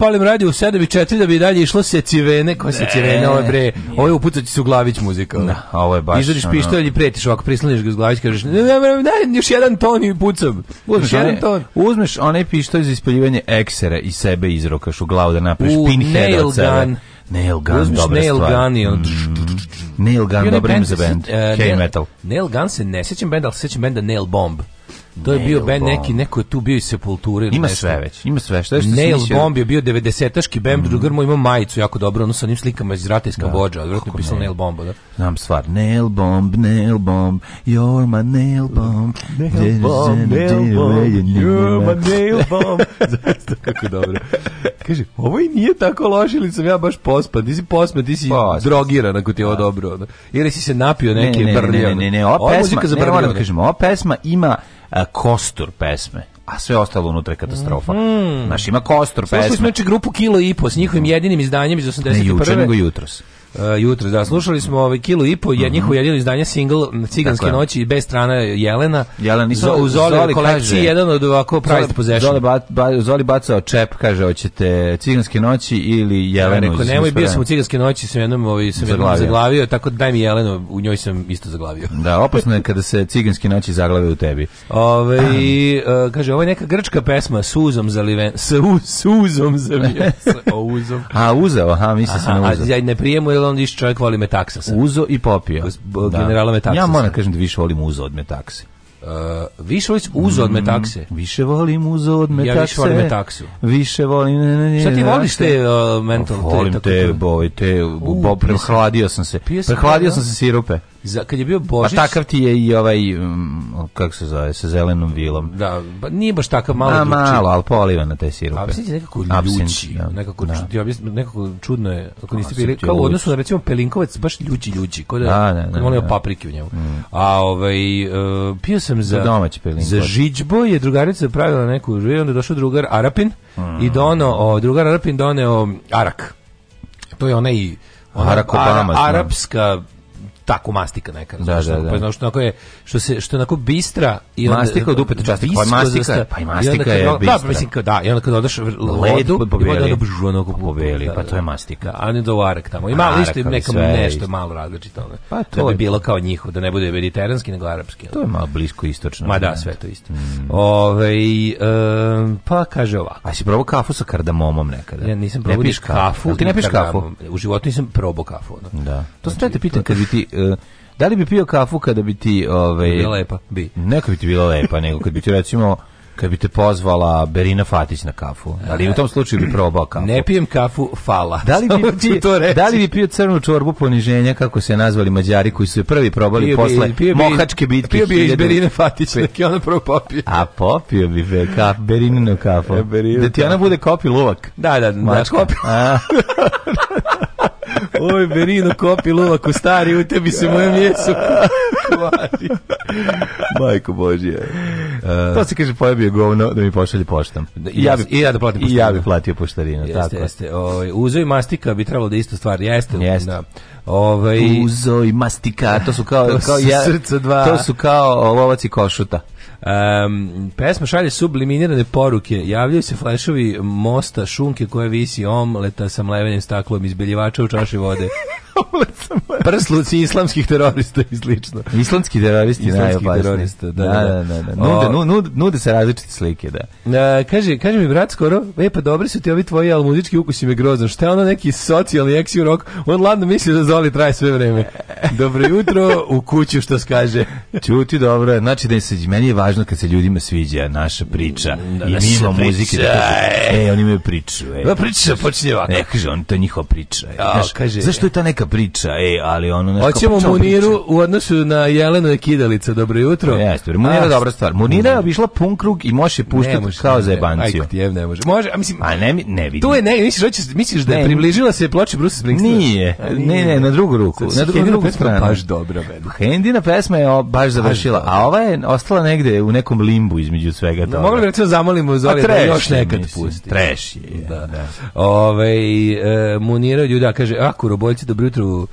palim radio u 7 i 4 da bi dalje išlo se civene, koja se civene, ovo je bre, ovo je upucati se u glavić muzika. Da, ovo je baš. Izvadiš pištolj i pretiš, ovako prisloniš ga s glavić, kažeš, ne, ne, ne, još jedan ton i pucam. Uzmeš jedan ton. Uzmeš onaj pištolj za ispaljivanje eksera i sebe izrokaš u glavu da napraviš pinhead od sebe. Nail Gun, Uzmiš dobra Nail stvar. Gun i on... Mm. Nail Gun, dobro ime za band. Uh, Heavy metal. Nail Gun se ne sjećam band, ali se sjećam benda Nail Bomb. To je Nail bio band neki, neko je tu bio iz Sepulture. Ima nešto. sve već, ima sve. što je što Nail si Bomb je bio 90-aški band, mm. drugar moj ima majicu jako dobro, ono sa onim slikama iz rata iz da, Kambođa, odvratno pisao Nail Bomb, da? Znam stvar, Nail Bomb, Nail Bomb, you're my Nail Bomb, Nail Bomb, Nail Bomb, you're my Nail Bomb. Zaista, kako dobro. Kaže, ovo i nije tako loše, ili sam ja baš pospan, ti si pospan, ti si pospan. drogiran ako ti je ovo da. dobro. Ili si se napio neke ne, ne, brljane. Ne, ne, ne, ne, ova pesma, ne, moram da kažem, ova pesma ima kostur pesme a sve ostalo unutra katastrofa. Mm. Znaš, ima kostur pesme. Slušali smo grupu Kilo i po s njihovim mm-hmm. jedinim izdanjem iz 81. Ne juče, nego jutros. Uh, jutro. Da, slušali smo ovaj kilu i po, je mhm. njihovo jedino izdanje single Ciganske Tako noći i bez strana Jelena. Jelena nisu u Zoli, Zoli kolekciji kaže, jedan od ovako prized possession. Zoli, ba, ba, Zoli bacao čep, kaže hoćete Ciganske noći ili Jelenu. Ja, rekao nemoj bio sam u Ciganske noći, sam jednom ovaj sam zaglavio. jednom zaglavio, tako da daj mi Jelenu, u njoj sam isto zaglavio. Da, opasno je kada se Ciganske noći zaglave u tebi. Ove, uh, kaže ovo je neka grčka pesma suzom za sa su, suzom zaliven, sa uzom. A uzeo, aha, misli se na uzeo. Ja ne prijemu jer on iš čovjek voli Metaksa. Uzo i popio. Da. Generala Metaksa. Ja moram kažem da više volim Uzo od Metakse. Uh, mm, više volim uzo od metakse. Mm, više volim uzo od metakse. Ja više volim metaksu. Više volim... Ne, ne, ne, Šta ti voliš te uh, mental? Volim te, te, boj, te... Uh, bo, prehladio sam se. Prehladio sam se sirupe za kad je bio Božić. Pa takav ti je i ovaj mm, kako se zove sa zelenom vilom. Da, pa nije baš takav malo A, malo, al poliva na taj sirup. A mislim da nekako ljuči, da, nekako da. Čudno, da nekako čudno je ako niste bili kao u odnosu na recimo pelinkovac baš ljuči ljuči, kod da, da, da, paprike u njemu. Mm. A ovaj uh, pio sam za domaći Za žiđbo je drugarica pravila neku, i onda došao drugar Arapin mm. i dono, o, drugar Arapin doneo arak. To je onaj ona, Arak Obama, Ara, arapska tako mastika neka. Da, da, da. Pa znači onako je što se što je onako bistra i onda mastika od upeta časti, pa mastika, pa i mastika je bistra. Da, mislim kao da, i onda kad odeš ledu, pa pobeli, onako pobeli, pa to je da. mastika. A ne dovarek tamo. Ima isto neka nešto malo različito. Pa da to bi bilo kao njihov, da ne bude mediteranski nego arapski. To je malo blisko istočno. Ma da, sve to isto. Ovaj pa kaže ovako. A si probao kafu sa kardamomom nekada? Ja nisam probao kafu. Ti ne piješ kafu? U životu nisam probao kafu. Da. To se te pitam kad bi ti Eh, da li bi pio kafu kada bi ti... Ovaj, bila lepa, bi. Neka bi ti bila lepa, nego kad bi ti recimo kad bi te pozvala Berina Fatić na kafu. Ali u tom slučaju bi probao kafu. Ne pijem kafu, fala. Da li bi ti to reći. da li bi pio crnu čorbu poniženja kako se nazvali Mađari koji su je prvi probali pio posle bi, pio mohačke bitke. Pio bi iz Berine Fatić, neki ona prvo popio. A popio bi kaf, Berininu kafu. E, da ti ona bude kopi luvak. Da da, da, da, Mačka. da, kopi. Oj, Berino, kopi luvaku, stari, u tebi se moje mjesto kvari. Majko Božje. Uh, to se kaže pojebio govno da mi pošalje poštam. ja bi, i ja da platim poštarinu. I ja bi platio poštarinu, jeste, tako. Jeste, ovaj, uzo mastika bi trebalo da isto stvar, jeste. Jeste. Da. Ovaj, uzo mastika, to su kao, to kao, kao ja, srca dva. To su kao lovac košuta. Um, pesma šalje subliminirane poruke. Javljaju se flešovi mosta, šunke koje visi omleta sa mlevenim staklom, izbeljivača u čaši vode. Prsluci islamskih terorista i slično. Islamski teroristi Islamski terorista, da, da, da. da, da, da, da. Nude, nude, nude se različite slike, da. A, kaže, kaže mi brat skoro, e pa dobri su ti ovi tvoji, ali muzički ukusi me grozno. Šta je ono neki socijalni eksiju rok? On ladno misli da Zoli traje sve vreme. Dobro jutro, u kuću što skaže. Čuti dobro, znači da se, meni je važno kad se ljudima sviđa naša priča. Da, I mimo muzike. Da kaže, e, oni imaju priču. E. Da, priča počinje ovako. Ne, kaže, on, to je njihova priča. E. Ja, kaže, zašto je ta neka priča, e, ali ono nešto. Hoćemo pa Muniru u odnosu na Jelenu je kidalica, dobro jutro. Jeste, Munira je dobra stvar. Munira je obišla pun krug i može puštati kao za jebanciju. Aj, ne može. Može, a mislim, a ne, ne vidi. To je ne, misliš, hoćeš, misliš da je približila se ploči Bruce Springsteen. Nije, ne, ne, na drugu ruku, na drugu, drugu stranu. Baš dobro, Hendina pesma je baš završila, a ova je ostala negde u nekom limbu između svega da, toga. Mogli bi recimo zamolimo pa Zoli da još nekad pusti. Treš je. Da. da. Ove, e, Munira, da kaže, ako roboljci, dobro ujutru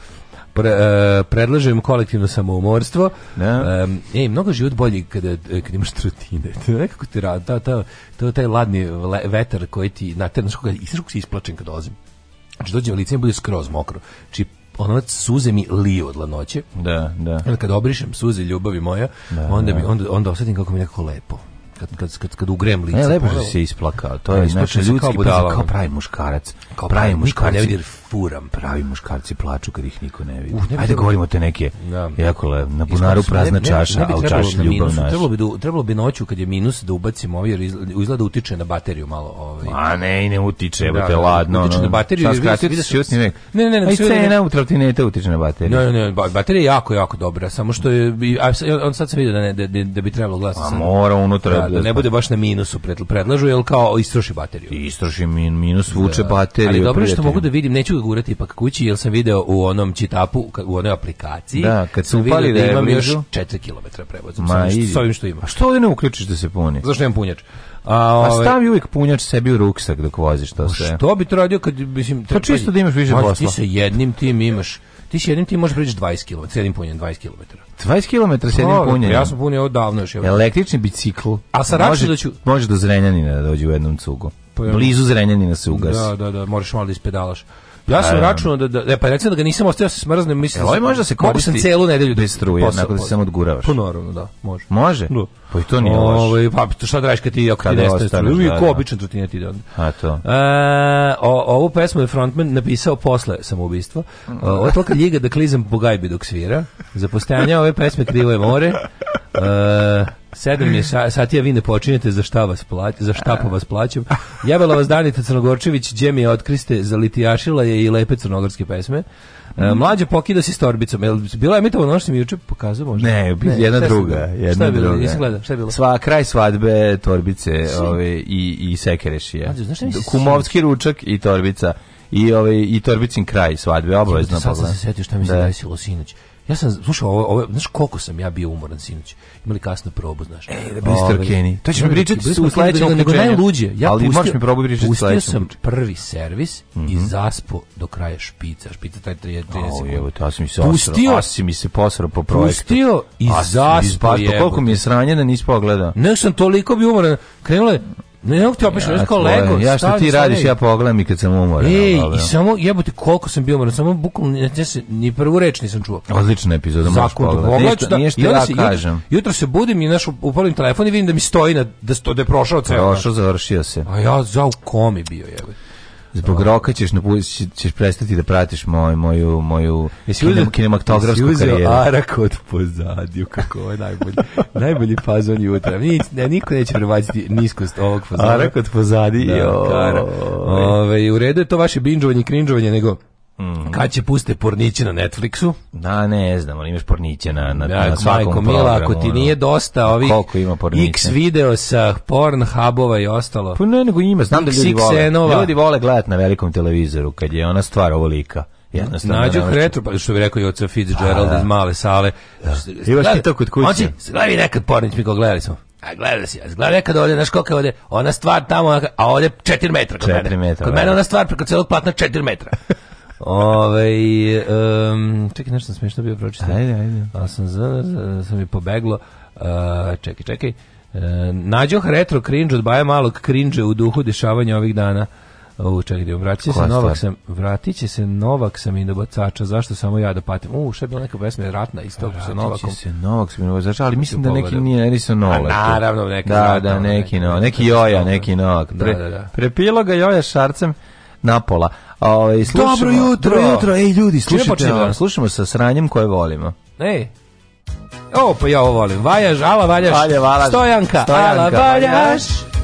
pre, uh, predlažem kolektivno samoumorstvo. Ne. Um, ej, mnogo život bolji kada, kada imaš trutine. To je nekako ti rad, ta, ta, ta, taj ladni le, vetar koji ti, znate, znaš koga, israko se isplačem kad ozim. Znači dođem lice mi bude skroz mokro. Znači ono suze mi liju od lanoće. Da, da. Onda obrišem suze ljubavi moja, da, onda, mi, da. onda, onda osetim kako mi nekako lepo kad kad kad kad ugrem lice. Ne, lepo se isplakao. To je znači ljudski kao budala. Kao pravi muškarac. Kao pravi muškarac. Ne vidi furam. Pravi muškarci plaču kad ih niko ne vidi. Uh, ne Ajde govorimo te neke. Da. Jako le, na bunaru prazna čaša, a u čaši ljubav naša. Trebalo bi da, trebalo bi noću kad je minus da ubacimo ovaj jer izgleda utiče na bateriju malo ovaj. A ne, i ne utiče, evo da, te da, ladno. Utiče na bateriju. Šta skratio ti Ne, ne, sve je cena ultratineta utiče na bateriju. Ne, ne, baterija jako jako dobra, samo što je on sad se vidi da ne da, da bi trebalo glasati. A pa mora unutra Da, da, da ne da. bude baš na minusu predlažu, jel kao istroši bateriju. Istroši min, minus, vuče da. bateriju. Ali dobro što mogu da vidim, neću ga gurati ipak kući, jer sam video u onom čitapu, u onoj aplikaciji, da, kad sam upali da, da imam još 4 km prevoza. Ma, s ovim što imam. A što ovdje ne uključiš da se puni? Zašto nemam punjač? A, pa ove, ovaj- a stavi uvijek punjač sebi u ruksak dok voziš to pa sve. Što bi to radio kad, mislim... Pa čisto da imaš više posla. Ti sa jednim tim imaš Ti si jednim ti možeš preći 20 km, jednim punjen 20 km. 20 km s jednim punjenjem. Ja sam punio odavno još. Električni bicikl. A sa može, da ću... može do Zrenjanina da dođe u jednom cugu. Pa, Blizu Zrenjanina se ugasi. Da, da, da, moraš malo da ispedalaš. Ja sam računao da, da e, pa recimo da ga nisam ostavio da se smrznem, mislim. Evo, ovaj da se koristi. Mogu sam celu nedelju da bez istruje, onako da se samo odguravaš. Pa naravno, da, može. Može? Da. Pa i to nije ovaj, loše. Ovaj pa šta da radiš kad ti ako ti nestaje struje? Da, Uvijek običan ti ide onda. A to. E, o, ovu pesmu je frontman napisao posle samoubistva. E, ovo tolika ljiga da klizam po gajbi dok svira. Za postojanje ove pesme krivo je more. E, Sedam je sati, ja vi ne počinjete za šta vas plaćam, za šta po vas plaćam. Jebala vas Danica Crnogorčević, gdje mi je otkriste, zalitijašila je i lepe crnogorske pesme. Mm. Mlađe pokida si s torbicom. Jel bila je mitova ono juče pokazao možda? Ne, ne jedna druga, jedna šta je bilo? Izgleda, šta je bilo? Sva kraj svadbe, torbice, si. ove i i sekerešije. Kumovski ručak i torbica i ovaj i torbicin kraj svadbe obavezno pogledaj. Sad se setio šta mi se da. desilo sinoć. Ja sam slušao ovo, ovo, znaš koliko sam ja bio umoran sinoć. Imali kasnu probu, znaš. E, da bili strkeni. Ovaj, to ćemo pričati u sledećem Nego najluđe. Ja ali pustio, mi probati pričati Pustio pričati. sam prvi servis mm -hmm. i mhm. zaspo do kraja špica. Špica taj 30 sekund. Evo, ja sam mi se pustio, osrao. si mi se posrao po projektu. Pustio i zaspo je. Koliko mi je sranjena, da nisi pogledao. Ne sam toliko bio umoran. Krenulo je Ne, ne, ti opet ja, kao Lego. Ja što ti radiš, ja pogledam i kad sam umoran. Ej, i samo jebote koliko sam bio umoran, samo bukvalno ja se ni prvu reč nisam čuo. Odlična epizoda, možeš pogledati. Da, nije što ja kažem. Jutro se budim i naš upalim telefon i vidim da mi stoji na da sto da je prošao ceo. Prošao, završio se. A ja za u komi bio, jebote. Zbog roka ćeš, na, ćeš prestati da pratiš moj, moju, moju kinem, kinematografsku karijeru. Jesi arak od pozadiju, kako ovo je najbolji, najbolji fazon jutra. Ni, ne, niko neće prebaciti niskost ovog fazona. Arak od pozadi. Da, Ove, u redu je to vaše binđovanje i krinđovanje, nego Mm. Kad će puste porniće na Netflixu? Na, da, ne znam, ali imaš porniće na, na, ja, da, na svakom majko, programu. ako ti nije dosta pa ovih ima X video sa Pornhubova i ostalo. Pa ne, nego ima, znam da ljudi vole. Ljudi vole gledati na velikom televizoru, kad je ona stvar ovolika. Jednostavno. Nađu hretru, pa što bi rekao Joca Fitzgerald pa iz da. male sale. Da. Imaš ti to kod kuće. Oči, gledaj nekad pornić, mi kao gledali smo. A gledaj si, a gledaj nekad ovdje, znaš koliko je ovdje, ona stvar tamo, a ovde 4 metra kod 4 mene. Metra, kod mene ona stvar preko celog platna 4 metra. Ove, um, čekaj, nešto sam smiješno bio pročitao. Ajde, ajde. Ali sam, za, sam mi pobeglo. Uh, čekaj, čekaj. Uh, nađoh retro cringe od baja malog cringe u duhu dešavanja ovih dana. U, čekaj, da vratit se Novak sam, vratit će se Novak sam i dobacača, zašto samo ja da patim? U, šta je bila neka pesma ratna iz tog sa Novakom. Vratit će se Novak sam i dobacača, ali mislim da neki nije Erison Nole. Naravno, neki Da, da, neki Novak, neki Joja, neki Novak. Prepilo ga Joja šarcem, napola. Ovaj slušamo. Dobro jutro, dobro jutro. Ej ljudi, slušajte, da, ovo, slušamo sa sranjem koje volimo. Ej. O, pa ja ovo volim. Valjaš, ala valjaš. Valja, valaš. Stojanka, Stojanka, ala valjaš. valjaš.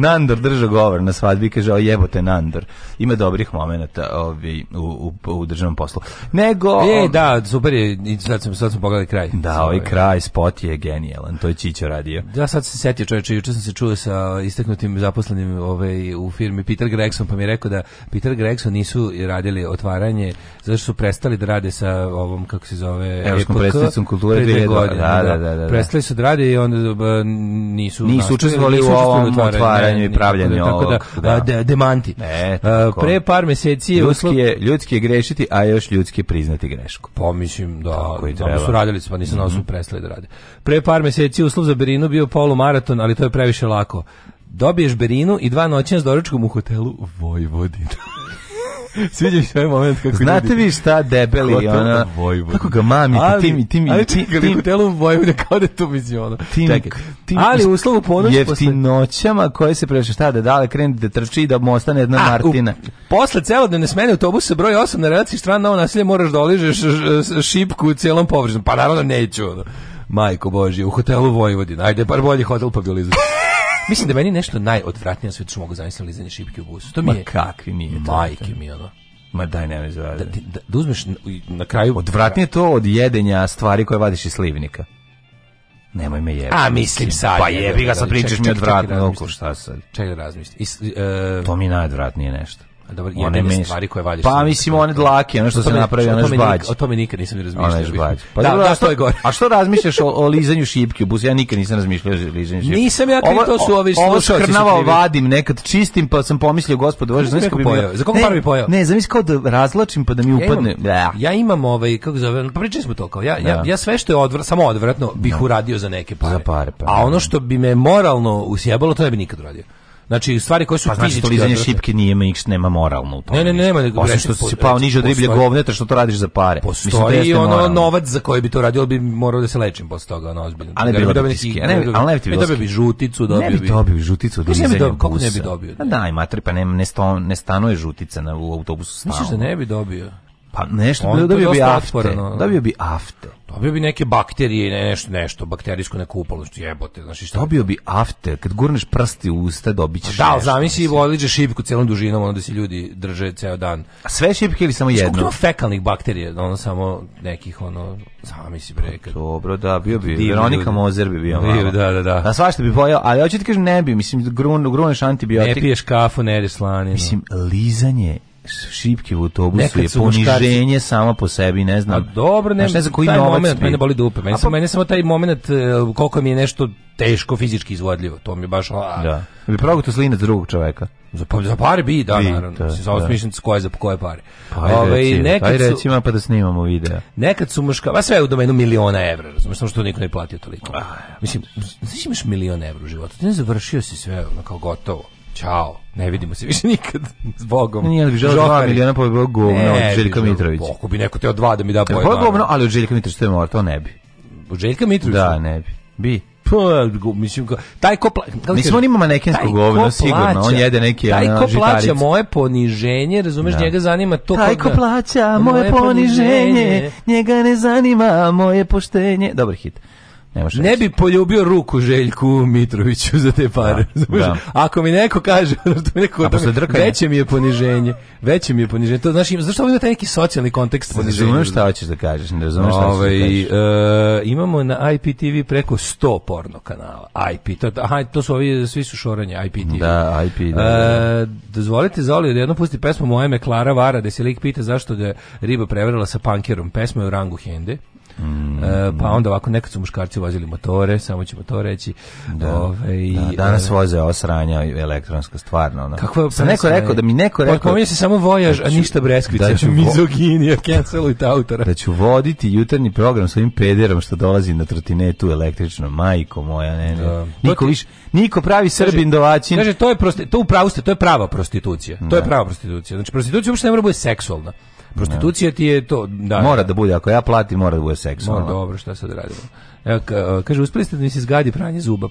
Nandor drža govor na svadbi, kaže, o jebote Nandor. Ima dobrih momenata ovi, ovaj, u, u u, u državnom poslu. Nego... E, um, da, super je, sad sam, sad sam pogledali kraj. Da, ovaj, ovaj kraj, spot je genijalan, to je Čićo radio. Da, sad se setio čovječe, juče sam se čuo sa istaknutim zaposlenim ovaj, u firmi Peter Gregson, pa mi je rekao da Peter Gregson nisu radili otvaranje, zato su prestali da rade sa ovom, kako se zove, Evropskom e predstavnicom kulture dvije godine. Da da. da, da, da, da, Prestali su da rade i onda nisu... Nisu učestvovali u ovom otvaranju i pravljanju ovog. Tako da, da. demanti. Pre par meseci je... Ljudski je grešiti, a još ljudski priznati grešku. Pomislim pa, da, Tako i dobro da, su radili, pa nisu mm -hmm. prestali da rade. Pre par meseci uslov za Berinu bio polumaraton, ali to je previše lako. Dobiješ Berinu i dva noćenja s doručkom u hotelu Vojvodina. Sviđa mi se ovaj moment kako Znate ljudi... vi šta debeli, ona, kako ga mami, pa ali, tim, tim, ali tim, tim, tim, telu Vojvode kao da je to viziono. Tim, ali uslov u ponoć posle... noćama koje se prešle, šta da dale, kreni da trči, da mu ostane jedna A, Martina. U, posle celodnevne smene autobusa broj 8 na relaciji strana novo nasilje moraš da oližeš šipku celom površinu. Pa naravno neću, ono. Majko Božje, u hotelu Vojvodina. Ajde, par bolji hotel pa bili Mislim da meni nešto najodvratnije na svetu što mogu zamisliti lizanje šipke u busu. To mi je... Ma kakvi nije to? Majke mi ono. Ma daj, nemoj da, da, da, uzmeš na kraju... Odvratnije to od jedenja stvari koje vadiš iz slivnika. Nemoj me jebiti. A mislim sad. Pa jebi ga sad pričaš mi odvratno. Oko šta sad? Čega razmišljaš? Uh, e, to mi je najodvratnije nešto. Dobar, one meš... stvari koje valjaš. Pa mislim one dlake, ono što se napravi, ono žbađ. O tome nikad nisam ni razmišljao. Pa da, da, da, što je gore. A što razmišljaš o, o lizanju šipke? Bus ja nikad nisam razmišljao o lizanju šipke. Nisam ja kri, to su ovi slušaoci. Ovo skrnavao vadim, nekad čistim, pa sam pomislio, gospod, bože, znaš kako bi Za koliko para bi pojeo? Ne, zamisli kao da razlačim pa da mi upadne. Da. Ja imam ovaj, kako zove, pa pričali smo to kao, ja, ja, da. ja sve što je odvrat, samo odvratno bih da. uradio za neke pare. pare, pa A ono što bi me moralno usjebalo, to ne bi nikad uradio. Znači, stvari koje su pa, znači, fizičke. Pa znači, lizanje šipke nije, nema moralno u tome. Ne, ne, ne, nema. Osim što si pao niže od riblje govneta, što to radiš za pare. Postoji Mislim, ono novac za koji bi to radio, bi morao da se lečim posle toga, ono ozbiljno. Ali ne bi e, dobio neki... Ali ne bi dobio bi žuticu, dobio pa pa bi... Da ne bi dobio žuticu od lizanja Kako ne bi dobio? Da, i matri, pa ne stanuje žutica u autobusu stalno. Misliš da ne bi dobio? Pa nešto bi dobio bi afte. Dobio bi afte. Dobio bi neke bakterije, nešto, nešto, bakterijsko neko upalo, što jebote, znači šta. Dobio bi afte, kad gurneš prsti u usta, dobićeš. Da, al zamisli voliđe da šipku celom dužinom, ono da se ljudi drže ceo dan. A sve šipke ili samo jedno? Skupno fekalnih bakterija, ono samo nekih ono zamisli bre. Kad... Dobro, da, bio bi Divni Veronika ljudi. Mozer bi bio. Bio, da, da, da. A svašta bi pojeo, ali hoćete kažem ne bi, mislim grun gruneš antibiotik. Ne piješ kafu, ne jedeš slaninu. Mislim lizanje šipki u autobusu je poniženje muškarci... samo po sebi, ne znam. A dobro, ne, ne znam koji taj novac moment, mene boli dupe. Meni, pa... sam, meni samo taj moment e, koliko mi je nešto teško fizički izvodljivo. To mi je baš... A... Da. Bi probao to slinac drugog čoveka. Za, pa, za pare bi, da, bi, naravno. Da, Samo da. smišljam koje za koje pare. Pa, ajde, Ove, recimo, nekad recimo, pa da snimamo video. Nekad su muška... Pa sve je u domenu miliona evra, razumiješ, samo što niko ne platio toliko. Ah, mislim, znaš imaš milion evra u životu, ti ne završio si sve, ono, kao gotovo Ćao. Ne vidimo se više nikad. S Bogom. Nije li želeo 2 miliona po govno od Željka Mitrovića. Ako bi neko teo 2 da mi da po govno, ali od Željka Mitrovića to je to ne bi. Od Željka Mitrovića? Da, ne bi. Bi. Pa, mislim, taj ko plaća... Mislim, on ima manekensko govno, sigurno. On jede neke Taj ko plaća moje poniženje, razumeš, da. njega zanima to... Taj ko plaća moje poniženje, njega ne zanima moje poštenje. Dobar hit ne bi poljubio ruku Željku Mitroviću za te pare. Da, da. Ako mi neko kaže, to mi neko da veće mi je poniženje. Veće mi je poniženje. To znači zašto ovaj ima taj neki socijalni kontekst poniženja. Razumem šta hoćeš da kažeš, ne znam šta Ove, hoćeš da ovaj, E, imamo na IPTV preko 100 porno kanala. IP, to, aha, to su ovi svi su šoranje IPTV. Da, IP, da. E, da, da. dozvolite Zoli da jedno pusti pesmu Moje me Klara Vara, da se lik pita zašto ga riba prevarila sa pankerom. Pesma je u rangu Hende. Mm. E, pa onda ovako nekad su muškarci vozili motore, samo ćemo to reći. Da. Ove, ovaj, i, da e, danas voze osranja elektronska stvarno. Ono. Kako sam neko rekao da mi neko pa rekao. Pa, se samo vojaž, da ću, a ništa breskvice. Da ću mizoginija, cancelujte autora. Da ću voditi jutarnji program s ovim pederom što dolazi na trotinetu električno, majko moja, ne, ne. Da. Niko više, niko pravi Srbin dovaćin. Kaže to je prosti, to upravo ste, to je prava prostitucija. To je da. prava prostitucija. Znači prostitucija uopšte ne mora da bude seksualna. Prostitucija ti je to, da. Mora da bude, ako ja platim, mora da bude seksualno. Mora, dobro, šta sad radimo. Evo, kaže, uspeli ste da mi se zgadi pranje zuba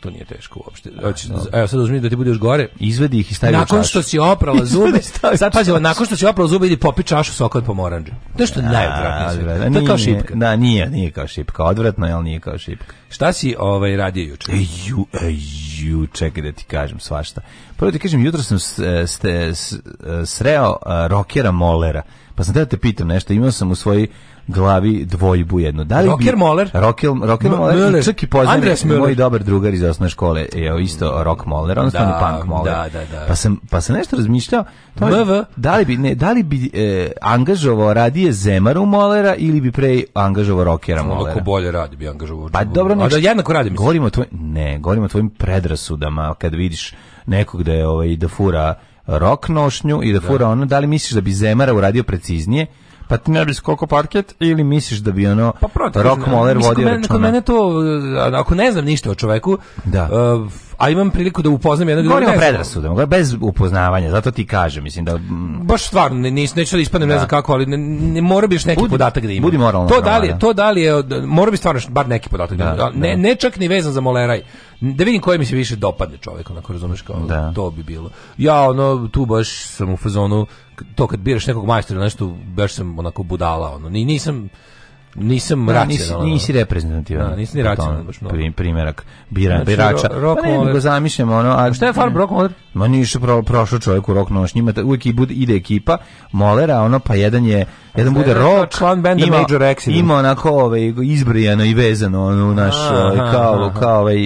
to nije teško uopšte. Da, Hoće, evo sad uzmi da ti bude još gore. Izvedi ih i stavi Nakon što si oprala zube, sad pazi, nakon što si oprala zube idi popi čašu soka od pomorandže. To što da, najodvratnije. Da, da je kao šipka. Da, nije, nije kao šipka. Odvratno je, al nije kao šipka. Šta si ovaj radio juče? Ej, ju, ej, ju, čekaj da ti kažem svašta. Prvo ti kažem, jutro sam e, ste, e, sreo e, rokera Molera. Pa sam te da te pitam nešto, imao sam u svoji glavi dvojbu jednu. Da li Rocker bi, Moller? Rocker, Rocker Moller. Čak i moj dobar drugar iz osnovne škole je isto Rock Moller, on da, Punk Moller. Da, da, da. Pa sam, pa sam nešto razmišljao, to da li bi, ne, da li bi e, angažovao radije Zemaru Mollera ili bi pre angažovao Rockera Mollera? Ono bolje radi bi angažovao. Pa dobro, ne, da jednako radi. Mislim. Govorimo tvoj, ne, govorimo o tvojim predrasudama kad vidiš nekog da je ovaj, da fura rok nošnju i da, da fura ono, da li misliš da bi Zemara uradio preciznije pa ti ne bi skoko parket ili misliš da bi ono pa protiv, rock moler vodio računa? Mene, kod mene to, eh, ako ne znam ništa o čoveku, da. Uh, a imam priliku da upoznam jednog drugog. Govorimo predrasudama, bez upoznavanja, zato ti kažem, mislim da... Mm, Baš stvarno, ne, nis, neću da ispanem, da. ne znam kako, ali ne, ne mora bi još neki budi, podatak da ima. Budi moralno. To da li je, to da li je, mora bi stvarno bar neki podatak da, da, da. Ne, ne čak ni vezan za moleraj. Da vidim koji mi se više dopadne čovjek, onako razumeš kao, da. to bi bilo. Ja ono, tu baš sam u fazonu, to kad biraš nekog majstora, nešto, baš sam onako budala, ono, nisam, Nisam da, racionalan. Nisi, nisi reprezentativan. Da, nisi ni racionalan baš mnogo. Prim, primerak bira, znači, birača. Ro, pa ne, nego zamišljam ono... A, šta je Farb Rockmoller? Ma ništa, pro, prošao čovjek u rock noć. Njima uvijek ide ekipa Molera, ono, pa jedan je... Jedan bude rock, član benda ima, Major Accident. Ima onako ove, ovaj, izbrijano i vezano ono, naš, ovaj, aha, kao, aha. kao ovaj,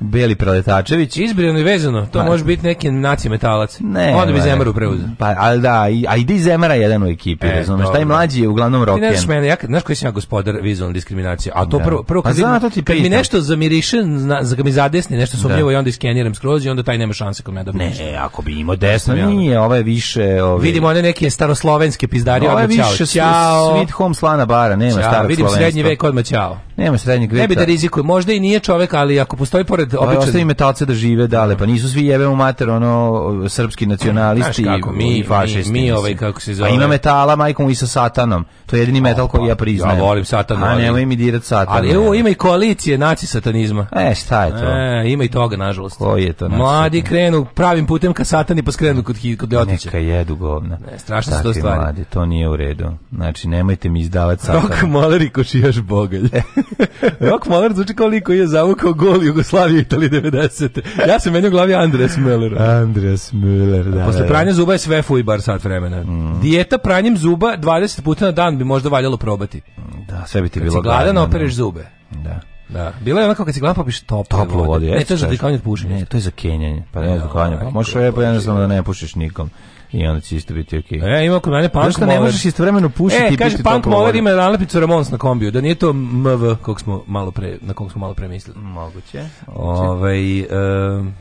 Beli Preletačević. Izbrijano i vezano, to pa, može biti neki naci metalac. Ne. Onda bi Zemaru preuzeo. Pa, ali da, i, a ide Zemara jedan u ekipi, e, razumeš? Taj mlađi je uglavnom rock. Ti znaš mene, ja, znaš koji sam ja gospodar vizualne diskriminacije. A to da. prvo, prvo pa kad, pa mi, kad mi nešto zamiriše, zna, za, ga mi zadesni nešto sumnjivo da. i onda skeniram skroz i onda taj nema šanse kod mene da Ne, ako bi imao desno, pa ja, nije, ovo ovaj je više... Ovi... Ovaj- Vidimo one neke staroslovenske pizdarije, ovo je više ćao, sweet home slana bara, nema starog Vidim srednji vek odma ćao. Nema srednjeg veka. Ne bi da rizikuje, možda i nije čovek, ali ako postoji pored pa običan... Ostavi metalce da žive dale, pa nisu svi jebemo mater, ono, srpski nacionalisti kako, mi, i fašisti. Mi, mi ovaj, kako se zove... A ima metala, majkom, i sa satanom. To je jedini metal koji pa, ja priznajem. Ja volim satan. A nemoj mi dirat satan. Ali evo, ima i koalicije naci satanizma. E, šta je to? E, ima i toga, nažalost. Koji je to? Mladi krenu pravim putem ka satani, pa skrenu kod, kod Ljotića. Neka jedu govna. Ne, strašno su to stvari. Mladi, to nije u redu. Znači, nemojte mi izdavati satan. Rok maleri kočijaš bogalje. Rock Moller zvuči kao liko je zavukao gol Jugoslavije Italije 90. Ja sam meni u glavi Andres Müller. Andres Müller, da. Posle da, da. pranja zuba je sve fuj bar vremena. Mm. Dijeta pranjem zuba 20 puta na dan bi možda valjalo probati. Da, sve bi ti kad bilo gladan. Kad opereš da. zube. Da. Da. Bila je onako kad si gladan popiš pa toplo, toplo vode. Ne, to je za pušenje. Ne, to je za kenjanje. Pa ne, za kenjanje. Pa možeš jednostavno da ne pušiš nikom i onda će isto biti okej. Okay. E, ima kod mene punk moler. ne možeš istovremeno pušiti e, i kaže, punk moler ima nalepnicu Ramones na kombiju, da nije to MV kog smo malo pre, na kog smo malo pre mislili. Moguće. Ovaj, um,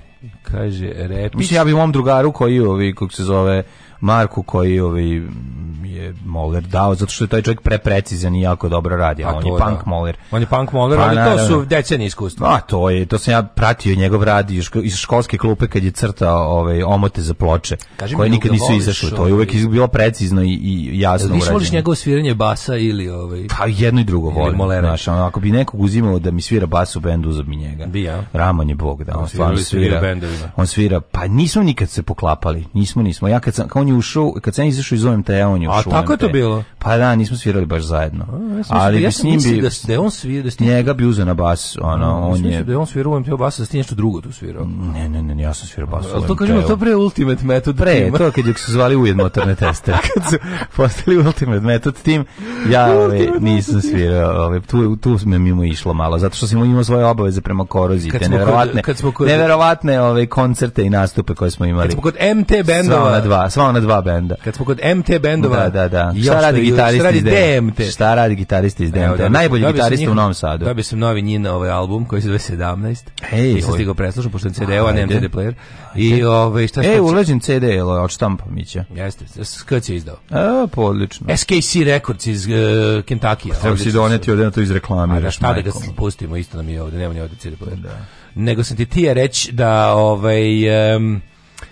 kaže, repić. Mislim, ja bi mom drugaru koji, ovi, kog se zove, Marku koji ovaj je Moler dao zato što je taj čovjek preprecizan i jako dobro radi, a, pa da. on je punk Moler. On pa je punk Moler, ali to su decenije iskustva. A to je, to sam ja pratio njegov rad iz školske klupe kad je crtao ovaj omote za ploče, Kaži koje mi, nikad da nisu izašle, to je ovaj- uvek bilo precizno i, i jasno urađeno. voliš njegovo sviranje basa ili ovaj Pa jedno i drugo volim. Znaš, ono, ako bi nekog uzimao da mi svira bas u bendu, za bi njega. Bi ja. Raman je bog, da, on, on svira, svira, svira, on svira, pa nismo nikad se poklapali, nismo, nismo. Ja kad sam, kao on je ušao, kad sam izašao iz OMT-a, on je ušao. A tako je to bilo? Pa da, nismo svirali baš zajedno. A, ja sam Ali ja sam mislim bi, da, da on svira, da stinje... njega bi uzeo na bas, ono, no, on je... Da je on svirao OMT bas, da ste nešto drugo tu svirao. Ne, ne, ne, ja sam svirao bas. Al to kažemo, to pre Ultimate Method pre, team. to kad je se zvali ujed motorne teste. kad su postali Ultimate Method tim, ja ove, nisam svirao, ove, tu, tu smo mimo išlo malo, zato što sam imao svoje obaveze prema koroziji, te neverovatne, kad smo kod, neverovatne ove, koncerte i nastupe koje smo imali. Kad smo kod MT bendova. Sva ona dva, sva ona člana dva benda. Kad smo kod MT bendova. Da, da, da. Šta radi gitarista iz DMT? Šta radi gitarista iz DMT? Najbolji gitarista u Novom Sadu. Dobio sam novi njin ovaj album koji se zove 17. Ej, sam stigao preslušan pošto je CD, a ne MD player. I ovaj šta šta. Ej, uležim CD, elo, el odštampa mića. Jeste, kad se izdao? A, pa odlično. SKC Records iz e, Kentakija. Treba se doneti od na da to iz reklame. A da šta da ga pustimo, isto nam je ovde, nema ni ovde CD player. Da. Nego sam ti ti reći da ovaj... Um,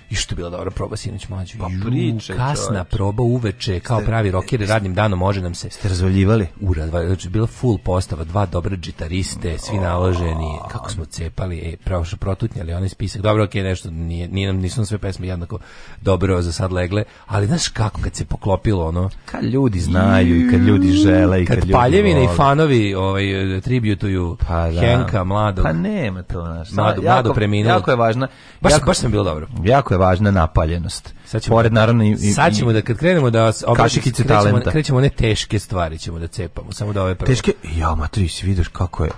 I što je bila dobra proba sinoć mlađu. Pa priče, kasna čovječ. proba uveče, kao ste, pravi roker radnim danom može nam se. Ste razvaljivali? Ura, znači bila full postava, dva dobra džitariste, svi naloženi. Kako smo cepali, e, pravo što protutnjali onaj spisak. Dobro, okej, nešto nije, nije nam nisu sve pesme jednako dobro za sad legle, ali znaš kako kad se poklopilo ono. Kad ljudi znaju i kad ljudi žele i kad, kad paljevine i fanovi ovaj tributuju pa, da. Henka mladog. Pa nema to, znaš. Mlado, jako, mlado preminulo. Jako je važna. Baš jako, baš sam bilo dobro. Jako dosta važna napaljenost. Sad ćemo, Pored, da- naravno, i, i, sad ćemo da kad krenemo da kašikice krećemo, krećemo ne teške stvari ćemo da cepamo, samo da ove prve. Teške, ja, matri, si vidiš kako je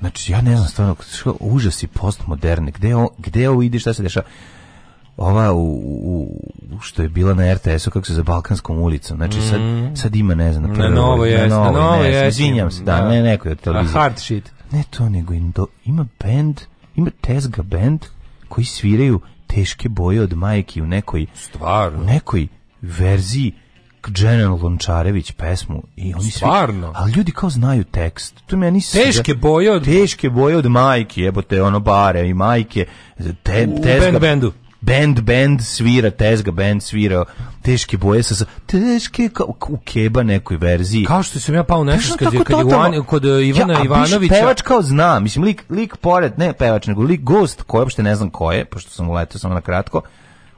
Znači, ja ne znam stvarno, užas i postmoderne, gde, on, gde ovo ide, šta se dešava? ova u, u, što je bila na RTS-u kako se za Balkanskom ulicom. Znači sad mm. sad ima ne znam na, na novo je, na novo je. Izvinjavam se, da, da, ne neko je od televizije. Hard shit. Ne to nego ima bend, ima Tezga bend koji sviraju teške boje od majke u nekoj Stvarno? u nekoj verziji General Lončarević pesmu i oni Stvarno? Svi, ali ljudi kao znaju tekst. To meni teške boje od teške boje od majke, jebote ono bare i majke te, U tezga, band bandu band band svira, tezga band svira, teške boje sa teške kao u keba nekoj verziji. Kao što sam ja pao nešto kad je kod, Ivan, uh, kod Ivana ja, a Ivanovića. Pevač kao znam, mislim lik, lik pored, ne pevač, nego lik gost, koji uopšte ne znam ko je, pošto sam uletio samo na kratko.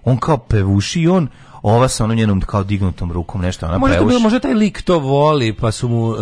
On kao pevuši i on ova sa onom njenom kao dignutom rukom nešto ona možda bilo, možda taj lik to voli, pa su mu, uh,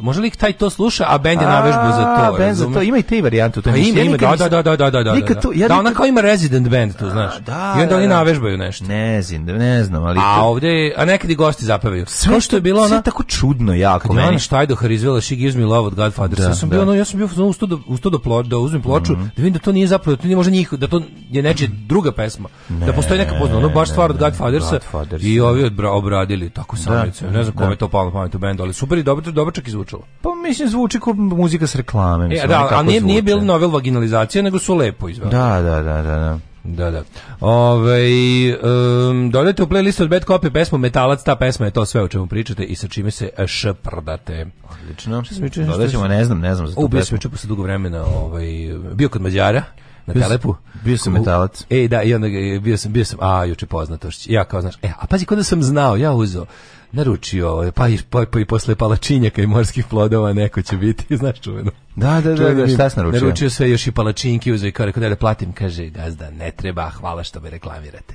možda lik taj to sluša, a bend je navežbu za to. A, bend za to, ima i te varijantu. To pa ima, ima, da, da, da, da, da, da, da, da, da, da, ona kao ima resident band, to znaš. Da, I onda da, oni da. navežbaju nešto. Ne znam, ne znam, ali... A ovde, a nekad i gosti zapevaju. Sve što je bilo ona... Sve tako čudno, jako. Kad je ona Štajdohar izvela She Gives Me Love od Godfathers, ja sam bio, no, ja sam bio u studio, u studio ploč, da uzmem ploču, mhm. da vidim da to nije zapravo, da to nije možda njih, da to je nečija druga pesma. Da postoji neka pozna, ono baš stvar od Godfathersa, Godfathers. I ovi odbra, obradili tako samice. Da, ne znam da. kome je to palo pamet u bendu, ali super i dobro, dobro čak i zvučalo. Pa mislim zvuči kao muzika s reklame. E, mislim, e, da, a nije, nije bilo novel vaginalizacija, nego su lepo izveli. Da, da, da, da, da. Da, da. Ove, um, dodajte u playlist od Bad Copy pesmu Metalac, ta pesma je to sve o čemu pričate i sa čime se šprdate. Odlično. Što se mi čuje? ne znam, ne znam za to. Ubio sam dugo vremena, ovaj, bio kod Mađara na bio telepu. Bio sam metalac. Ej, da, i onda bio sam, bio sam, a, juče poznatošć. Ja kao, znaš, e, a pazi, kada sam znao, ja uzeo, naručio, pa i, pa, pa i posle palačinjaka i morskih plodova neko će biti, znaš čuveno. Da, da, da, da, šta sam naručio? Naručio sve još i palačinke, uzeo i kao rekao, da, da platim, kaže, gazda, ne treba, hvala što me reklamirate.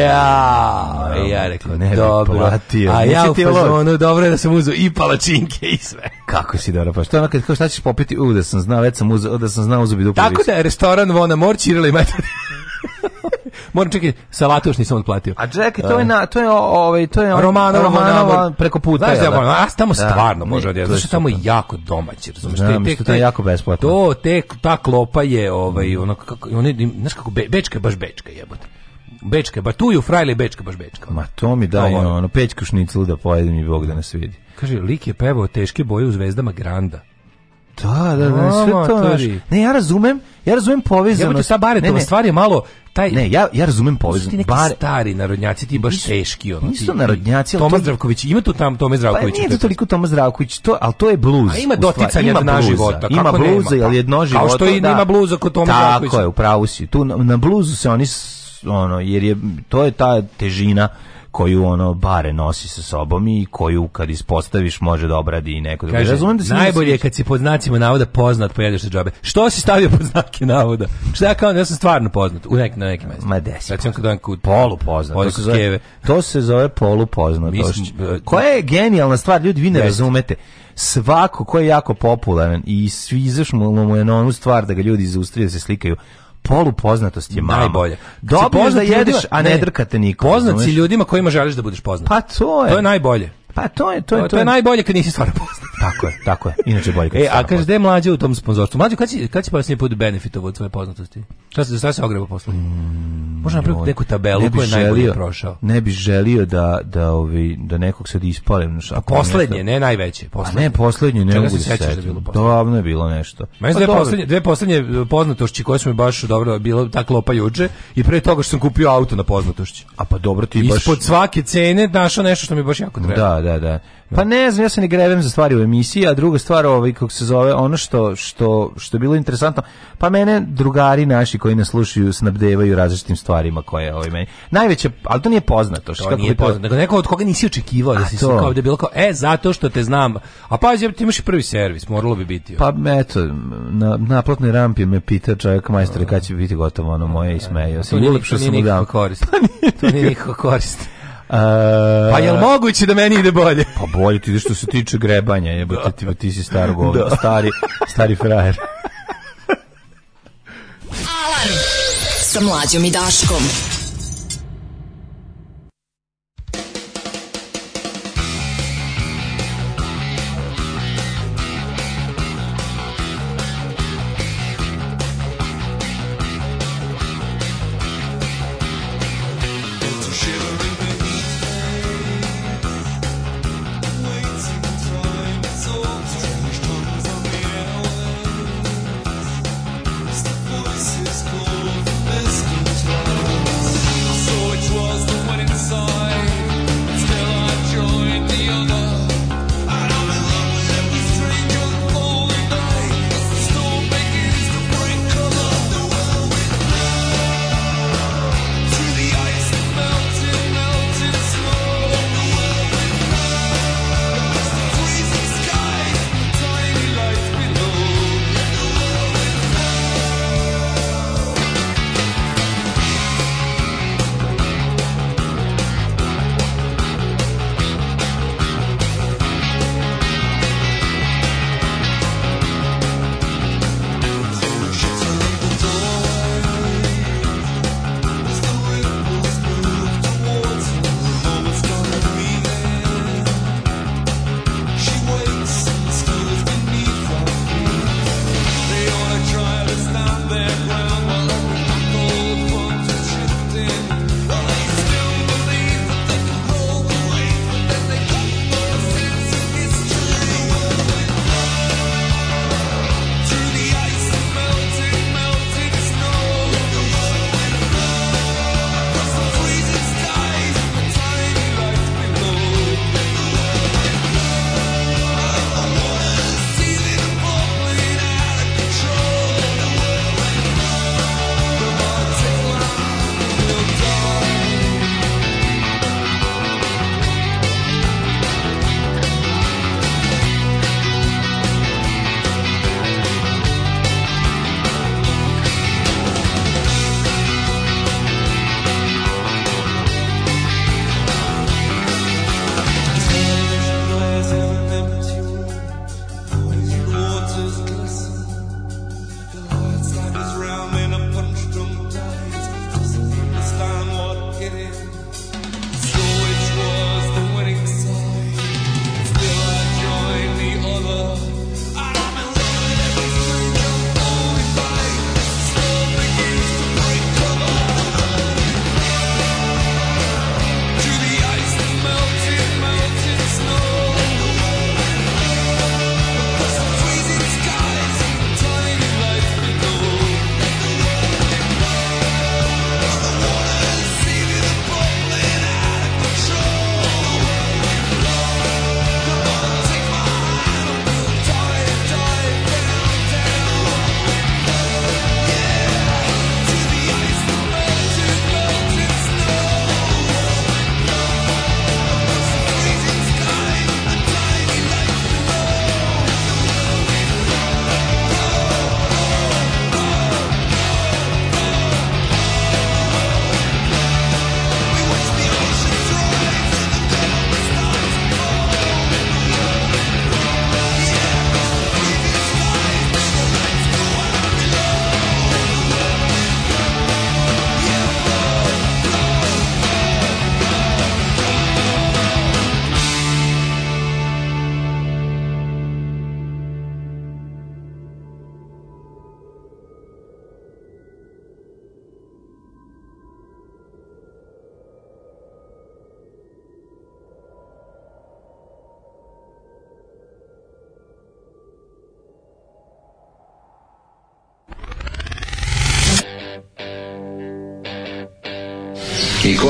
Ja, ja rekao, ne dobro. Platio. A ja u fazonu, dobro je da sam uzeo i palačinke i sve. Kako si dobro, pa što ono kad kao šta ćeš popiti? U, da sam znao, već sam uzeo, da sam znao uzeo bi duplo. Tako da je restoran Vona Mor, Čirila i Matar. Moram čekaj, salatu još nisam odplatio. A čekaj, to je na to je ovaj to je romano, romano, preko puta. Znaš da, a da? tamo da. stvarno može odjednom. Zato što tamo je jako domaći, razumeš? Da, te tek to je jako besplatno. To tek ta klopa je ovaj ono kako oni znaš kako bečka baš bečka jebote. Bečka, batuju frajle Bečka, baš Bečka. Ma to mi daj, ono, ono pećku šniclu da pojedem i Bog da nas vidi. Kaže, lik je pevao teške boje u zvezdama Granda. Da, da, da, sve to, znaš, ne, ja razumem, ja razumem povezanost. Ja sa Baretova, ne, ne. stvar je malo, taj ne ja ja razumem povezan neki bar stari narodnjaci ti baš nisu, teški ono nisu narodnjaci Toma to... Zdravković ima tu tam Tome Zdravković pa nije to toliko Toma Zdravković to al to je bluz a ima doticanja na života kako ima bluza ili jedno života kao što i da. ima bluza kod Toma Zdravkovića tako je u pravu si tu na, na bluzu se oni ono jer je to je ta težina koju ono bare nosi sa sobom i koju kad ispostaviš može da obradi i neko drugi. Razumem da se najbolje kad si pod znacima navoda poznat pojedeš pa sa džabe. Što si stavio pod znake navoda? Šta ja kao ja sam stvarno poznat u nek na nekim mjestima. Ma desi. Recimo kad on kod polu poznat. To se, zove, to se zove polu poznat. Koja je genijalna stvar, ljudi vi ne razumete svako ko je jako popularan i svi izašmo mu je na onu stvar da ga ljudi zaustrije industrije da se slikaju polupoznatost je Najbolje. Dobro je da jedeš, a ne, ne drkate nikog. Poznat ljudima kojima želiš da budeš poznat. Pa to je. To je najbolje. Pa to je to je to, to je najbolje kad nisi stvarno poznat. tako je, tako je. Inače bolje kad E, a kaže da je mlađe u tom sponzorstvu. Mlađi kad će kad si posljednji put benefit od tvoje poznatosti? Šta se šta se ogreba posle? Mm, Možda napraviti neku tabelu ne koju je najbolje prošao. Ne bih želio da da ovi da nekog sad ispalim, znači a poslednje, ne najveće, poslednje. A ne poslednje, ne Čega mogu se da sećaš da bilo poslednje. Davno je bilo nešto. Meni pa, poslednje, dve poslednje poznatošći koje su mi baš dobro bilo tako lopa juče i pre toga što sam kupio auto na poznatošći. A pa dobro ti baš ispod svake cene našao nešto što mi baš jako treba. Da, da da, da. Pa ne znam, ja se ne grevem za stvari u emisiji, a druga stvar, ovaj, kako se zove, ono što, što, što je bilo interesantno, pa mene drugari naši koji nas slušaju snabdevaju različitim stvarima koje ovaj, meni... Najveće, ali to nije poznato. Što to nije poznato, nego neko od koga nisi očekivao da si to... kao da bilo kao, e, zato što te znam, a pa ti imaš i prvi servis, moralo bi biti. Pa eto, na, na platnoj rampi me pita čovjek majstor kada će biti gotovo ono moje i smeju. To nije nikako korist. Pa to nije nikako korist pa jel moguće da meni ide bolje? pa bolje ti što se tiče grebanja, jebote, da. ti, ti si star govno, da. stari, stari frajer. Alarm sa mlađom i Daškom.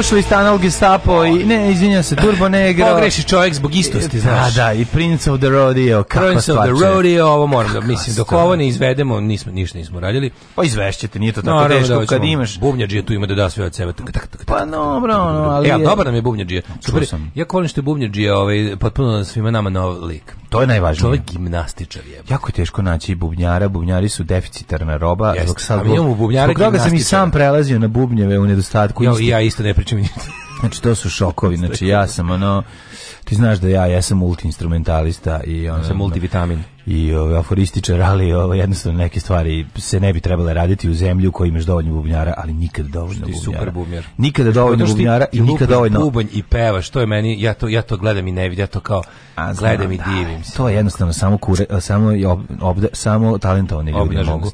Slušali ste analog Gestapo i ne, izvinjam se, Turbo Negro. Pogreši čovjek zbog istosti, pa znaš. Da, da, i Prince of the Rodeo, kako Prince of the Rodeo, ovo moram da, mislim, dok ovo ne izvedemo, nismo, ništa nismo radili. Pa izvešćete, nije to tako da teško kad imaš. Bubnjađija tu ima da da sve od sebe. Pa dobro, no, ali... Ja, e, dobar nam je Bubnjađija. Super, ja kolim što je Bubnjađija ovaj, potpuno svima nama nov lik. To je najvažnije. Čovjek gimnastičar je. Jako je teško naći bubnjara, bubnjari su deficitarna roba. Zbog sad, bubnjara, sam i sam prelazio na bubnjeve u nedostatku. Ja, ja isto ne takmičenje. Znači to su šokovi, znači ja sam ono ti znaš da ja ja sam multiinstrumentalista i on sam multivitamin i ovaj aforističar, ali ovaj jednostavno neke stvari se ne bi trebale raditi u zemlji u kojoj imaš dovoljno bubnjara, ali nikad dovoljno bubnjara. super bubnjar. Nikada dovoljno što bubnjara i nikad dovoljno bubanj i peva, što je meni ja to ja to gledam i ne vidim, ja to kao A, znam, gledam i da, divim. To je jednostavno samo kure, samo ob, ob, samo talentovani ljudi mogu.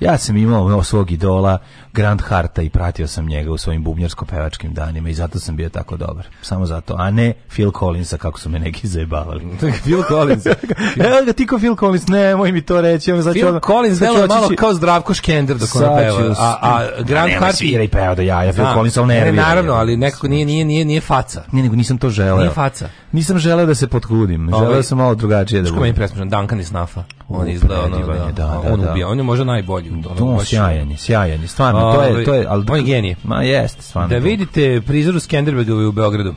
Ja sam imao svog idola, Grand Harta i pratio sam njega u svojim bubnjarsko-pevačkim danima i zato sam bio tako dobar. Samo zato. A ne Phil Collinsa, kako su me neki zajebavali. Phil Collins. Evo ga ti ko Phil Collins, nemoj mi to reći. Ono, Phil ono, Collins deluje malo kao Zdravko Škender dok ono peva. A, a Grand Harta... Svira i peva do jaja, Phil da. Collins, ali nervira. ne, naravno, ali nekako nije, nije, nije, nije faca. Nije, nego nisam to želeo. Nije faca. Nisam želeo da se potkudim. Ovaj- želeo sam malo drugačije da budem. Što meni presmešan, Duncan i Snafa. On izgleda, ono, da da, da, da, on ubija. On je možda najbolji u tome. Sjajan je, sjajan je, stvarno stvarno. To je, to je, al On je genije. Ma jeste, stvarno. Da vidite prizoru Skenderbegovi u Beogradu.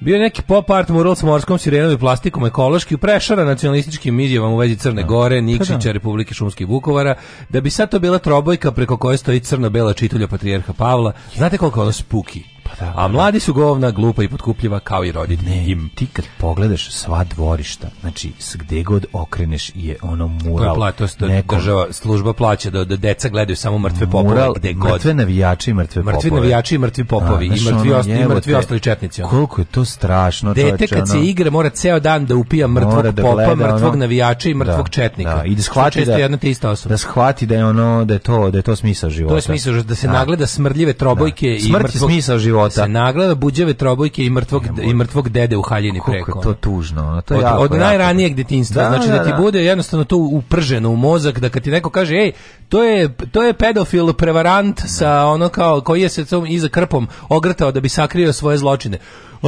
Bio neki pop art mural s morskom sirenom i plastikom ekološki prešara nacionalističkim izjavama u vezi Crne da. Gore, pa Nikšića, da. Republike Šumskih Vukovara, da bi sad to bila trobojka preko koje stoji crno-bela čitulja patrijarha Pavla. Znate koliko je ono spuki? Pa da, a mladi su govna, glupa i potkupljiva kao i roditelji im. Ti kad pogledaš sva dvorišta, znači gde god okreneš je ono mural. To je neko... država, služba plaća da, da deca gledaju samo mrtve popove mural, gde god. Mrtve navijači i mrtve popove. Mrtvi navijači i mrtvi popovi a, i mrtvi, ono, ostali, mrtvi te, ostali četnici. Ono. Koliko je to strašno. Dete kad ono, se igra mora ceo dan da upija mrtvog da popa, gleda, mrtvog ono, navijača i da, mrtvog da, četnika. Da, I da shvati da, jedna te ista osoba. da shvati da je ono da je to da je to smisao života. To je smisao da se da. nagleda smrdljive trobojke da. i mrtvog smisao života života. Se naglave buđave trobojke i mrtvog i mrtvog dede u haljini Kako preko. Kako to tužno, ono. to od, jako, od najranijeg jako. detinjstva. Da, znači da, da, da, ti bude jednostavno to uprženo u mozak da kad ti neko kaže ej, to je to je pedofil prevarant sa ono kao koji je se iza krpom ogrtao da bi sakrio svoje zločine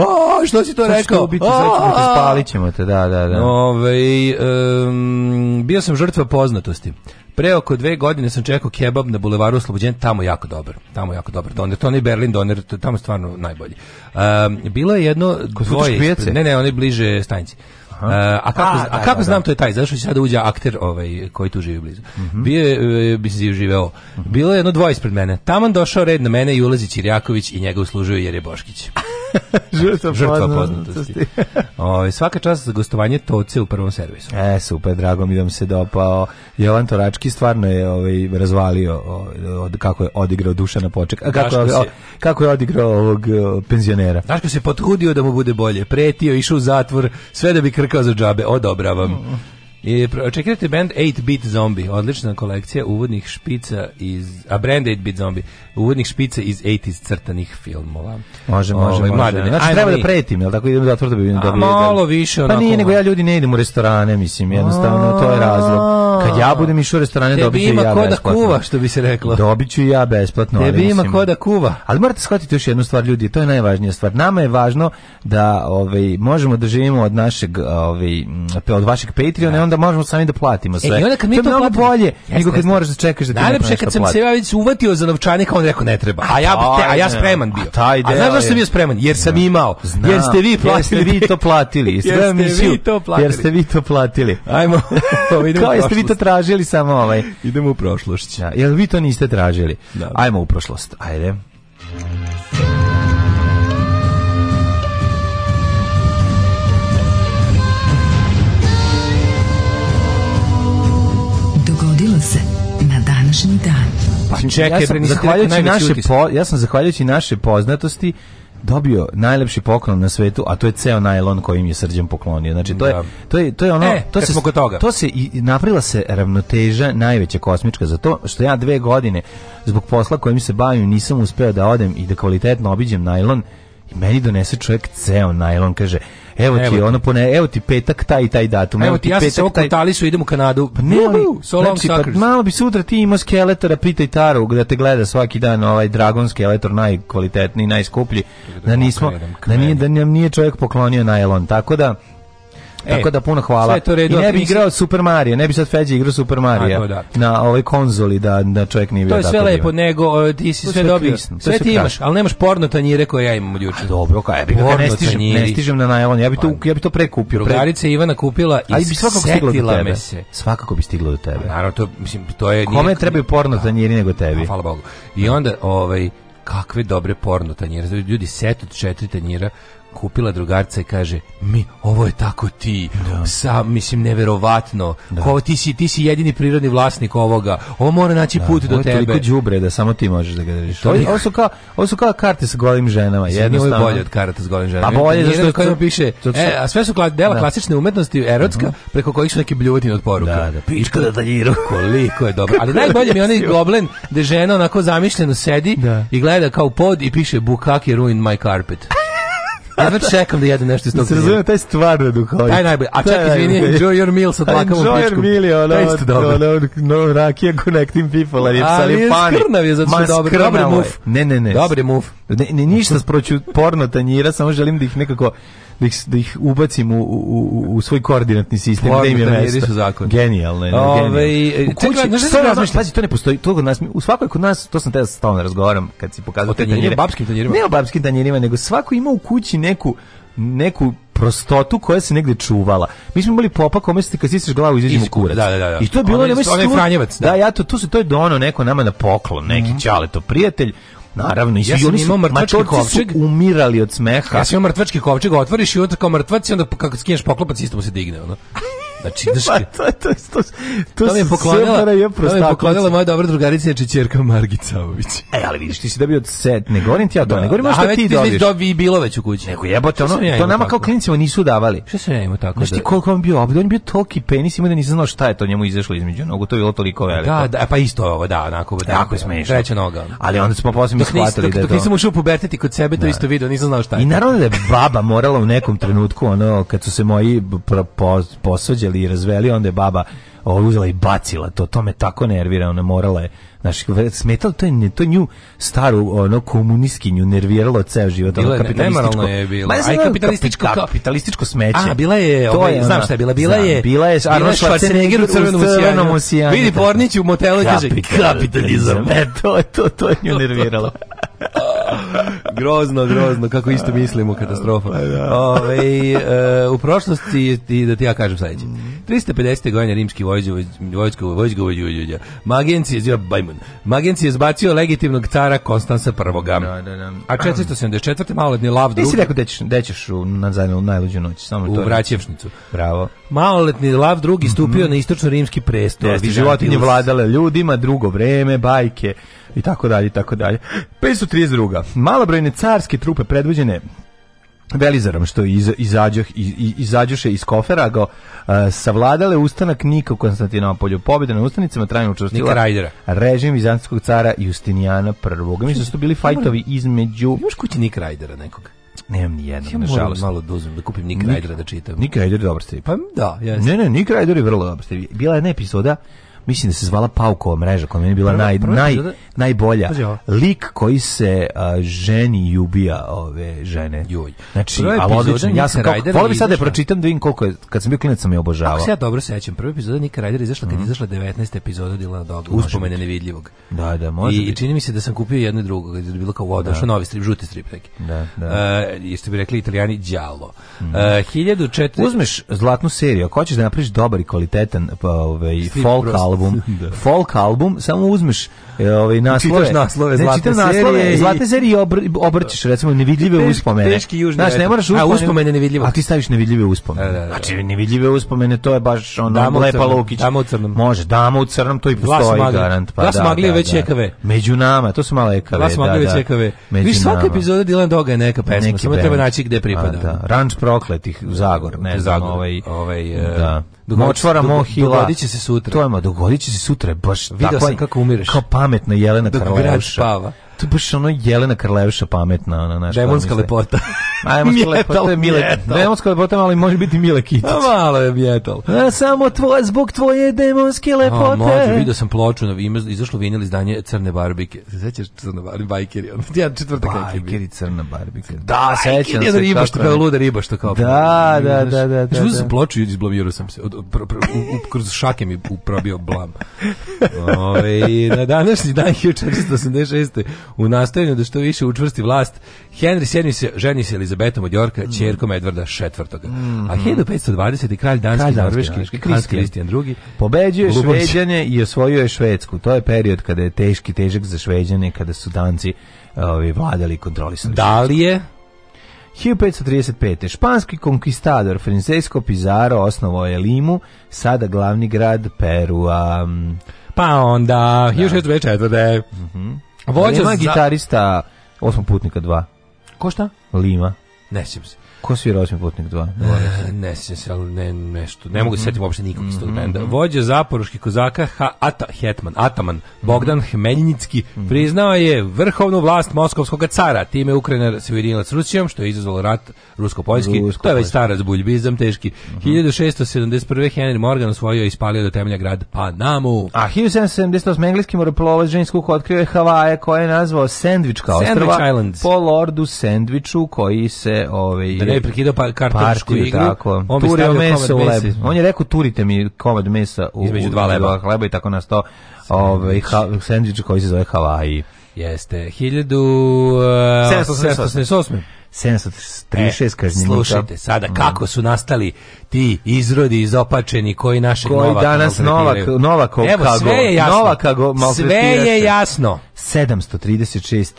O, što si to Sad rekao? Ubiti, spalit ćemo te, da, da, da. Ove, um, bio sam žrtva poznatosti. Pre oko dve godine sam čekao kebab na bulevaru Oslobođen, tamo jako dobar. Tamo jako dobar doner, to onaj Berlin doner, tamo je stvarno najbolji. Um, bilo je jedno Kod dvoje, ne, ne, onaj bliže stanici. Uh, a kako, a, a da, kako da, da. znam da. to je taj, zašto će sada uđe akter ovaj, koji tu živi blizu. Mm -hmm. Bio e, bi se živeo. Mm -hmm. Bilo je jedno dvoje ispred mene. Taman došao red na mene i ulazi Čirjaković i njega uslužuje jer je Boškić. žrtva, žrtva poznatosti. o, ovaj, svaka čast za gostovanje Toce u prvom servisu. E, super, drago mi da vam se dopao. Jovan Torački stvarno je ovaj, razvalio od, kako je odigrao duša na poček. A kako, o, kako je odigrao ovog o, penzionera. Daško se potrudio da mu bude bolje. Pretio, išao u zatvor, sve da bi krkao za džabe. Odobravam. Mm. I očekajte band 8-bit zombie, odlična kolekcija uvodnih špica iz a brand 8-bit zombie uvodnih špica iz 80 crtanih filmova. Može, može, Ove, ovaj, može. Znači, treba da pretim, jel tako idem da otvrdo bi mi dobili. Malo više onako. Pa nije, nego ja ljudi ne idem u restorane, mislim, jednostavno, to je razlog. Kad ja budem išao u restorane, dobit ću i ja besplatno. Tebi ima ko da kuva, što bi se reklo. Dobit ću i ja besplatno. Tebi ima ko da kuva. Ali morate shvatiti još jednu stvar, ljudi, to je najvažnija stvar. Nama je važno da ovaj, možemo da živimo od našeg, ovaj, od vašeg Patreona i da. onda možemo sami da platimo sve. E, i onda kad mi to, to platimo, bolje nego kad moraš da čekaš da ti Najlepše kad sam se ja već uvatio za novčanik, on rekao ne treba. A ja bih a ja spreman bio. A, a znaš zašto sam bio spreman? Jer sam imao. Znam. Jer ste vi platili. Jer ste vi to platili. Jer ste vi to platili. Jer ste vi to platili. Ajmo. Pa Kao jeste vi to tražili samo ovaj. Idemo u prošlost. Da, jel vi to niste tražili? Da. Ajmo u prošlost. Ajde. Pa čekaj, ja sam, da zahvaljujući naše po, ja sam zahvaljujući naše poznatosti dobio najlepši poklon na svetu, a to je ceo najlon kojim je Srđan poklonio. Znači to je da. to je to je ono e, to se toga. To se i napravila se ravnoteža najveća kosmička za to što ja dve godine zbog posla kojim se bavim nisam uspeo da odem i da kvalitetno obiđem najlon i meni donese čovjek ceo najlon kaže Evo, evo ti, ono pone, evo ti petak taj taj datum. Evo, evo ti, ja sam se okutali su, idemo u Kanadu. Pa ne, no, so znači, pa, malo bi sutra ti ima skeletora, pitaj taru, da te gleda svaki dan ovaj dragonski skeletor, najkvalitetniji, najskuplji, da, da nismo, da, nije, da nam nije čovjek poklonio najlon, tako da... E, tako da puno hvala. Sve to redu, I ne bi igrao Super Mario, ne bi sad Feđa igrao Super Mario da. na ovoj konzoli da, da čovjek nije bio e, To je sve lepo, nego ti si sve dobio. Sve ti imaš, ali nemaš porno tanjire koje ja imam od juče. Dobro, kaj, ja bi porno ne stižem, ne stižem na najavon, ja bi to, pa, ja bi to prekupio. Drugarica Ivana kupila i bi svakako stiglo do tebe. Svakako bi stiglo do tebe. Pa naravno, to, mislim, to je... Kome treba porno da. tanjiri nego pa, tebi? Hvala Bogu. I onda, ovaj, kakve dobre porno tanjire. Ljudi, set od četiri tanjira kupila drugarca i kaže mi ovo je tako ti da. sam mislim neverovatno da. Ko, ti si ti si jedini prirodni vlasnik ovoga ovo mora naći da. put do ovo je tebe toliko đubre da samo ti možeš da ga rešiš to ovo su kao ovo su kao karte sa golim ženama jednostavno je bolje od karata sa golim ženama pa bolje zato što kao piše e, a sve su kla, dela da. klasične umetnosti erotska uh mhm. -huh. preko kojih su neke bljuvotine od poruka da da pička da daljiru koliko je dobro ali najbolje mi onaj goblen gde žena onako zamišljeno sedi da. i gleda kao pod i piše bukaki ruin my carpet Jedva znači čekam da jedem nešto iz da tog. Razumijem taj stvarno duhovit. Taj najbolji. A čekaj, izvini, enjoy your meal sa dlakavom pičkom. Enjoy your meal, ono, ono, ono, ono, rakija connecting people, ali je je pani. Ali skrnav je, zato što je dobro. Dobar move. Ne, ne, ne. Dobar move. Ne, ne, ništa sproću porno tanjira, samo želim da ih nekako da ih, da ih ubacim u, u, u svoj koordinatni sistem gde im je mesto. Zakon. Genijalno je. U e, kući, čega, što razmišljaš? to ne postoji. To kod nas, u svakoj kod nas, to sam te na da razgovaram kad si pokazao te tanjire. Babskim tanjirima. Ne o babskim tanjirima, nego svako ima u kući neku neku prostotu koja se negde čuvala. Mi smo imali popa kome se kad siseš glavu izađemo Iz, kurac. Da, da, da. I to je bilo da onaj, onaj Franjevac. Da. da, ja to, tu se to je dono neko nama na poklon, neki mm -hmm. čale to prijatelj. Naravno, i svi ja oni imao mrtvački kovčeg. Su umirali od smeha. Ja sam imao mrtvački kovčeg, otvoriš i onda kao mrtvac i onda kako skinješ poklopac isto mu se digne. Ono. Znači, daš, pa, to, to, to, to, to mi je poklonila, to mi je poklonila moja dobra drugarica, znači čerka Margit Savović. E, ali vidiš, ti si dobio set, ne govorim ti ja to, da, ne govorim da, šta ti dobiš. A dobi bilo već u kući. Neko jebote, ono, ja to nama tako? kao klinicima nisu davali. Što se ja imao tako? Znaš ti da- koliko on bio obdje, on bio toliki penis, ima da nisam znao šta je to njemu izašlo između nogu, to je bilo toliko veliko. Da, da, pa isto ovo, da, onako, da, jako da, smešno. Treća noga. Ali onda smo posle mi shvatili da je to. Dok nisam ušao puberteti kod sebe, to da. isto video, nisam znao šta je. I naravno da je baba morala u nekom trenutku, ono, kad su se moji posuđe uzeli i razveli, onda je baba ovo uzela i bacila to, to me tako nervira, ona morala je, znaš, smetalo, to je, to nju staru, ono, komunistkinju nerviralo ceo život, bilo ono, kapitalističko, je bilo. Aj, kapitalističko, kapita, kapitalističko smeće. A, bila je, to ovaj, je, znam šta je bila, bila znam, je, bila je Arnold Schwarzenegger u crvenom usijanu, usijanu vidi Pornić u motelu kaže, kapitalizam, e, to, to, to, to je nju nerviralo. grozno, grozno, kako isto mislimo, katastrofa. Da. Ove, ovaj, e, u prošlosti, i da ti ja kažem sledeće, 350. godine rimski vojsko vojsko vojđuđa, Magencije, bajmun, Magencije zbacio legitimnog cara Konstansa I. Da, da, A 474. maloletni Lav II. Ti si rekao da ćeš, da ćeš u, na, na najluđu noć. Samo u Vraćevšnicu. Bravo. Maloletni Lav drugi stupio mm. na istočno rimski presto. Jeste, životinje vladale ljudima, drugo vreme, bajke i tako dalje i tako dalje. 532. Malobrojne carske trupe predvođene Velizarom što iz, izađoh, iz, izađoše iz kofera ga uh, savladale ustanak Nika u Konstantinopolju. Pobjeda na ustanicama trajno učestila režim Vizantskog cara Justinijana I. Mislim da su to bili fajtovi između... Imaš kući Nik Rajdera nekog? Nemam ni jednog, ja nažalost. malo da uzmem, da kupim Nick Nik, Rajdera da čitam. Nik Rajder je dobar strip. Pa da, jes. Ne, ne, Nik Rajder je vrlo dobar strip. Bila je jedna epizoda mislim da se zvala Paukova mreža, koja mi je bila prva, naj, prva naj, da... najbolja. Lik koji se a, ženi i ubija ove žene. Joj. Znači, ali odlično. Ja sam volio bi sad da je pročitam da vidim koliko je, kad sam bio klinac sam je obožavao. Ako se ja dobro sećam, prva epizoda Nika Rajdera izašla kad je mhm. izašla 19. epizoda Dilana Dogla, Uspomene nevidljivog. Da, da, može I, biti. I čini mi se da sam kupio jedno i drugo, kad je bilo kao voda, što novi strip, žuti strip neki. Da, da. Uh, jeste bi rekli italijani, đalo. Mm. Uh, 1400... Uzmeš zlatnu seriju, ako hoćeš da napraviš dobar i kvalitetan pa, ovaj, folk album, album. da. Folk album, samo uzmeš e, ovaj naslove, čitaš naslove zlatne, čitaš naslove, i... zlatne serije i obr, obrćeš recimo nevidljive teški, uspomene. Teški južni. Znaš, ne moraš uspomene, a uspomene nevidljive. A ti staviš nevidljive uspomene. Da, da, da. Znači nevidljive uspomene to je baš ono damo Lepa Lukić. Damo u crnom. Može, damo u crnom, to i postoji Glas garant, pa Glas da. Glas da, već EKV. Da. Među nama, to su malo EKV. Glas da, Magli već EKV. Vi svaka epizoda Dylan Doga je neka pesma, samo treba naći gde pripada. Da, Ranč prokletih Zagor, ne znam, ovaj ovaj e, da Močvara Mohila. Dogodit će se sutra. To je, dogodit će se sutra, baš Video tako sam kako umireš. Kao pametna Jelena Dok Karlajuša. Dok grad spava. To je baš ono Jelena Krlevša pametna, ona naša. Demonska lepota. Demonska lepota je Mile. Demonska lepota, ali može biti Mile Kitić. Pa malo je metal. A, samo tvoje, zbog tvoje demonske lepote. A, može, vidio sam ploču, na, ima, izašlo vinil izdanje Crne barbike. Se sećaš Crne barbike? Bajkeri. Ja četvrtak je Bajkeri Crna barbike. Da, sećam se. Riba što kao luda riba što kao. Da, da, da, da, da. da, da. sam ploču i izblamirao sam se. Od, pro, pro, u, kroz šake mi probio blam. Ove, ovaj, na današnji dan 1486 u nastojanju da što više učvrsti vlast, Henry VII se ženi se Elizabetom od Jorka, mm. čerkom Edvarda IV. Mm. A 1520. Mhm. kralj danski, norveški, kralj Kristijan II. Pobeđuje Šveđane i osvojio Švedsku. To je period kada je teški težak za Šveđane, kada su danci ovi, ovaj, vladali i kontrolisali. Da li je 1535. Španski konkistador Francesco Pizarro osnovao je Limu, sada glavni grad Perua. Pa onda, da. 1624. Mhm. Mm Vođa Lima je za... gitarista osmoputnika 2. Ko šta? Lima. Ne sjećam se. Ko svira Osmi putnik 2? E, ne sjećam se, ali ne, nešto. Ne mogu se mhm. sjetiti uopšte nikog iz tog mhm. benda. Vođa zaporuških kozaka ha, Ata, Hetman, Ataman, Bogdan mhm. Hmeljnicki priznao je vrhovnu vlast Moskovskog cara. Time Ukrajina se ujedinila s Rusijom, što je izazvalo rat rusko-poljski. to je već starac buljbizam teški. 1671. Henry Morgan osvojio i ispalio do temelja grad Panamu. A 1778. engleski morapolovac James otkrio je Havaje koje je nazvao Sandvička ostrava Sandwich Islands. po lordu Sandwichu, koji se ovaj, ne bi prekidao pa kartašku igru. Tako. On bi stavio meso u leb. On je rekao turite mi komad mesa u, između dva leba. hleba i tako na sto ovaj sendvič koji se zove Havaji. Jeste, 1788. 736 eh, e, kažnjenika. Slušajte sada mm. kako su nastali ti izrodi izopačeni koji naše koji danas Novak Novak Evo, sve je jasno. Novaka, sve je jasno. 736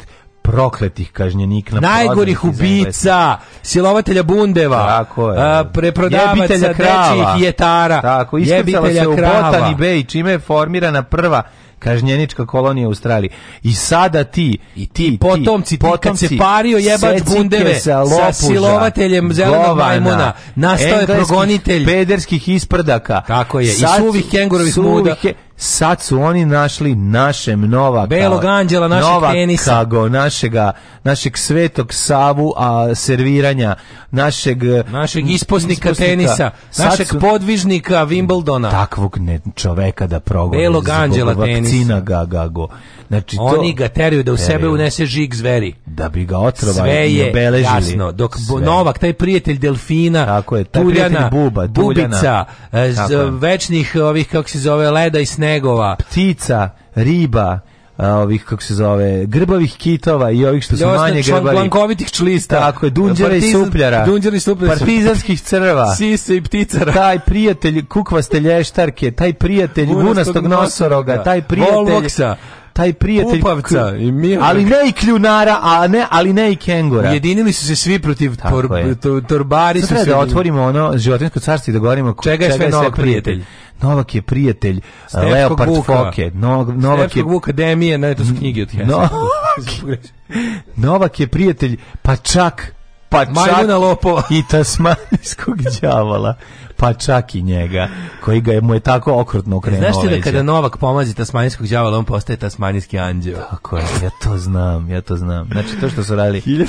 prokletih kažnjenik na najgorih ubica, silovatelja bundeva, tako je. A, preprodavaca dečijih jetara. Tako, iskrcala se u Botan Bej, čime je formirana prva kažnjenička kolonija u Australiji. I sada ti, i ti, ti potomci, ti, potomci, kad se pario jebać bundeve sa, lopuža, sa silovateljem zelenog majmuna, nastao je progonitelj pederskih isprdaka. Tako je, sad, i suvih kengurovih muda sad su oni našli našem nova belog anđela našeg nova penisa kago, našega našeg svetog savu a serviranja našeg našeg isposnika, isposnika tenisa našeg su, podvižnika Wimbledona takvog ne čoveka da progoni belog anđela tenisa vakcina ga gago Znači, to, Oni ga teraju da u sebe unese žig zveri. Da bi ga otrovali Sve i obeležili. jasno. Dok Sve. Novak, taj prijatelj Delfina, Tako je, taj Tuljana, Buba, Bubica, e, večnih ovih, kako se zove, leda i snegova. Ptica, riba, ovih kako se zove grbavih kitova i ovih što su Ljosna, manje grbavih plankovitih člista tako je dunđera i supljara dunđera i supljara partizanskih crva sise i pticara taj prijatelj kukvaste lještarke taj prijatelj vunastog nosoroga taj prijatelj volvoksa taj prijatelj Pupavca i Mira. Ali ne i kljunara, a ne, ali ne i kengora. Ujedinili su se svi protiv tor, to, torbari. Sada da otvorimo ono životinsko carstvo i da govorimo čega je sve, čega novak prijatelj. Novak je prijatelj uh, Stepskog Leopard Vuka. Foke. No, Novak Stepskog je... Vuka Demije, ne, to su knjige od Hesa. No... Novak je prijatelj, pa čak pa čak lopova. i tasmanijskog đavola pa čak i njega koji ga je mu je tako okrutno okrenuo Znaš ti da kada Novak pomazi tasmanijskog đavola on postaje tasmanijski anđeo tako je ja to znam ja to znam znači to što su radili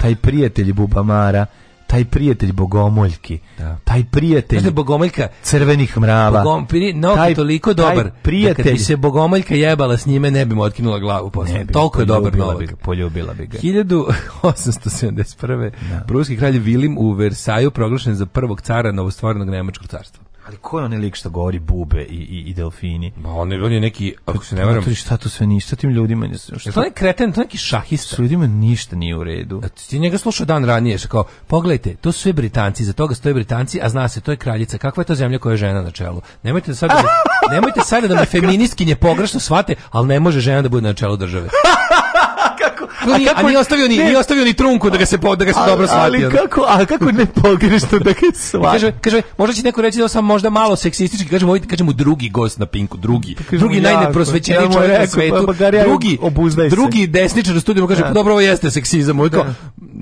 taj prijatelj Bubamara taj prijatelj bogomoljki, da. taj prijatelj Znate, da bogomoljka crvenih mrava. Bogom, pri, no, taj, toliko dobar taj prijatelj. Da kad bi se bogomoljka jebala s njime, ne bi mu otkinula glavu posle. Toliko je dobar novak. Bi, poljubila bi ga. 1871. Da. Pruski kralj Vilim u Versaju proglašen za prvog cara novostvorenog Nemačkog carstva. Ali ko je onaj lik što govori bube i, i, i delfini? Ma on je, on je neki, ako se ne varam... To, šta to sve ništa tim ljudima... Šta? To je kreten, to je neki šahista. S ljudima ništa nije u redu. A ti njega slušao dan ranije, što kao, pogledajte, to su sve Britanci, za toga stoje Britanci, a zna se, to je kraljica. Kakva je to zemlja koja je žena na čelu? Nemojte da sad nemojte sad da me feministkinje pogrešno shvate, ali ne može žena da bude na čelu države. A, ni, kako, a nije ostavio ni, ne, nije ostavio ni trunku da ga se, da ga se ali, dobro shvatio. Ali kako, a kako ne pogreš pogrešno da ga shvatio? kaže, kaže, možda će neko reći da sam možda malo seksistički, kaže mu, ovaj- kaže mu drugi gost na Pinku, drugi, pa drugi najneprosvećeniji ja čovjek na pa svetu, pa, drugi, drugi desničar u studiju, kaže, da. Pa dobro, ovo jeste seksizam, ovo kao, da.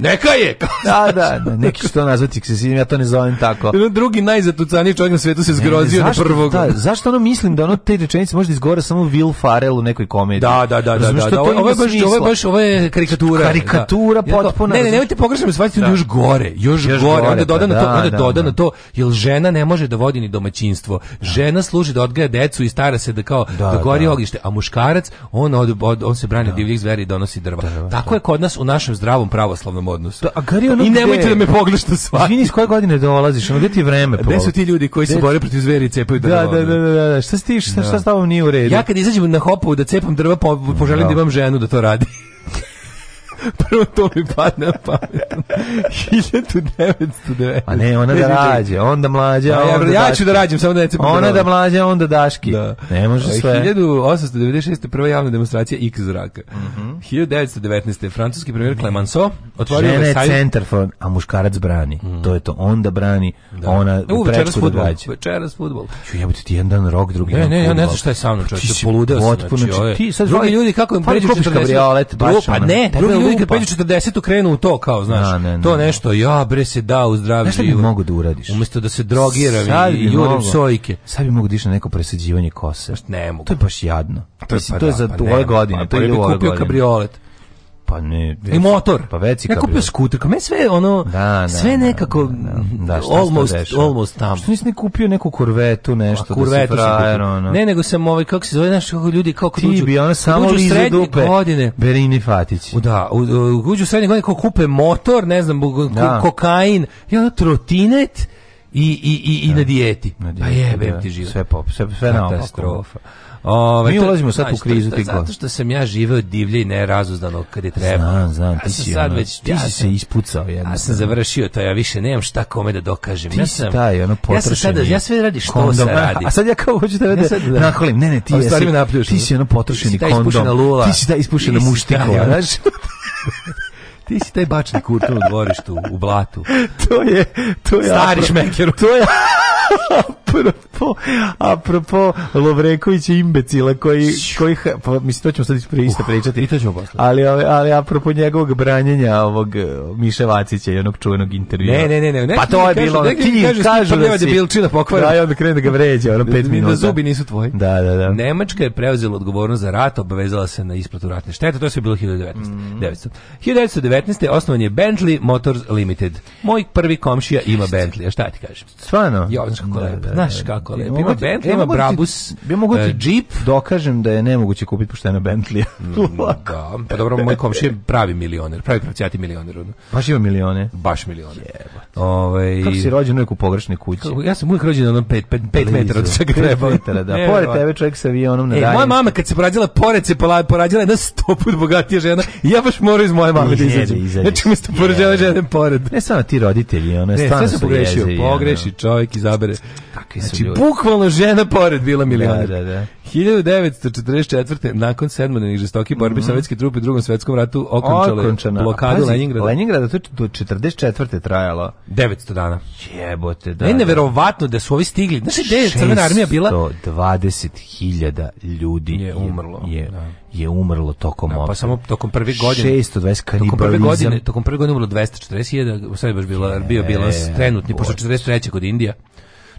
neka je! da, da, da, neki što nazvati seksizam, ja to ne zovem tako. Drugi najzatucaniji čovjek na svetu se zgrozio ne, na prvog. Da, zašto ono mislim da ono te rečenice možda izgovara samo Will Farrell u nekoj komediji? Da, da, da, da, da, da, ovo je baš, ovo je baš, ovo je karikatura. Karikatura da. potpuno. Ne, ne, nemojte pogrešno shvatiti, da. još gore, još, još gore, gore, onda dodano da, to, onda da, dodano da. to, jel žena ne može da vodi ni domaćinstvo. Žena služi da odgaja decu i stara se da kao da, da gori da. oglište, a muškarac on od, od, on se brani da. divljih zveri i donosi drva. Tako da. je kod nas u našem zdravom pravoslavnom odnosu. Da, a gari ono I nemojte da me pogrešno shvatite. Izvini, iz koje godine dolaziš? Ono gde ti je vreme? Gde su ti ljudi koji se bore protiv zveri i cepaju drva? Da, da, da, da, šta stiš, šta, šta s tobom nije u redu? Ja kad izađem na hopu da cepam drva, poželim da imam ženu da to radi. Prvo to mi padne na pamet. 1990. A ne, ona da rađe, onda mlađa, ja, onda Ja ću da rađem, samo da ne Ona da mlađa, onda daški. Da. Ne može sve. 1896. prva javna demonstracija X zraka. Mm -hmm. 1919. francuski premijer Clemenceau otvorio Žena je centar, a muškarac brani. Mm. To je to, onda brani, da. ona da, u večeras da futbol. Večeras futbol. Ču, jebati ti jedan dan rok, drugi ne, dan Ne, ne, ja ne znam šta je sa mnom, čovječe, poludeo sam. Potpuno, znači, ti sad drugi ljudi kako im pređu 40. Kabriolet, pa ne, drugi ljudi kad pređu 40 krenu u to kao, znaš, ne, da, ne, ne, to nešto, ja bre se da u zdrav bi mogu da uradiš? Umesto da se drogiram sad i jurim sojke. Sad bi mogu da na neko presađivanje kose. Ne mogu. To je baš jadno. To je, pa, to je da, za pa, ove godine. Pa, to je bi kupio kabriolet. Pa ne, I motor. Pa veći Ja kupio skuter, kao sve ono, da, ne, da, sve da, nekako da, da, da almost, almost tamo. Što nisi ne kupio neku korvetu, nešto A, pa kurvetu da frajer, ono. Ne, nego sam ovaj, kako se zove, znaš, kako ljudi, kako kad Ti bi ona samo iz dupe, godine, Berini Fatić. U, da, u, u, uđu srednje godine, kako kupe motor, ne znam, da. kokain, i ono trotinet, i, i, i, i na dijeti. Na pa dijeti pa jebem ti život. Sve pop, sve, sve na Ove, Mi ulazimo sad u krizu. Što, zato što sam ja živeo divlje i nerazuzdano kad je treba. Znam, znam, ja ti si, sad ono, već, ti ja si se ispucao. Jedno. Ja sam završio to, ja više nemam šta kome da dokažem. Ti ja sam, taj, ono ja sam sada, ja sve radi što kondom, se radi. A sad ja kao hoću tebe da ja da sad, da, nakolim. Ne, ne, ti, jesi, ti si ono potrošeni kondom. Ti si ta lula. Ti si ta ispušena muštika. Ti si taj bačni kurton u dvorištu, u blatu. to je, to je. Stari šmeker. To je apropo, apropo Lovrekovića imbecila koji, koji pa, mislim, to ćemo sad isto uh, pričati. Uh, I to ćemo posle. Ali, ali, ali apropo njegovog branjenja ovog e, Miše Vacića i onog čuvenog intervjua. Ne, ne, ne. ne. pa to je bilo, neki ti kažu, kažu da, da si. Bilčina pokvara. Da, i onda krene da ga vređa, ono pet da, da, minuta. Da zubi nisu tvoji. Da, da, da. Nemačka je preuzela odgovornost za rat, obavezala se na isplatu ratne štete, to se je bilo 1919. Mm. 900. 1919. osnovan je Bentley Motors Limited. Moj prvi komšija ima Bentley, a šta ti kažem? Stvarno? Jovnička kolega. Da, da, da, Znaš e, kako lepo. Ima Bentley, ima Brabus. Bi mogu ti e, Jeep? Dokažem da je nemoguće kupiti pošteno Bentley. Mm, da, pa dobro, moj komšija je pravi milioner, pravi pravcijati milioner. Baš ima milione? Baš milione. Ovaj Kako si rođen uvijek u pogrešnoj kući? Ja sam uvijek rođen na 5 5 metara od svega treba. da. Pored tebe čovjek sa avionom na dalje. Moja mama kad se porađala, pored se porađala jedna 100 put bogatija žena. Ja baš moram iz moje mame da izađem. Znači mi ste porađala žena pored. Ne samo ti roditelji, ona je stvarno. Ne, sve sam pogrešio, pogreši čovjek izabere kakvi znači, su ljudi. bukvalno žena pored bila da, milioner. Da, da, da. 1944. nakon sedmodenih žestoki borbi mm -hmm. sovjetske trupe u drugom svjetskom ratu okončale Okončana. blokadu Pazi, Leningrada. Leningrada to je do 44. trajalo. 900 dana. Jebote, da. Ne, da. neverovatno da su ovi stigli. Znaš gde je crvena armija bila? 620.000 ljudi je umrlo. Je, da. je umrlo tokom da, Pa samo tokom prve godine. 620 kanibalizam. Tokom prve godine, tokom prve godine umrlo 240.000, sve baš bila, bio bilans e, trenutni, pošto 43. kod Indija.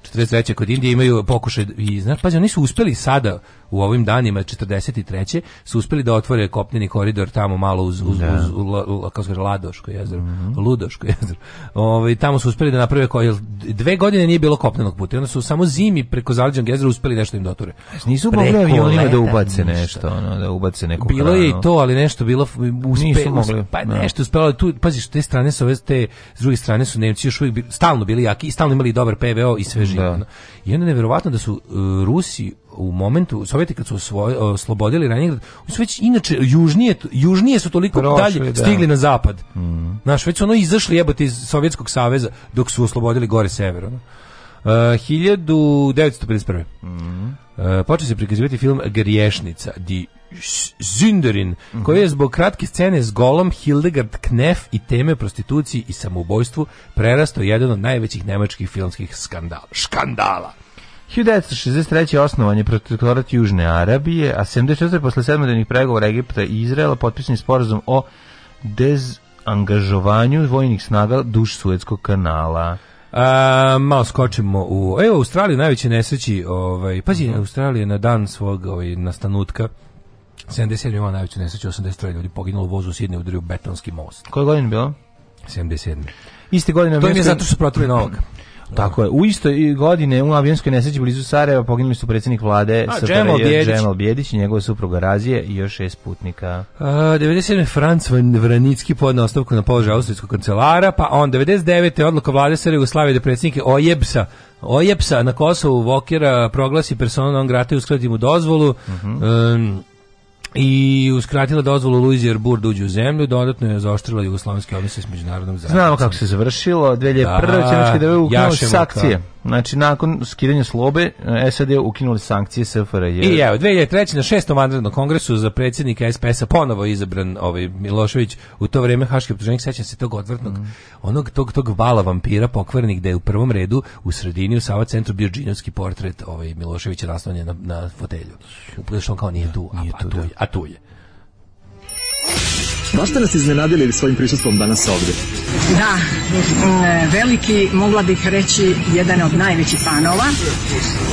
43. kod Indije imaju pokušaj i znaš pazi oni su uspeli sada u ovim danima 43. su uspeli da otvore kopneni koridor tamo malo uz, uz, da. uz, uz kako se kaže, Ladoško jezero, mm -hmm. Ludoško jezero. Ove, ovaj, tamo su uspeli da naprave koje, dve godine nije bilo kopnenog puta, onda su samo zimi preko Zalđan jezera uspeli nešto im doture. Da nisu mogli avionima da ubace nešto, ono, da ubace neku Bilo kranu. je i to, ali nešto bilo uspe, Nisu mogli, pa da. nešto uspelo tu, paziš, te strane su ove, te s druge strane su Nemci još uvijek bili, stalno bili jaki stalno imali dobar PVO i sve da. živo. I onda neverovatno da su uh, Rusi u momentu Sovjeti kad su osvoj, oslobodili Leningrad, su već inače južnije južnije su toliko Prošli, dalje da. stigli da. na zapad. Mhm. Naš već su ono izašli jebote iz Sovjetskog saveza dok su oslobodili gore sever. Ono. Uh, 1951. Mm. -hmm. Uh, počeo se prikazivati film Griješnica, di Zinderin, mm -hmm. koji je zbog kratke scene s golom Hildegard Knef i teme prostituciji i samoubojstvu prerastao jedan od najvećih nemačkih filmskih skandala. Škandala! 1963. osnovan je protektorat Južne Arabije, a 74. posle sedmodenih pregovora Egipta i Izraela potpisan je sporazum o dezangažovanju vojnih snaga duž Suetskog kanala. A, malo skočimo u evo Australiju najveće nesreći ovaj pazi mm -hmm. Australija na dan svog ovaj nastanutka 77 ima najveću nesreću 83 ljudi poginulo u vozu Sidne udario betonski most. Koje godine bilo? 77. Iste godine To je zato što protruje Novak. Tako je. U istoj godine u avionskoj nesreći blizu Sarajeva poginuli su predsjednik vlade SFRJ Džemal Bjedić i njegova supruga Razije i još šest putnika. Uh, 97. Franc Vranicki podnao ostavku na položaj austrijskog kancelara, pa on 99. odluka vlade Sre Jugoslavije da predsjednike Ojebsa Ojepsa na Kosovu Vokera proglasi persona non grata i uskrati mu dozvolu. Uh -huh. um, i uskratila dozvolu Luizi Arbur da uđe u zemlju, dodatno je zaoštrila jugoslovenske odnose s međunarodnom zajednicom. Znamo kako se završilo, 2001. Da, Čemačke da je ukinuo sankcije. Znači, nakon skidanja slobe, e, SAD je ukinuli sankcije SFRJ. I evo, 2003. na šestom vanrednom kongresu za predsjednika SPS-a ponovo izabran ovaj Milošević, u to vrijeme Haški optuženik, sećam se tog odvrtnog, mm. onog tog, tog vala vampira pokvarnih da je u prvom redu u sredini u Sava centru bio džinovski portret ovaj Miloševića naslonjen na, na fotelju. Upravo on kao nije tu, a, nije pa, tu, da a tu je. Baš ste nas iznenadili svojim prisustvom danas ovde? Da, mm, veliki, mogla bih reći, jedan od najvećih fanova.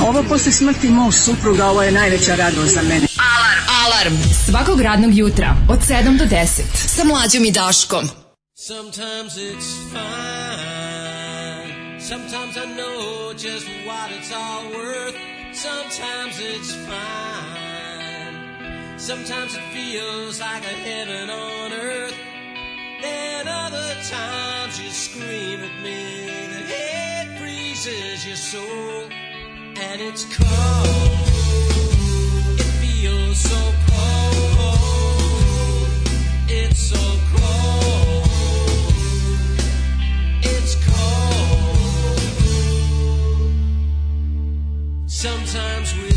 Ovo posle smrti mog supruga, ovo je najveća radost za mene. Alarm! Alarm! Svakog radnog jutra, od 7 do 10. Sa mlađom i Daškom. Sometimes it's fine Sometimes I know just what it's all worth Sometimes it's fine Sometimes it feels like a heaven on earth. Then other times you scream at me. The head freezes your soul, and it's cold. It feels so cold. It's so cold. It's cold. Sometimes we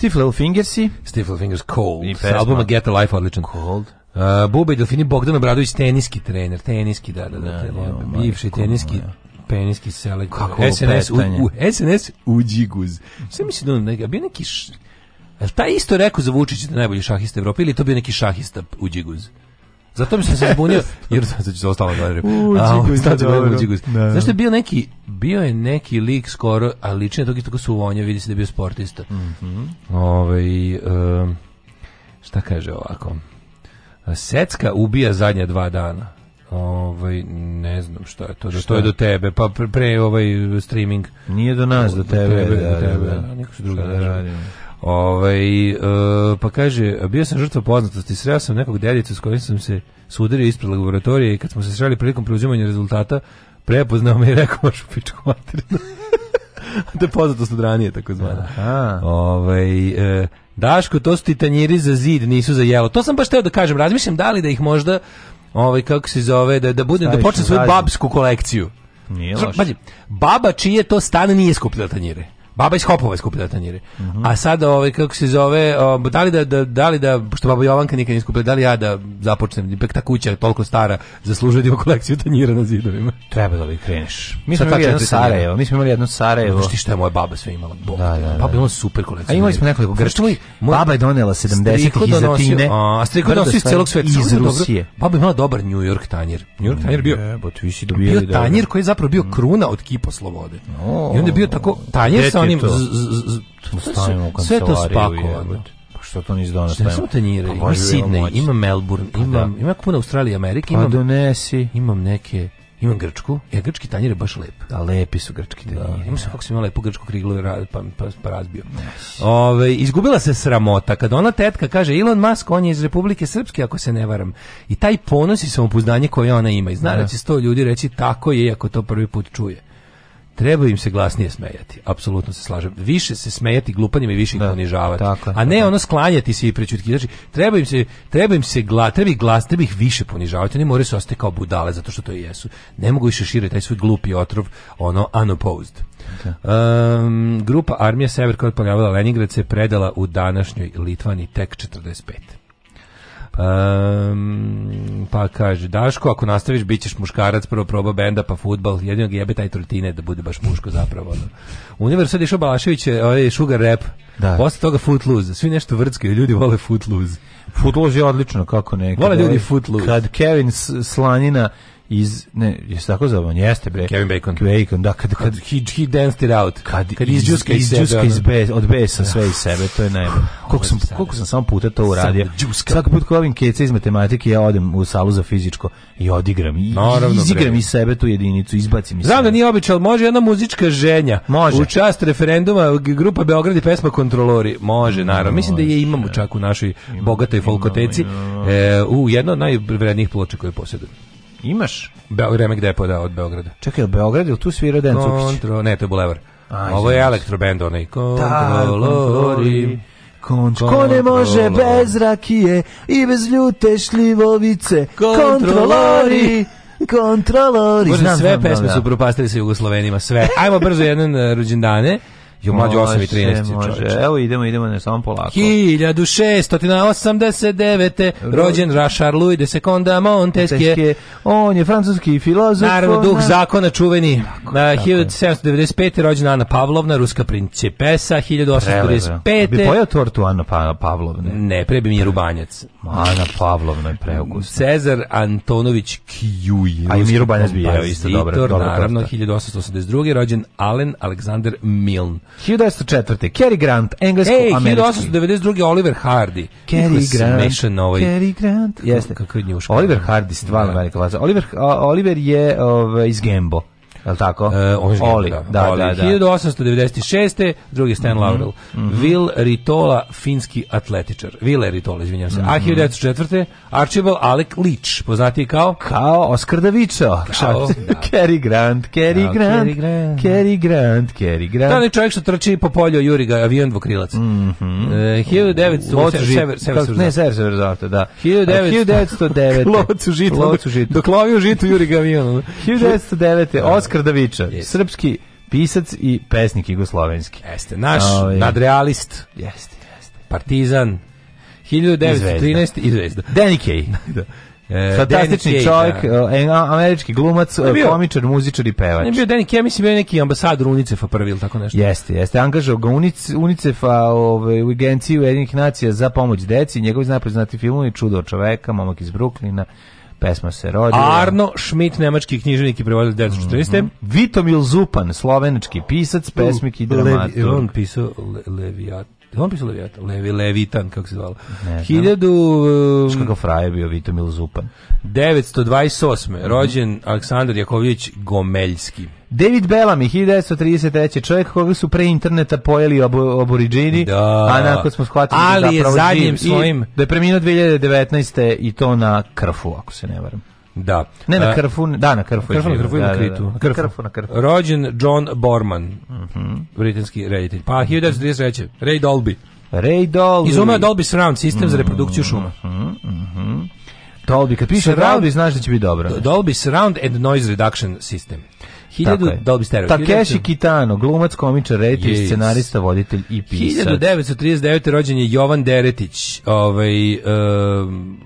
Stifle Fingersi. Stifle Fingers Cold. I Sa albuma Get a Life odličan. Cold. Uh, Buba i Delfini Bogdan Obradović, teniski trener, teniski, da, da, da, da jo, bivši teniski jo. peniski selektor. Kako SNS, u, u, SNS Uđiguz. Sve mi mislim da on neka, bio neki, š... taj isto rekao za Vučića da najbolji šahista Evrope ili to bio neki šahista Uđiguz? Zato mi sam se zbunio, jer sad ću se ostalo govorim. što je bio neki, bio je neki lik skoro, a lične je tako su vonja, vidi se da je bio sportista. Mm -hmm. Ove, ovaj, um, šta kaže ovako? Secka ubija zadnja dva dana. Ovaj ne znam šta je to, da to je do tebe, pa pre, pre ovaj streaming. Nije do nas, do tebe, do tebe, da, da, da, da. neko se drugi da, da, da, Ovaj, uh, pa kaže, bio sam žrtva poznatosti, sreo sam nekog dedicu s kojim sam se sudario ispred laboratorije i kad smo se sreli prilikom preuzimanja rezultata, prepoznao me i rekao baš pičku materinu. to je poznatost od ranije, tako zvana. Ovaj, uh, Daško, to su ti tanjiri za zid, nisu za jelo. To sam baš teo da kažem, razmišljam da li da ih možda ovaj kako se zove da da budem Staviš da počnem svoju babsku kolekciju. Nije loše. Baba čije to stan nije skupljala tanjire. Baba iz Hopova je skupila tanjire. Mm -hmm. A sada ovaj kako se zove, o, um, da li da, da, da li da što baba Jovanka nikad nije skupila, da li ja da započnem ipak ta kuća je toliko stara zaslužuje da kolekciju tanjira na zidovima. Treba da li kreneš. Mi smo imali jedno Sarajevo, mi smo imali jedno Sarajevo. Znaš ti šta je moja baba sve imala? Bog, da, da, da. Baba da. imala super kolekciju. A imali smo nekoliko grčkih. Baba je donela 70-ih iz Atine. A striko donosio iz celog sveta. Iz Rusije. Baba imala dobar New York tanjir. New York tanjir bio. Jebote, Bio tanjir koji je zapravo bio mm. kruna od kipa slobode. I onda je bio tako tanjir sa sa onim... Sve to spakovano pa što to nisi donao stavimo. Šta tanjire? Pa ima Sydney, ima Melbourne, pa imam, da. ima puno Australije, Amerike, imam, pa donesi. imam neke, imam Grčku, ja e, grčki tanjir je baš lep. Da, lepi su grčki da. tanjiri. Imam se da. kako sam imao lepo grčku kriglu pa, pa, pa razbio. Ove, izgubila se sramota. Kad ona tetka kaže Elon Musk, on je iz Republike Srpske, ako se ne varam. I taj ponos i samopouzdanje koje ona ima. I zna da, da će sto ljudi reći tako je, ako to prvi put čuje treba im se glasnije smejati. Apsolutno se slažem. Više se smejati glupanjima i više ih da, ponižavati. A ne tako. ono sklanjati se i prećutkivati. Znači, treba im se treba im se gla, treba glas, treba ih više ponižavati. Oni moraju se ostati kao budale zato što to i jesu. Ne mogu više širiti taj svoj glupi otrov ono unopposed. Okay. Da. Um, grupa Armija Sever koja je Leningrad se predala u današnjoj Litvani tek 45. Um, pa kaže, Daško, ako nastaviš, bit ćeš muškarac, prvo proba benda, pa futbal, jedino ga jebe taj trutine da bude baš muško zapravo. Ono. Universal išao Balašević, e, ovaj Sugar Rap, da. posle toga Footloose, svi nešto vrtske, ljudi vole Footloose. Footloose je odlično, kako ne. Vole ljudi ovaj- Footloose. Kad Kevin Slanina iz ne je tako zove jeste bre Kevin Bacon Bacon da kad kad he, he danced it out kad, kad iz džuska iz, iz, sebe, iz bez, od besa sve i sebe to je najbolje koliko sam koliko sam samo puta to uradio svaki put kad kece iz matematike ja odem u salu za fizičko i odigram i Naravno, izigram i sebe tu jedinicu izbacim iz znam da nije običaj može jedna muzička ženja može. u čast referenduma grupa Beograd i pesma kontrolori može naravno mislim da je imamo čak u našoj bogatoj folkoteci e, u jedno od najvrednijih ploča koje posjeduju Imaš? Be Remek Depo, da, od Beograda. Čekaj, od Beograda, tu svira Dan Cukić? Ne, to je Bulevar. Ovo je znači. elektrobend onaj. Kontrolori. Konč, ko ne može bez rakije i bez ljute šljivovice. Kontrolori. Kontrolori. Znam, sve znam, pesme da. su propastili sa Jugoslovenima, sve. Ajmo brzo jedan eh, rođendane. Jo, mlađe 8 i 13. Može, evo idemo, idemo, na samo polako. 1689. rođen Rašar Louis de Seconda Montesquieu. On je francuski filozof. Naravno, duh zakona čuveni. Tako, tako. 1795. rođen Ana Pavlovna, ruska principesa. 1835. Da. Bi pojao tortu Ana pa-, Pavlovne? Ne, pre bi mi je rubanjac. Ana Pavlovna je preukusna. Cezar Antonović Kijuj. A i Miru Banjac bi jeo isto dobro. Naravno, 1882. rođen Alen Alexander Milne. 1904. Cary Grant, englesko-američki. Ej, 1892. Oliver Hardy. Cary Grant. ovaj. Cary Grant. Jeste. Kako je njuška. Oliver Hardy, stvarno da. velika vaza. Oliver, Oliver je ov, ovaj, iz Gembo je tako? E, on je Oli, da, da, da, da. 1896. drugi Stan mhm. Laurel. Will mhm. Ritola, finski atletičar. Will Ritola, izvinjam se. Mhm. A 1904. Archibald Alec Leach, poznati kao? Kao Oskar Davičo. Da. Cary Grant, Cary Grant, da. Cary Grant, Cary Grant. Da, ne čovjek što trči po polju juri ga avion dvokrilac. Mhm. 1900 e, sever Ne, sever sever da. 1909. Klocu žitu. Klocu žitu. Doklovio žitu juri ga avion. 1909. Da. Oskar Skrdavičar, yes. srpski pisac i pesnik jugoslovenski. Jeste, naš Ove, ovaj, nadrealist. Jeste, jeste. Partizan. 1913 i Zvezda. Danny Kay. Da. da. E, Fantastični Danny čovjek, da. američki glumac, bio, komičar, muzičar i pevač. Ne bio Danny Kaye, ja mislim bio neki ambasador UNICEF-a prvi ili tako nešto. Jeste, jeste. Angažao ga UNICEF-a ovaj, u agenciji Ujedinih nacija za pomoć deci. Njegov najpoznati film je Čudo čoveka, Momak iz Bruklina pesma se rodila. Arno Schmidt, nemački književnik i prevodilac 1940. Mm -hmm. Vitomil Zupan, slovenački pisac, pesnik i dramaturg. on pisao le, Leviat on pisao Leviatan? Levi, Levitan, kako se zvalo. 1000... Što fraje bio Vitomil Zupan? 928. Mhm. Rođen Aleksandar Jakovljević Gomeljski. David Bellamy, 1933. Čovjek koga su pre interneta pojeli ob aboriđini, da. a nakon smo shvatili da Ali da je zadnjim svojim... Da je preminuo 2019. i to na krfu, ako se ne varam. Da. Ne na Krfu, da na Krfu. Krfu, krfu da, da, da, na Kritu. Da, da. Krfu. krfu na Krfu. Rođen John Borman, mm -hmm. britanski reditelj. Pa 1933. Ray Dolby. Ray Dolby. Izumeo Dolby Surround sistem mm -hmm. za reprodukciju šuma. Mm -hmm. Mhm. Dolby, kad piše Surround, Dolby, znaš da će biti dobro. Dolby Surround and Noise Reduction System. 1000 Dolby Stereo. Takeshi Kitano, glumac, komičar, reditelj, yes. scenarista, voditelj i pisac. 1939. rođen je Jovan Deretić, ovaj, um,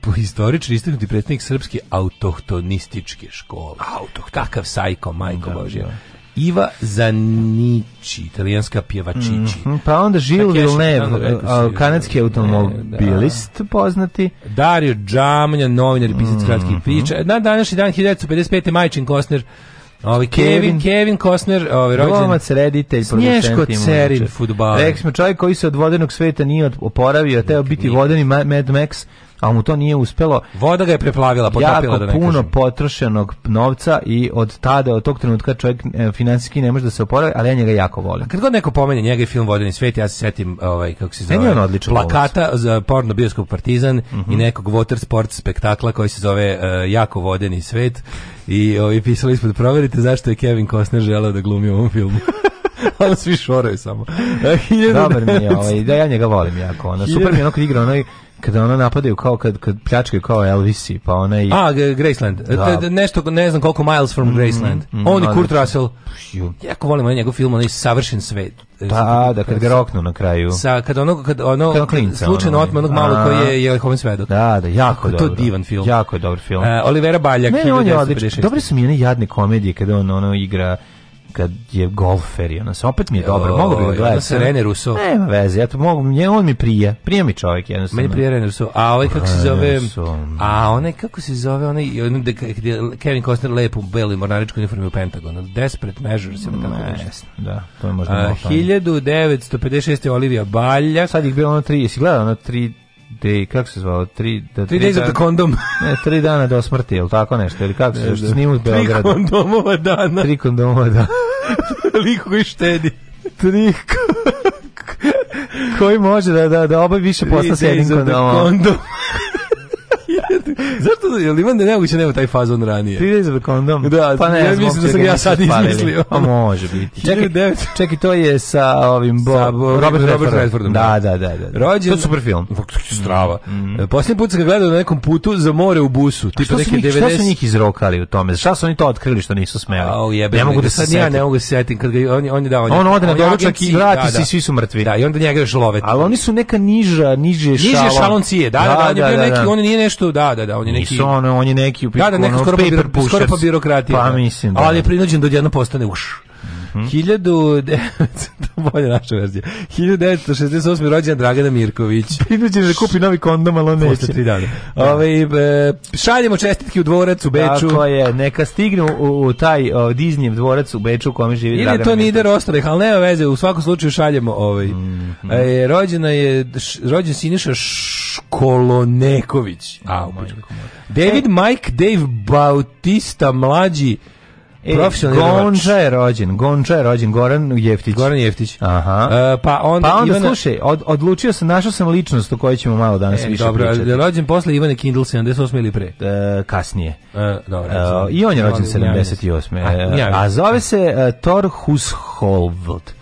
po istorični istaknuti predstavnik srpske autohtonističke škole. Autohton. Kakav sajko, majko da, Božja. Da. Iva Zanici, italijanska pjevačići. Mm -hmm, pa onda Žil Villeneuve, kanadski automobilist da. poznati. Dario Džamanja, novinar i pisac mm -hmm. kratkih priča. Na današnji dan 1955. Majčin Kostner, Ovi ovaj, Kevin, Kevin, Kevin Costner, ovaj rođen. Glumac, reditelj, Snješko Cerin, fudbaler. Rekli smo čovjek koji se od vodenog sveta nije oporavio, teo biti vodeni Mad Max ali mu to nije uspelo. Voda ga je preplavila, potopila da ne puno kažem. potrošenog novca i od tada, od tog trenutka čovjek e, financijski ne može da se oporavi, ali ja njega jako volim. Kad god neko pomene njega i film Vodeni svet, ja se setim ovaj, kako se zove, on plakata za porno bioskop Partizan uh -huh. i mhm. nekog water sport spektakla koji se zove uh, Jako Vodeni svet i ovi ovaj, pisali ispod proverite zašto je Kevin Costner želeo da glumi u ovom filmu. ono svi šoraju samo. Dobar mi je ovaj, da ja njega volim jako. Ono, super mi je ono kad igra onaj kada ona napadaju kao kad kad pljačkaju kao Elvis pa ona i A Graceland. Da. Nešto ne znam koliko miles from mm, Graceland. Mm, mm, on i da, da. Kurt da, Russell. Jako volim onaj njegov film, onaj savršen svet. pa da kad ga roknu na kraju. Sa kad onog kad ono kad klinca, slučajno ono, ovaj. otme onog koji je je Hoven svedok. Da, da, jako dobro. To je divan film. Jako je dobar film. Uh, Olivera Baljak. Ne, on je odličan. Dobre su mi one jadne komedije kada on ono igra kad je golfer i ona se opet mi je dobro, mogu bi da gledati. se Rene Russo. Nema veze, ja to mogu, nje, on mi prija, prija mi čovjek jednostavno. Meni prija Rene Russo, a ovaj kako se zove, a onaj kako se zove, onaj, Kevin Costner lepo u beloj mornaričkoj uniformi u Pentagonu, Desperate Measures ili tako nešto. Da, to je možda malo 1956. Olivia Balja. Sad ih bilo ono tri, jesi gledao ono tri, Day, kako se zvao? 3 da, tri, tri dana, kondom. ne, tri dana do smrti, ili tako nešto? Ili kako se ne, snimu iz Beograda? Tri kondomova dana. 3 kondomova dana. Liko koji štedi. 3 koji može da, da, da obavi više posla s jednim kondomom. Kondom. Zašto da je li ne moguće da nema taj fazon ranije? Three days of condom. Da, pa ne, ja mislim da sam ja sad izmislio. Pa može biti. Čekaj, čekaj, to je sa ovim Bo, sa Bo, Robert, Robert Redfordom. Da, da, da, da, da. Rođen. To je super film. Strava. Mm. mm. E, posljednji put sam ga gledao na nekom putu za more u busu, tipa neki 90. Šta su njih izrokali u tome? Šta su oni to otkrili što nisu smeli? Au, jebe. Ne mogu da sad ja ne mogu se setim kad ga on on da on. On ode na doručak i vrati se svi su mrtvi. Da, i onda njega još love. Ali oni su neka niža, niže šalon. Niže šalon cije, da, da, da, da, da, da, da, da, da, da, da, da, da, da, da, on je neki Nisu on, on je neki da, da, neka ono, skoro, paper pa, skoro pa da. birokratija. Pa mislim, da. Ali je prinuđen da jedno postane uš. Mm -hmm. 1900 bolje naša verzija. 1968. rođendan Dragana Mirković. Prinuđen da kupi novi kondom, ali on neće. tri dana. Da. Ove, ovaj, e, šaljemo čestitke u dvorac u Beču. Tako je, neka stignu u, u taj o, Disney dvorac u Beču u kome živi Ili Dragana to Nider rostrih, ali nema veze, u svakom slučaju šaljemo ovaj. Mm -hmm. e, rođena je, š, rođen Siniša Š Školoneković. A, oh, David Mike, Dave Bautista, mlađi, E, Gonča je rođen, Gonča je rođen, Goran Jeftić. Goran Jeftić. Aha. E, pa onda, pa onda Ivana... slušaj, od, odlučio sam, našao sam ličnost o kojoj ćemo malo danas e, više dobro, pričati. Dobro, rođen posle Ivane Kindle 78 ili pre? E, kasnije. E, dobro. E, I on je rođen 78. A, a, zove se uh, Thor Hushovld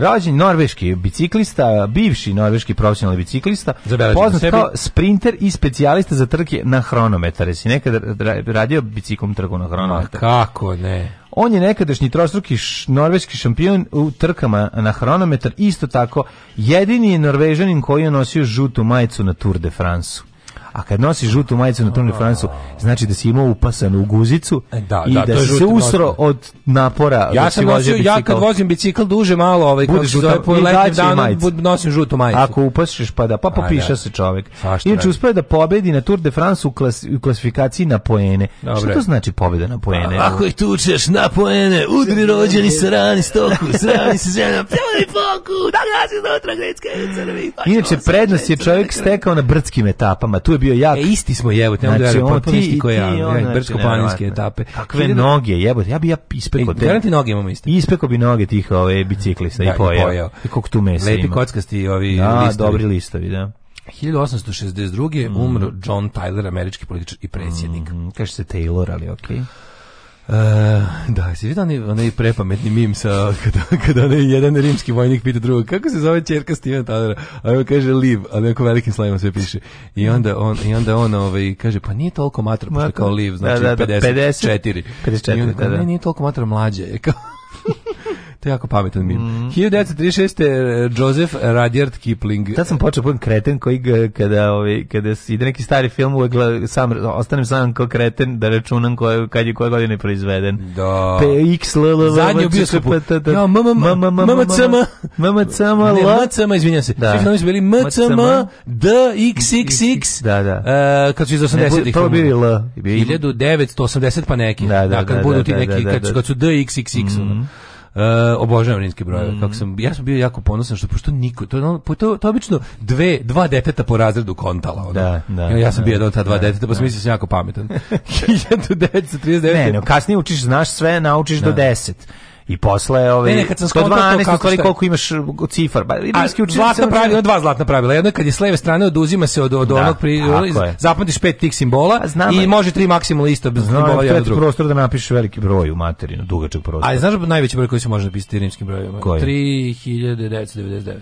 rođen norveški biciklista, bivši norveški profesionalni biciklista, poznat kao sprinter i specijalista za trke na hronometare. Si nekad radio biciklom trku na hronometare? Ma kako ne? On je nekadašnji trostruki norveški šampion u trkama na hronometar, isto tako jedini je norvežanin koji je nosio žutu majicu na Tour de France a kad nosi žutu majicu na Tour Francu, znači da si imao upasanu guzicu e, da, i da, da si se usro nosi. od napora. Da ja sam nosio, ja kad vozim bicikl duže malo, ovaj, Bude žuta, zove, po letnjem danu nosim žutu majicu. Ako upasiš pa da, pa da. popiša se čovek. Inače, uspio da pobedi na Tour de France u, klas, u klasifikaciji na poene. Dobre. Što to znači pobeda na poene? A, ako ih tučeš na poene, udri rođeni, sarani stoku, srani se zemljom, pljuni poku, da gazi dotra grecka pa Inače, prednost je čovjek stekao na brdskim etapama. Tu je bio jak. E, isti smo jebote, ne znači, on ti, isti koji ja, ja znači, brdsko-planinske etape. Kakve Hiljada... noge, jebote, ja bi ja ispekao e, te. Garanti noge imamo isto. Ispekao bi noge tih ove biciklista da, i pojeo. I pojeo. I koliko tu mesa Lepi ima. kockasti ovi da, listovi. dobri listovi, da. 1862. Mm. umro John Tyler, američki političar i predsjednik. Mm, kaže se Taylor, ali okej. Okay. Uh, da, si vidio onaj, onaj prepametni mim sa, kada, kada onaj jedan rimski vojnik pita drugog, kako se zove čerka Steven Tadera? A on kaže Liv, ali onako velikim slavima sve piše. I onda on, i onda on ovaj, kaže, pa nije toliko matra, pošto kao Liv, znači da, da, da, 54. 54, I onda, da, da. Ne, nije toliko matra mlađe, je kao... To je jako pametan mim. Mm. 1936. Joseph Rudyard Kipling. Tad sam počeo budem kreten koji ga, kada, ovi, kada si ide neki stari film, uvek sam, ostanem sam kao kreten da računam koje, kad je koje godine proizveden. Da. PX, LLV, Zadnji u bioskopu. Ja, MMCM. MMCM, L. MCM, izvinjam se. Da. Svi filmi su bili MCM, DXXX. Da, da. Kad su iz 80-ih. To bili L. 1980 pa neki. Da, da, da. Kad budu ti neki, kad su DXXX. Uh, obožavam rimske brojeve. Mm. Kako sam, ja sam bio jako ponosan što pošto niko to ono, to, to, to obično dve dva deteta po razredu kontala ono. Da, da, ja sam da, bio jedan od ta dva da, deteta, pa sam da. mislio da sam jako pametan. 1939. Ne, no, kasnije učiš, znaš sve, naučiš do 10. Da i posle ove ne, ne, do 12 stvari koliko imaš uh, cifar ba rimski učitelj zlatna pravila dva zlatna pravila jedno kad je s leve strane oduzima se od, od da, onog pri zapamtiš pet tih simbola znam, i može tri maksimalno isto bez simbola jedan drugi prostor da napišeš veliki broj u materinu dugačak prostor a znaš najveći broj koji se može napisati rimskim brojevima 3999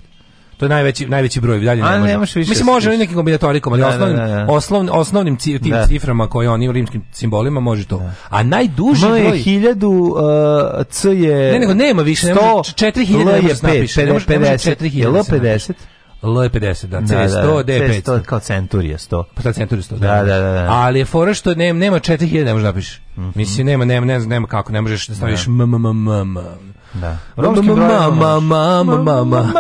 To je najveći najveći broj, dalje ne može. Nemaš više Mislim može neki kombinatorikom, ali da, osnovnim, da, da, da. osnovnim, osnovnim cif, tim da. ciframa koje oni u rimskim simbolima može to. Da. A najduži broj 1000 uh, e, c je Ne, nego nema više, 100, ne može 4000 ne može 50 4000 50 L je 50, da, C je 100, D je 500. Kao centurija 100. Pa ta centurija 100, da, da, da, Ali je fora što nema nema 4000, ne možeš napiš. Mhm. Mislim, nema, nema, ne znam, nema kako, ne možeš da staviš m, m, m, m, m. Da. Romskim brojem. Mama, mama, mama.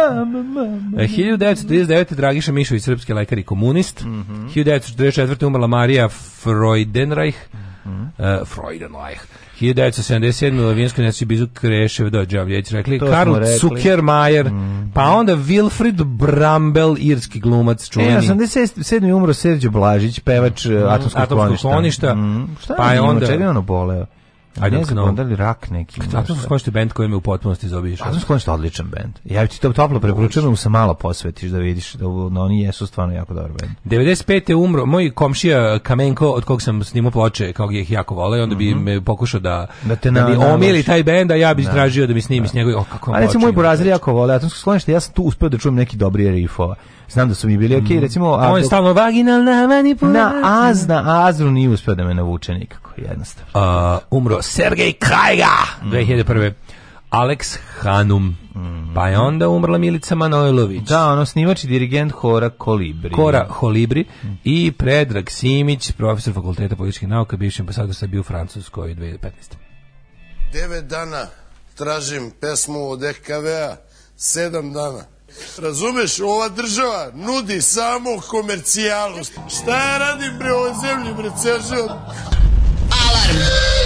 Dragiša Mišović, srpski lekar i komunist. Mm 1944. umrla Marija Freudenreich. Mhm. E, Freudenreich. 1977. u Lavinskom nesu bizu Krešev dođe Avljeć, rekli Karl Zuckermajer, mhm. pa onda Wilfried Brambel, irski glumac e, čuveni. E, 87. umro Serđo Blažić, pevač mm, atomskog, atomskog kloništa. Mhm. Šta pa je pa onda... Čega je ono boleo? Ajde, ne znam, onda li rak neki. Atomsko sklonište je band koji me u potpunosti zobiš. Atomsko sklonište je odličan band. Ja ti to toplo preporučujem, da mu malo posvetiš da vidiš da, da oni jesu stvarno jako dobar band. 95. je umro moj komšija Kamenko od kog sam snimao ploče, kao ih jako voleo, onda bi mm -hmm. me pokušao da da te na, da mi omili taj bend, a ja bih da. tražio da mi snimi s njegovim. Oh, kako Ali moj burazir jako voleo Atomsko sklonište, ja sam tu uspeo da čujem neki dobri rifova znam da su mi bili okej, okay, mhm. recimo... On je stalno vaginalna manipulacija. Na Az, na Azru nije uspio da me navuče nikako, jednostavno. Uh, umro Sergej Krajga, 2001. Mhm. Alex Hanum. Mm. Pa je onda umrla Milica Manojlović. Da, ono snimač i dirigent Hora Kolibri. Hora Kolibri mm. i Predrag Simić, profesor fakulteta političkih nauka, bivši ambasador Srbije u Francuskoj 2015. Devet dana tražim pesmu od EKV-a, sedam dana Razumeš, ova država nudi samo komercijalnost. Šta ja radim pre ovoj zemlji, bre, ceo život? Alarm!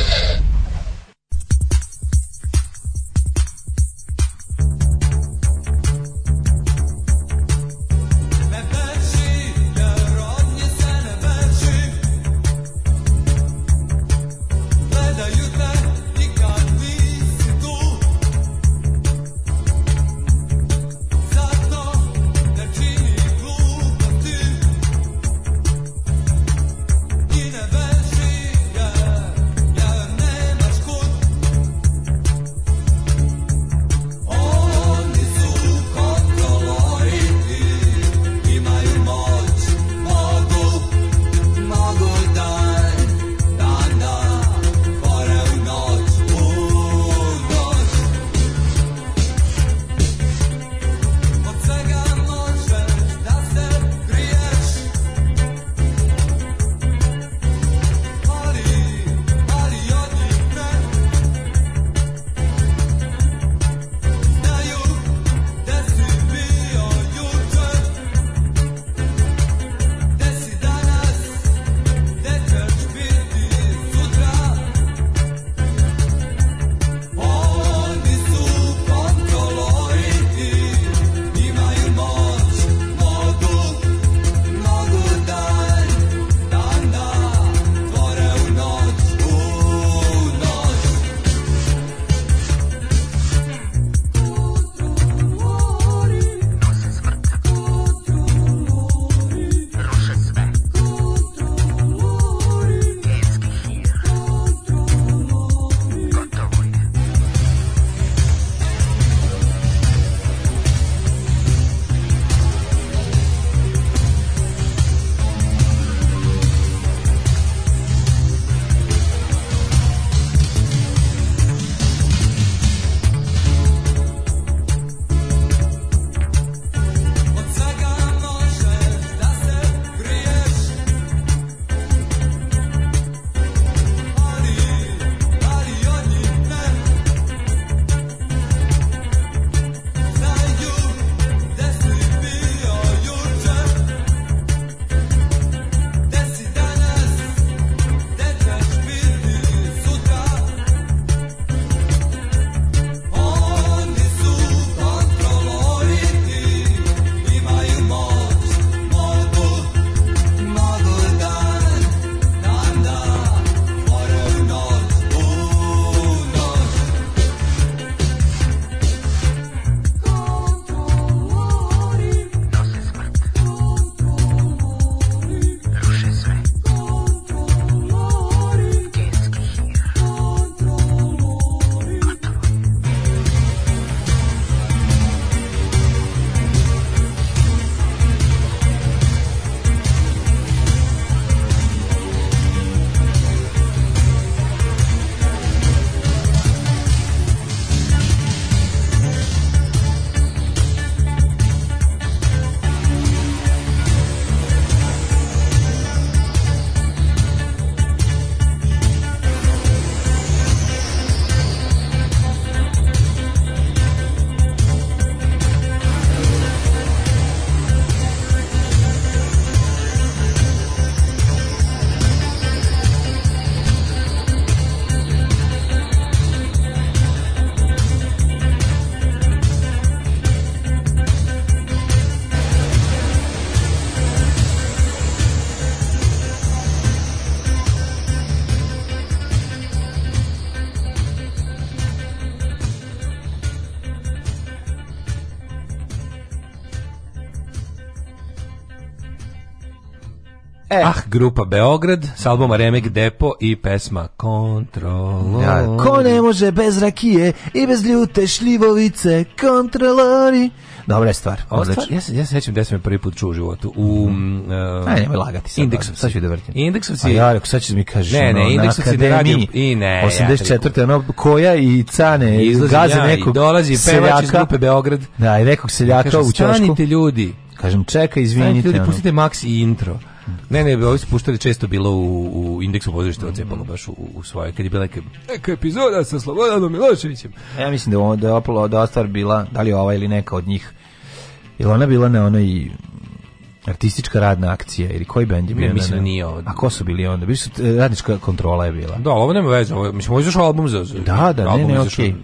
E. Ah, grupa Beograd s albuma Remek Depo i pesma Kontrolori. Ja, ko ne može bez rakije i bez ljute šljivovice, kontrolori. Dobra je stvar. Ja se ja sećam da sam je prvi put čuo u životu. U mm. uh, Aj, nemoj lagati sad. Indeksom, sad ću da vrtim. Indeksovci. A ja, sad ćeš mi kažeš. Ne, ne, indeksom na radio i ne. 84. Ja, ono koja i cane gaze ja, nekog. dolazi pevač iz grupe Beograd. Da, i nekog seljaka u ćošku. Stanite ljudi. Kažem, čekaj, izvinite. Ljudi, pustite Max i intro. Ne, ne, ovi su puštali često bilo u, u indeksu pozorišta od Cepalo, baš u, u svoje, kad je bila neka... Neka epizoda sa Slobodanom Miloševićem. Ja mislim da, da je opalo da stvar bila, da li ova ili neka od njih, ili ona bila na onoj artistička radna akcija ili koji bend je bio? Ne, mislim nije ovo. A ko su bili onda? Bili su e, radnička kontrola je bila. Da, ovo nema veze, ovo mislim možeš album za. Da, da, ne, ne, okej. Okay.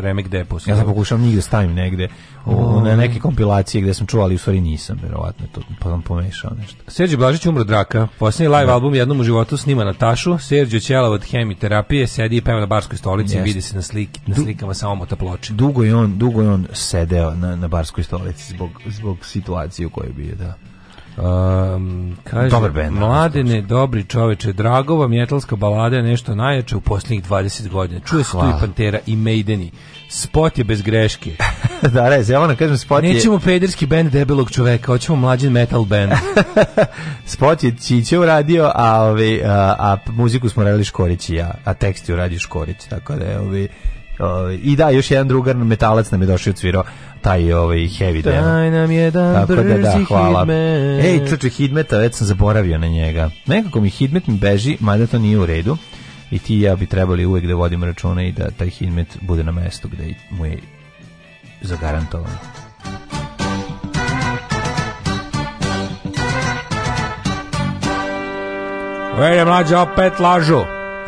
Remek Depos. Ja sam pokušao njih da stavim negde u, na neke kompilacije gde sam čuo, ali u stvari nisam, verovatno je to pa pomešao nešto. Serđe Blažić umro draka. Posljednji live da. album jednom u životu snima na tašu. Serđe Ćelov od hemiterapije sedi i peva na barskoj stolici i vidi se na, slik, na slikama sa omota ploče. Dugo je on, dugo je on sedeo na, na barskoj stolici zbog, zbog situacije u kojoj bi je, da. Um, kaže, Dobar band, da, mladene, da, da. dobri čoveče, Dragova, mjetalska balada je nešto najjače u posljednjih 20 godina. Čuje se tu i Pantera i Maideni spot je bez greške. da, re, zelena, kažem, spot Nećemo je... Nećemo pederski band debelog čoveka, hoćemo mlađi metal band. spot je Čiće uradio, a, ovi, a, a, muziku smo radili Škorić i ja, a tekst je uradio Škorić, tako da je ovi, i da, još jedan drugar metalac nam je došao cvirao taj ovaj heavy demo. Daj nam jedan Tako da, da, hvala. Hitmet. Ej, čuče, Hidmeta, već sam zaboravio na njega. Nekako mi Hidmet mi beži, mada to nije u redu i ti i ja bi trebali uvek da vodimo računa i da taj hidmet bude na mestu gde mu je zagarantovan. Vere mlađe opet lažu.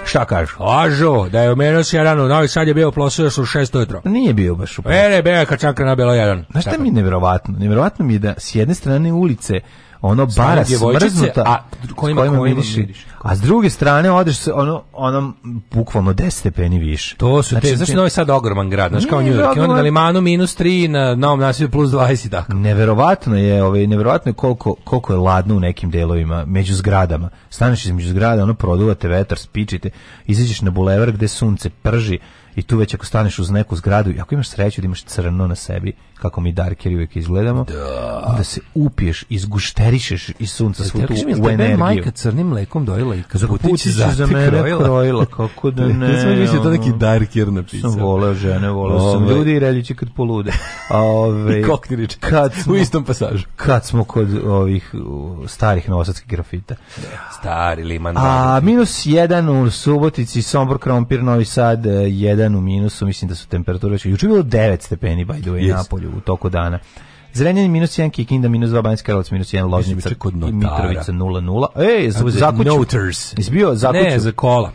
Šta kažu? Lažu, da je omenuo si jedan u Novi Sad je bio u plosu u šest ujutro. Nije bio baš u plosu. Vere, bio je kačanka na bilo jedan. Znaš šta mi je nevjerovatno? Nevjerovatno mi je da s jedne strane ulice ono bara smrznuta a kojima, kojima, kojima miriši. miriši. A s druge strane odeš se ono ono bukvalno 10 stepeni više. To su znači, te, znači Novi Sad ogroman grad, znači kao New York, onda na Limanu minus 3, na Novom naselju plus 20 tako. Neverovatno je, ovaj neverovatno je koliko koliko je ladno u nekim delovima među zgradama. Staneš između zgrada, ono produvate vetar, spičite, izađeš na bulevar gde sunce prži i tu već ako staneš uz neku zgradu i ako imaš sreću da imaš crno na sebi, kako mi darkeri uvijek izgledamo, da. onda se upiješ, izgušterišeš iz sunca svu tu da u energiju. majka crnim mlekom dojela i kako kaputić za, za mene krojila. krojila. kako da ne. ne sam mislio da to neki darker napisao. Sam voleo žene, voleo sam ovaj. ljudi i reljući kad polude. Ove, I kokniriče, kad smo, u istom pasažu. Kad smo kod ovih starih novosadskih grafita. Da. Stari liman. A minus jedan u Subotici, Sombor, Krompir, Novi Sad, jedan 1 u minusu, mislim da su temperature već... Juče bilo 9 stepeni, by the way, yes. napolju u toku dana. Zrenjanin minus 1, Kikinda minus 2, Banjska Karlovac minus 1, Loznica i Mitrovica 0-0. Ej, za, za Izbio za Ne, za kola.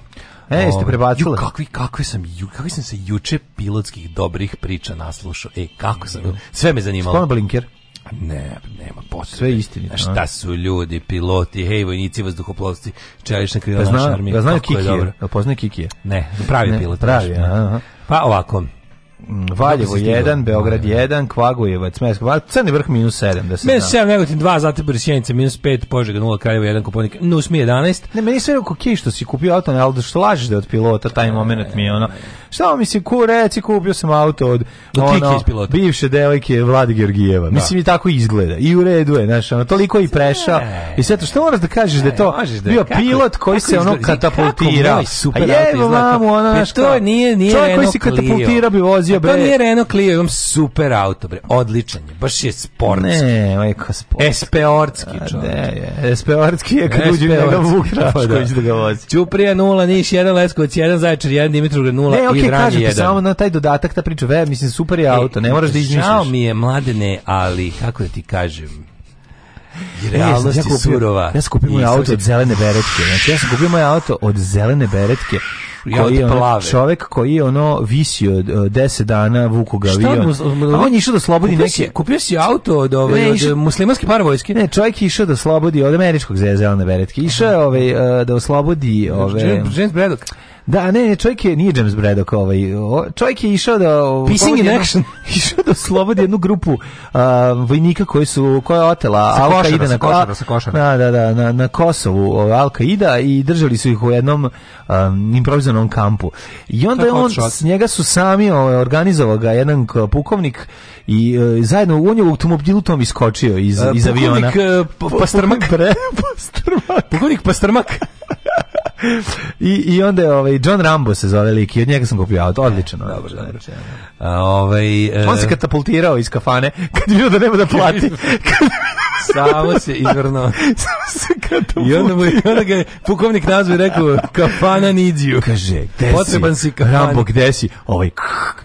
E, jeste ovaj, prebacili. Kakvi, kakvi sam, ju, kakvi sam se juče pilotskih dobrih priča naslušao. E, kako sam, sve me zanimalo. Spomno Blinker ne, nema potrebe. Sve istinito. A šta da. su ljudi, piloti, hej, vojnici, vazduhoplovci, čelična krila pa naše armije. Pa znaju Kikije, je poznaje Kikije? Ne, pravi ne, pilot. Pravi, naš, aha. Pa ovako, Mm, Valjevo 1, Beograd 1, Kvagujevac, Smesk, Crni vrh minus 7. Da se minus 7, Negotin 2, Zlatibor Sjenica, minus 5, Požega 0, Kraljevo 1, Kuponik, minus mi 11. Ne, meni sve rekao, kje što si kupio auto, ne, ali da što lažiš da od pilota, taj moment mi je ono, šta mi si, ku reci, kupio sam auto od, od ono, pilota. bivše devojke Vlade Georgijeva. Da. Mislim i tako izgleda. I u redu je, znaš, ono, toliko i prešao. I sve to, što moraš da kažeš da je to da, bio kako, pilot koji se ono katapultira. A jevo mamu, ono, e, znaš, to nije, nije čovjek koji se katapultira bi vozio vozio bre. To nije Renault Clio, imam super auto bre, odličan je, baš je sportski. Ne, majko sport. Espeortski, čovjek. je, Espeortski je kad uđe njega Vuk da, Rašković da. da ga vozi. Ćuprija 0, Niš 1, Leskovac 1, Zaječar 1, Dimitrovgrad 0 ne, okay, i Vranje 1. Ne, okej, samo na taj dodatak ta priča, ve, mislim super je auto, ne moraš da e, izmišljaš. Žao mi je mladene, ali kako da ti kažem, e, realnost je surova. Ja sam kupio moj auto od zelene beretke. Znači, ja sam kupio moj auto od zelene beretke koji je ono, čovjek koji je ono visio 10 e, dana vuku ga avion. A on je išao da slobodi kupio neke... Si, kupio si auto od, ove, ne, išao, od muslimanske paravojske? Ne, čovjek je išao da slobodi od američkog zelene beretke. Išao je ovaj, e, da oslobodi... Ove, James Braddock. Da, ne, čovjek je, nije James Braddock ovaj, čovjek je išao da... Pissing in action. išao da oslobodi jednu grupu uh, vojnika koji su, koja je otela sa Alka Ida na Kosovu. Sa košara. Da, da, da, na, na Kosovu Alka Ida i držali su ih u jednom um, improvizovanom kampu. I onda je on, s njega su sami ovaj, organizovao ga jedan pukovnik i uh, zajedno u je automobilu tom iskočio iz, uh, iz aviona. E, pa, pukovnik uh, Pastrmak. Pastrmak. pukovnik Pastrmak. I, I onda je ovaj, John Rambo se zove lik i od njega sam kupio auto, odličan. E, dobro, dobro. A, ovaj, e... On se katapultirao iz kafane kad je vidio da nema da plati. Samo se izvrno. I onda mu onda ga je pukovnik nazva i rekao kafana needs you. Kaže, gde Potreban si kafani. Rambo, gde si? Ovaj,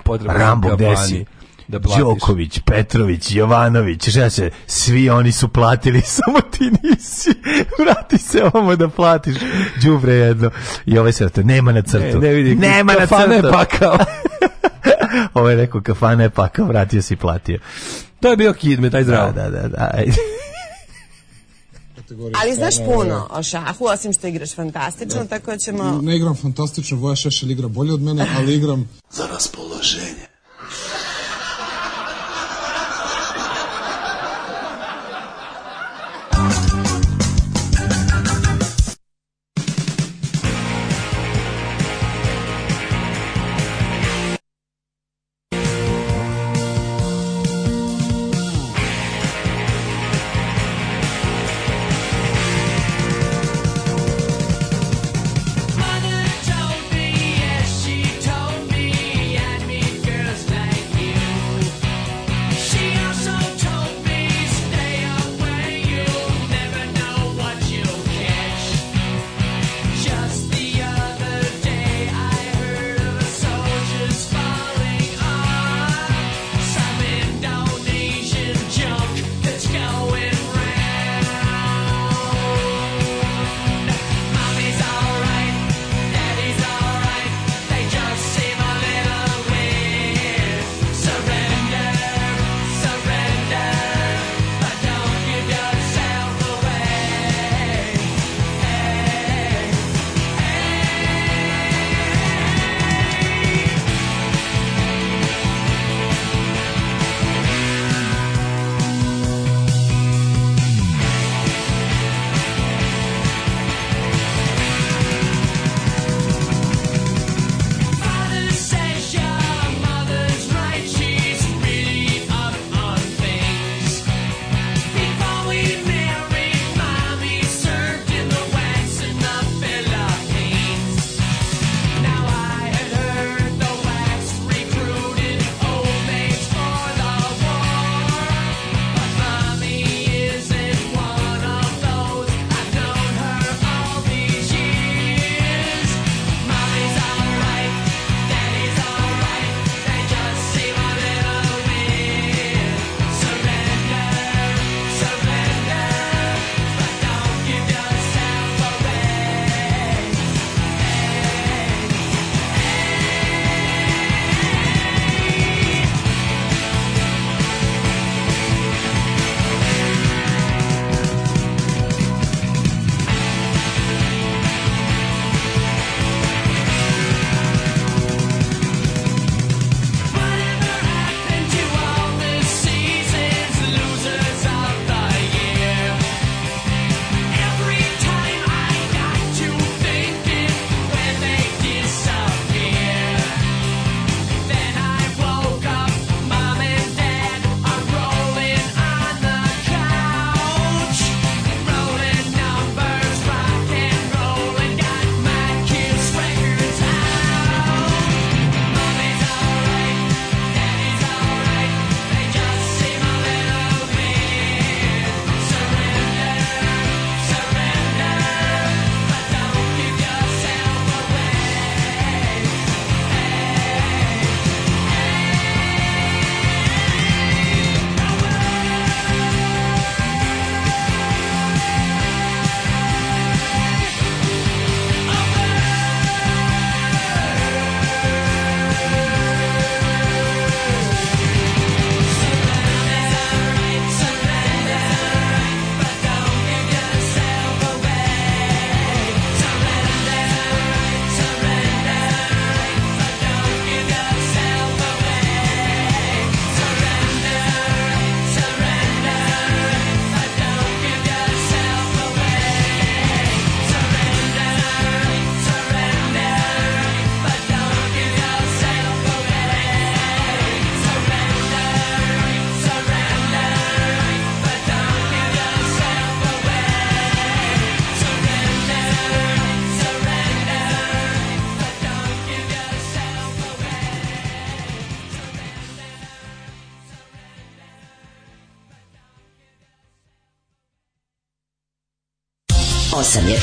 potreban Rambo, gde si? da platiš. Đoković, Petrović, Jovanović, šta se, svi oni su platili, samo ti nisi. Vrati se ovamo da platiš. Đubre jedno. I ovaj se nema na crtu. Ne, ne vidi, nema na crtu. je pakao. Ovo je rekao, kafana je pakao, vratio si i platio. To je bio Kidme, taj zdravo. Da, da, da, da. Ajde. Ali znaš puno o šahu, osim što igraš fantastično, da. tako ćemo... Ne igram fantastično, Voja Šešelj igra bolje od mene, ali igram... Za raspoloženje.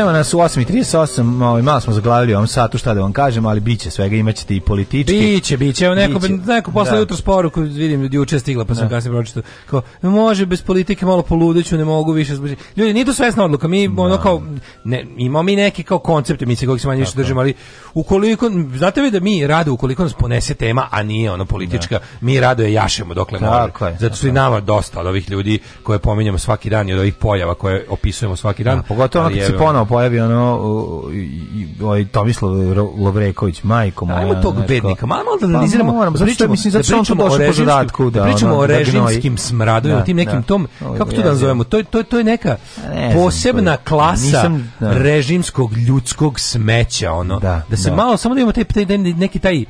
Evo nas u 8.38, ovaj, malo smo zaglavili u ovom satu, šta da vam kažem, ali biće svega, imaćete i politički. Biće, biće, evo neko, neko posle da. jutro sporu, koju vidim, juče stigla, pa sam da. kasnije pročito, kao, može bez politike malo poludeću, ne mogu više. Ljudi, nije to svesna odluka, mi da. ono kao, ne, imamo mi neki kao koncepte, mi se kojeg se manje više držimo, ali ukoliko, znate vi da mi rado, ukoliko nas ponese tema, a nije ono politička, da. mi rado je jašemo dokle Tako je, Zato su i nama dosta od ovih ljudi koje pominjemo svaki dan i od ovih pojava koje opisujemo svaki dan. Da, pogotovo ali, kad se ponovo pojavi ono ovaj Tomislav Lovreković, majkom moja. Ajmo tog bednika, malo da pa analiziramo. Pa, moram, da pričamo, mislim, da, da, da pričamo o režimskim, da, pričamo o režimskim smradovima, da, tim nekim tom, kako to da nazovemo, to, to, to je neka posebna klasa režimskog ljudskog smeća, ono. Da se malo, samo da imamo taj, neki taj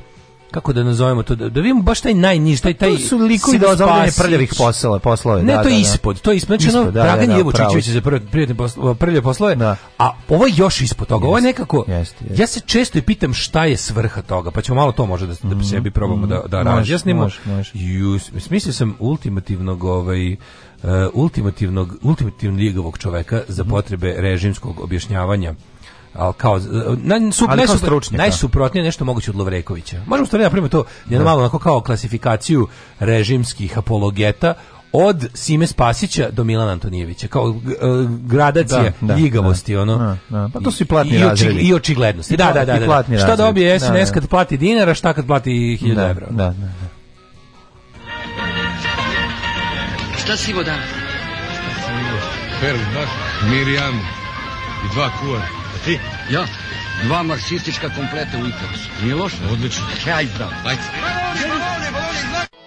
kako da nazovemo to, da, da vidimo baš taj najniži, taj, pa taj... to su likovi da ozavljanje prljavih poslova, poslove. Ne, da, to je da, da. ispod, to je ispod. Znači, ispod, ono, da, da, Dragan da, da, za prijatne poslove, prljave poslove, da. a ovo je još ispod toga. Jest, ovo je nekako... Jest, jest. Ja se često i pitam šta je svrha toga, pa ćemo malo to može da, mhm. da, da sebi probamo mm, da, da razjasnimo. Može, može. sam ultimativnog ovaj... Uh, ultimativnog ultimativnog ligovog čoveka za mhm. potrebe režimskog objašnjavanja al kao e, na su ali da. najsuprotnije nešto moguće od Lovrekovića. Možemo stvarno da napravimo to jedno da. malo onako kao klasifikaciju režimskih apologeta od Sime Spasića do Milana Antonijevića kao e, gradacije da, da, da, ljigavosti da, ono da, pa to su i platni i, razredi i očiglednosti da da da, da, da. šta dobije SNS kad plati dinara šta kad plati 1000 da, evra da, da, da. šta si voda Perl, da, Mirjam i dva kuva Ti? Ja? Dva marksistička kompleta u Italos. Nije loše? Odlično. Aj, bravo. Ajde. Baloni, baloni, baloni,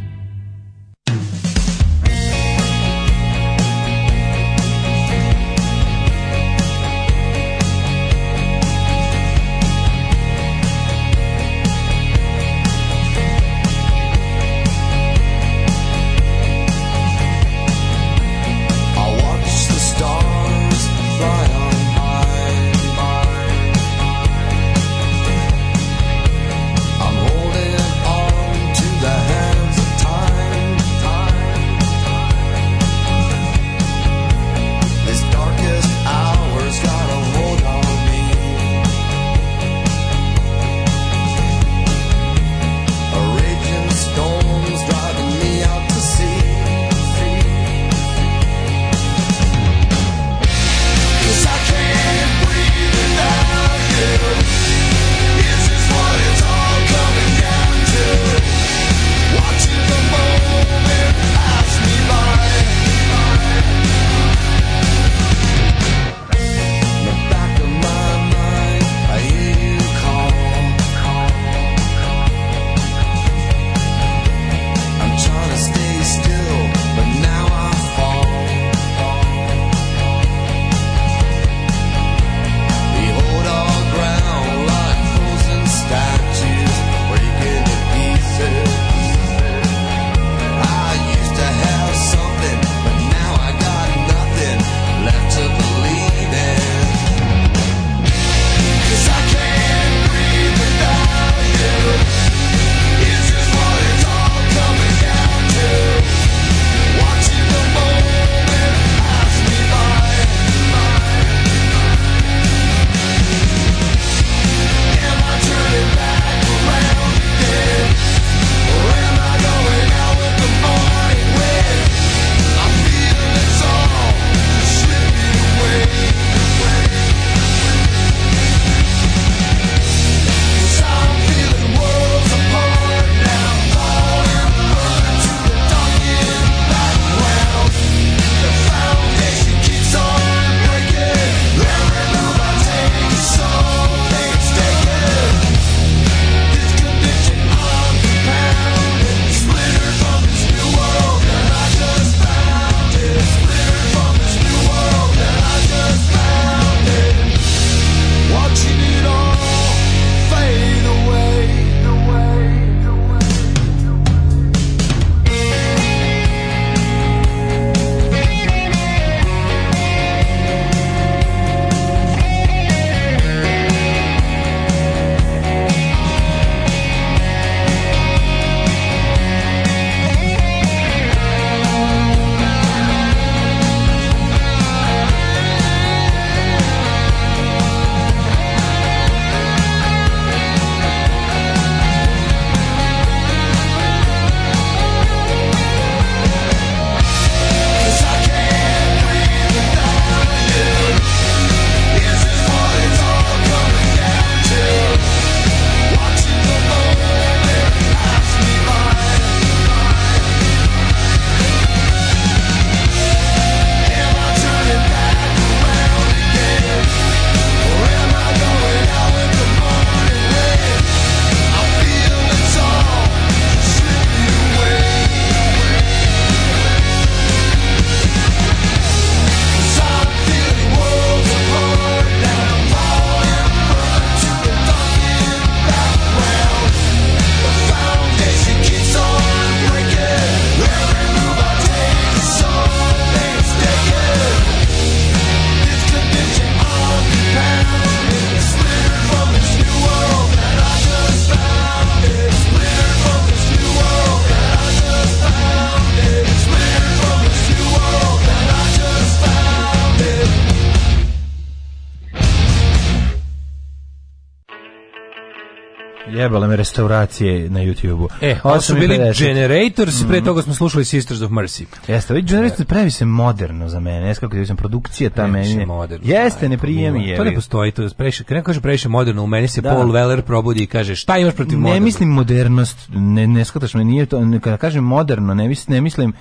Jebale me restauracije na YouTubeu. E, ovo su bili 50. Generators, pre mhm. toga smo slušali Sisters of Mercy. Jeste, ovi Generators pravi se moderno za mene. Jes kako sam produkcija ta previše meni. Moderno, Jeste, ne prijemi pa je. To ne postoji, to je previše, kako kaže previše moderno, u meni se da. Paul Weller probudi i kaže: "Šta imaš protiv ne moderno?" Ne mislim modernost, ne ne shvataš me, nije to, kada kažem moderno, ne mislim ne mislim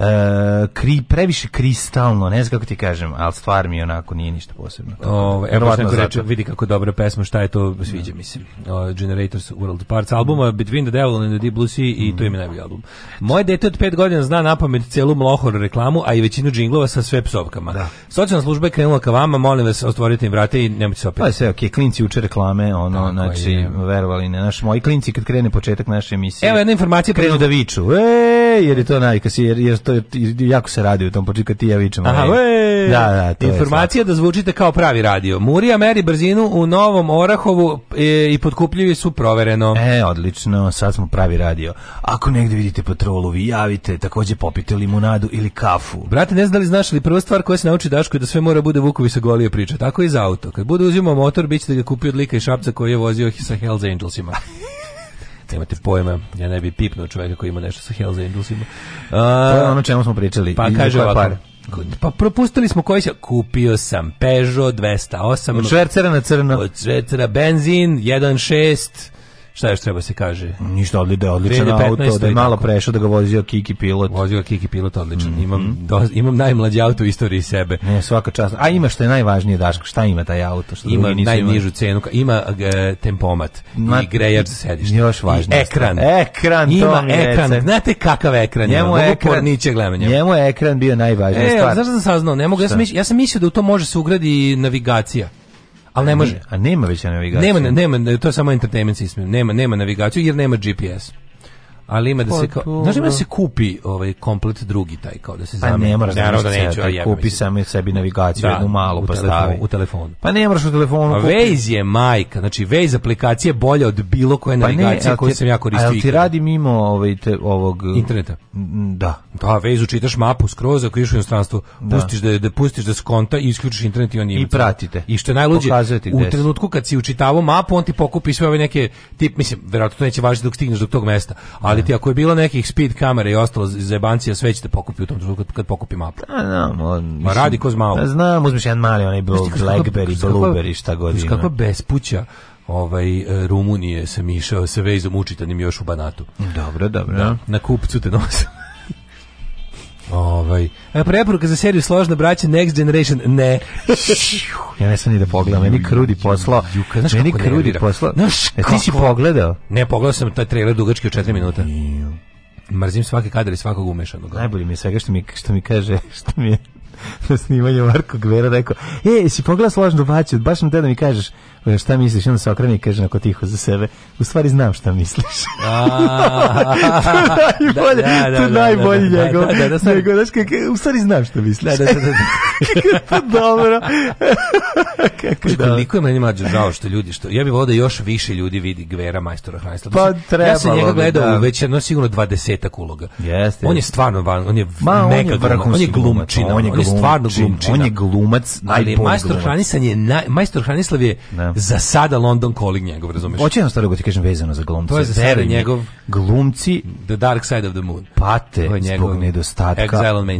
e, kri, previše kristalno, ne znam kako ti kažem, ali stvar mi onako nije ništa posebno. O, da. evo što reče, vidi kako dobra pesma, šta je to, sviđa mi se. Generators World Parts albuma mm. Between the Devil and the Deep Blue Sea mm. i to im je mm. najbolji album. Moje dete od 5 godina zna na pamet celu mlohor reklamu, a i većinu džinglova sa sve psovkama. Da. Socijalna služba je krenula ka vama, molim vas, otvorite im vrate i nemojte se opet. Pa sve, ok, klinci uče reklame, ono, Tako znači, je. verovali ne, naš, moji klinci kad krene početak naše emisije, Evo jedna informacija. Krenu da viču, e, jer je to najkas, jer, jer to to je, jako se radi u tom počinju kad ti ja vičem. Aha, ej, e, da, da, to informacija je da zvučite kao pravi radio. Murija meri brzinu u Novom Orahovu e, i potkupljivi su provereno. E, odlično, sad smo pravi radio. Ako negde vidite patrolu, vi javite, takođe popite limunadu ili kafu. Brate, ne znam da li znaš li prva stvar koja se nauči Daško je da sve mora bude Vukovi sa golije priča. Tako i za auto. Kad bude uzimao motor, bit će ga kupio od lika i šapca koji je vozio sa Hells Angelsima. Nemate pojma, ja ne bi pipnuo čoveka koji ima nešto sa Hells Angelsima. Uh, to je ono čemu smo pričali. Pa kaže ovako, Pa propustili smo koji se kupio sam Peugeot 208 od švercera na crno od švercera benzin 1.6 šta još treba se kaže? Ništa, odli, da odličan auto, da je malo prešao da ga vozio Kiki pilot. Vozio Kiki pilot, odličan. Mm -hmm. imam, do, imam najmlađi auto u istoriji sebe. Ne, svaka čast. A ima što je najvažnije, Daško, šta ima taj auto? Što ima najnižu ima. cenu, ima e, tempomat Ma, i grejač za sedište. Još važnije. Ekran. Ekran, ima mi ekran. Recem. Znate kakav ekran njemu je ekran, gleda njemu. njemu je ekran bio najvažnija e, stvar. Zašto sam saznao? Ne mogu, ja sam, mislio, ja sam mislio da u to može se ugradi navigacija. Ali ne može. A nema već navigacije. Nema, nema, to je samo entertainment system. Nema, nema navigaciju jer nema GPS ali ima da se pa kao, znaš ima da se kupi ovaj komplet drugi taj kao da se zameni. Pa ne moraš da, da neću, ja kupi samo sebi navigaciju da, jednu malu pa stavi u telefonu. Pa ne moraš u telefonu. Kupi. Waze je majka, znači Waze aplikacija bolja od bilo koje pa navigacije koju sam ja koristio. Ali ti radi mimo ovaj te, ovog eh, interneta. Da. Da, Waze čitaš mapu skroz ako ideš u inostranstvo, da. pustiš da da pustiš da skonta i isključiš internet i on ima. I pratite. I što je najluđe, u trenutku kad si učitavao mapu, on ti pokupi sve ove neke tip, mislim, verovatno to neće važiti dok stigneš do tog mesta, ali raditi. Ako je bilo nekih speed kamera i ostalo iz zebancija, sve ćete pokupiti u tom trenutku kad, kad pokupim Apple. A, da, no, da, on, mislim, Ma radi ko zmao. Da znam, uzmiš jedan mali, onaj Blackberry, Blueberry, šta godina. Kako bespuća ovaj e, Rumunije sam išao sa vezom učitanim još u Banatu. Dobro, dobro. Da, na kupcu te nosim. Ovaj e, preporuka za seriju Složna braća Next Generation ne. ja ne sam ni da pogledam, meni Krudi posla. znaš meni Krudi posla. Znaš, e, ti si pogledao? Ne, pogledao sam taj trailer dugački od 4 minuta. Mrzim svaki kadar i svakog umešanog. Najbolje mi je svega što mi, što mi kaže, što mi je na snimanju Marko Gvera rekao, e, si pogledao složnu baću, baš nam te da mi kažeš, E, šta misliš? Onda se okrene i kaže nako tiho za sebe, u stvari znam šta misliš. To je najbolji njegov. U stvari znam šta misliš. Da, da, da. da. Kako dobro. Koliko je meni mađo žao što ljudi, što ja bih volao da još više ljudi vidi Gvera majstora Hranjstva. Pa treba. Ja sam njega gledao u da. već jedno sigurno 20 uloga. Jeste. On je stvarno van, on je mega on je glumčina, on je stvarno glumčina. On je glumac, ali majstor Hranislav je majstor Hranislav je Da. za sada London Calling njegov, razumeš? Hoće jedno staro da ti kažem vezano za glumce. To je za sada njegov glumci The Dark Side of the Moon. Pate to je njegov, zbog nedostatka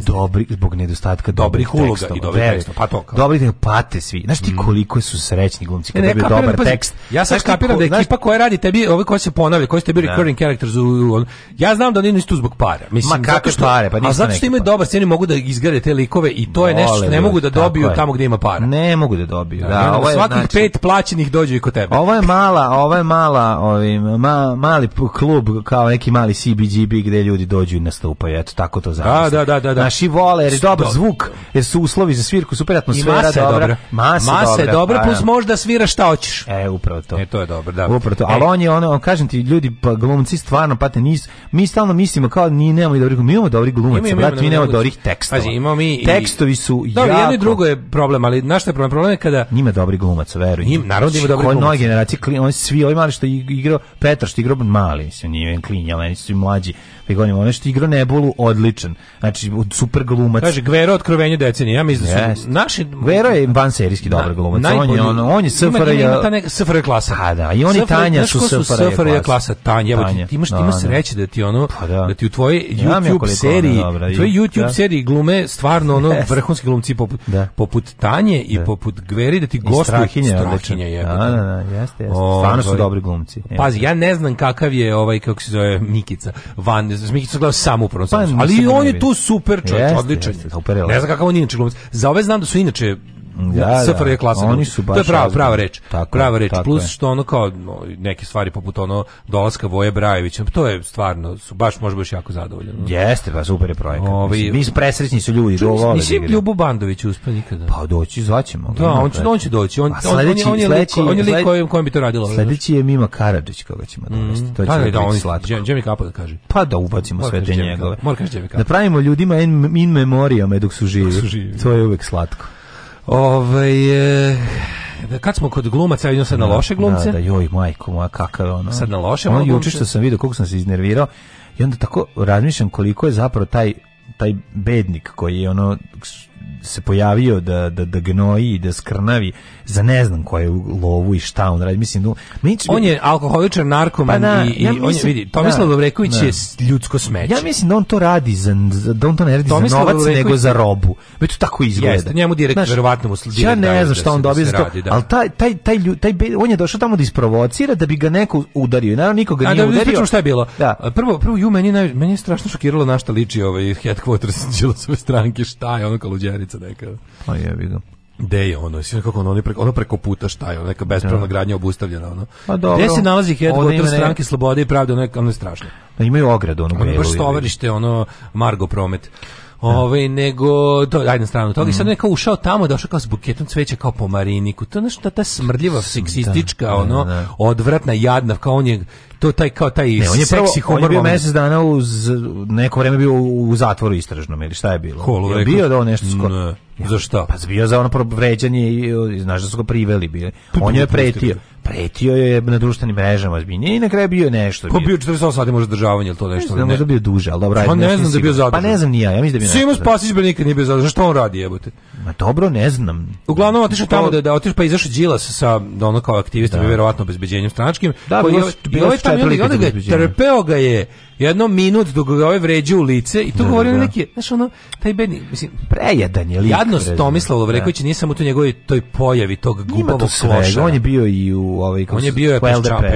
dobri, zbog nedostatka dobrih, dobrih uloga i dobrih tekstova. Pa to kao. Dobri pate svi. Znaš ti mm. koliko su srećni glumci kad dobiju dobar pa, tekst. Ja sam kapiram da ekipa koja radi tebi, ove koje se ponavlja, koji ste bili da. recurring characters u, u, ja znam da oni nisu tu zbog para. Mislim, Ma kakve pare, pa nisu. A zato što imaju pa. dobar sceni mogu da izgrade te likove i to je nešto što ne mogu da dobiju tamo gde ima para. Ne mogu da dobiju. Da, svakih znači- pet plaćenih dođu i kod tebe. Ovo je mala, ovo je mala, ovim, ma, mali klub kao neki mali CBGB gde ljudi dođu i nastupaju, eto tako to da, zamislim. Da, da, da, da. Naši vole, jer je dobar zvuk, jer su uslovi za svirku, super atmosfera, je dobra. dobra. Masa, masa je dobra, pa, plus možda svira šta hoćeš. E, upravo to. E, to je dobro, da. Upravo to. E. Ali on je, ono, kažem ti, ljudi, pa glumci stvarno, pate, nis, mi stalno mislimo kao ni nemamo dobrih, mi imamo dobrih glumaca, ima, brat, mi nemamo dobrih tekstova. Pazi, imamo mi i... Tekstovi su da, jako... jedno i drugo je problem, ali naš je problem, problem je kada... Njima dobri glumac, veruj. Njim, Naravno da ima znači, dobre nove generacije, oni svi, ovi mali što igrao, Petar što je igrao mali, mislim, nije klinja, ali su i mlađi. Spigonim, ono što igrao Nebulu odličan. Znači super glumac. Kaže Gvero otkrovenje decenije. Ja mislim yes. Da naši Gvero je van serijski da, dobar glumac. Najbolji, on je on, on je SFRJ. Ima ta neka SFRJ klasa. Pa da, i oni Tanja su SFRJ klasa. Tanja, evo ti imaš ti da, imaš sreće da ti ono pa da. da ti u tvojoj YouTube seriji, tvoj YouTube seriji glume stvarno ono vrhunski glumci poput poput Tanje i poput Gveri da ti gostuje Strahinja je. Da, da, da, jeste, jeste. Stvarno su ovaj, dobri glumci. Pazi, ja ne znam kakav je ovaj kako se zove Mikica van se gledao samo upravo. Pa, ali da on je tu super čovjek, odličan. Jest, super, ne znam kakav on je inače glumac. Za ove znam da su inače Da, da. SFR je klasa. Oni su baš to je prava, prava reč. Tako, prava reč. Tako Plus što ono kao no, neke stvari poput ono dolaska Voje Brajevića, to je stvarno su baš može baš jako zadovoljan. Jeste, pa super je projekat. Ovi, mi smo presrećni su ljudi, do vole. Nisi da Ljubo Bandović uspeo nikada. Pa doći zvaćemo. Da, on će, on će doći. On, sledeći, on, on, je sledeći, on je lik kojem, kojem bi to radilo. Sledeći je Mima Karadžić koga ćemo mm. dovesti. Mm, to pa će da, da, da on, slatko. Džemi Kapa da kaže. Pa da ubacimo sve te njegove. Mora kaže Da pravimo ljudima in, in memoriam e, dok su živi. To je da. uvek slatko. Ovaj e, kad smo kod glumaca, idem sad na da, loše glumce. Da, da, joj, majko moja, kakav ono. Sad na loše ono juče što sam vidio, koliko sam se iznervirao. I onda tako razmišljam koliko je zapravo taj taj bednik koji je ono se pojavio da, da, da gnoji i da skrnavi za ne znam koju lovu i šta on radi. Mislim, no, on je alkoholičar, narkoman pa da, i, i ja mislim, on je, vidi, Tomislav da, Lovreković da. je ljudsko smeće. Ja mislim da on to radi, za, da on to ne radi Tomislav za novac, Lovreković nego za robu. Već to tako izgleda. Jeste, njemu direkt, Znaš, verovatno mu direkt Ja ne znam da šta on da dobije za to, radi, da. ali taj, taj, taj, taj, on je došao tamo da isprovocira da bi ga neko udario. Naravno, nikoga nije udario. A, nije da, udario. šta je bilo. Da. Prvo, prvo, ju, meni, naj, meni je strašno šokiralo na šta liči ovaj headquarters Đilosove stranke, šta je ono kaludjeri pevačica neka. Pa je, ga. Gde je ono? Svi kako ono, ono preko, ono preko puta šta je, ono, neka bespravna ja. Da. gradnja obustavljena, ono. Pa dobro. Gde se nalazi headquarter stranke Slobode i Pravde, ono je, ono je strašno. Da imaju ogradu, ono, ono baš stovarište, ono, Margo Promet. Da. Ove, nego to ajde na stranu toga mm. i sad mhm. neko ušao tamo, došao kao s buketom cveća kao po mariniku. To nešto ta, ta smrdljiva seksistička, da, ono, da, da, odvratna, jadna, kao on je to taj kao taj ne, on je prvo, humor. On je bio mjesec dana uz neko vrijeme bio u zatvoru istražnom ili šta je bilo? Holo, je bio da on nešto skoro. Ne. Ja, za šta? Pa bio za ono vređanje i znaš da su ga priveli bili. Pa on je pretio. Pretio je na društvenim mrežama ozbiljnije i na kraju bio nešto. Ko bio 48 sati može državanje, ili to nešto? Ne, možda bio duže, al dobro, Pa ne znam da bio zadržan. Da- pa ne znam ni ja, ja mislim da bi. Simo Spasić bre nikad nije bio zadržan. Šta on radi, jebote? Ma dobro, ne znam. Uglavnom otišao tamo da da otišao pa izašao Đilas sa da ono kao aktivistom, da. verovatno obezbeđenjem stranačkim. Da, bilo je bilo ovaj je trpeo ga je jedno minut dok ga ove vređe u lice i tu da, govorio da, da. neki, znaš ono, taj bedni, mislim, prejedan je lik. Jadnost Tomislav Lovreković nije samo tu njegovoj toj pojavi, tog gubavog kloša. On je bio i u ovaj, on je bio je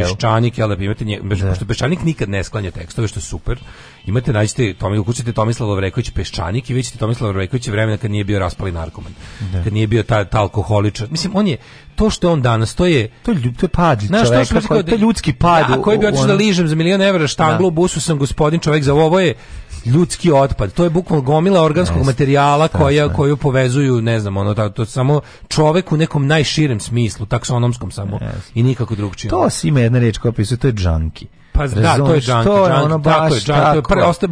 peščanik, jel pa imate nje, pošto peščanik nikad ne sklanja tekstove, što je super. Imate, nađete, Tomi, ukućete Tomislav Lovreković peščanik i vidite Tomislav Lovreković vremena kad nije bio raspali narkoman. Da. Kad nije bio ta, ta alkoholičan. Mislim, on je, to što on danas, to je to je to je pad, znaš, kako, to je da- ljudski pad. a koji bi otišao da ližem za milion evra štanglu, da. busu sam gospodin čovjek za ovo je ljudski otpad. To je bukvalno gomila organskog yes, materijala koja, yes, koju povezuju, ne znam, ono, to, to samo čovek u nekom najširem smislu, taksonomskom samo yes. i nikako drugčije. To si ima jedna riječ koja opisuje, to je džanki. Pa Rezon, da, to je džank, to džank, ono baš tako je, džank, tako. Osta,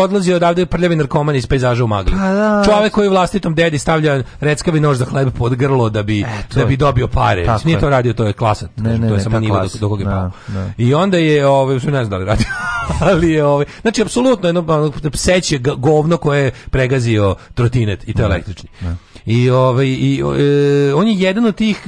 odlazi odavde prljavi narkoman iz pejzaža u magli. Pa da, Čovek koji vlastitom dedi stavlja reckavi nož za hleb pod grlo da bi, e, da bi dobio pare. Tako Nije to radio, to je klasa. Ne, ne, to je samo nivo do, kog je da, pao. Da. I onda je, ovaj, su ne znam da li radio, ali je, ovaj, znači, apsolutno jedno pseće govno koje je pregazio trotinet i to da, električni. I, ovaj, i e, on je jedan od tih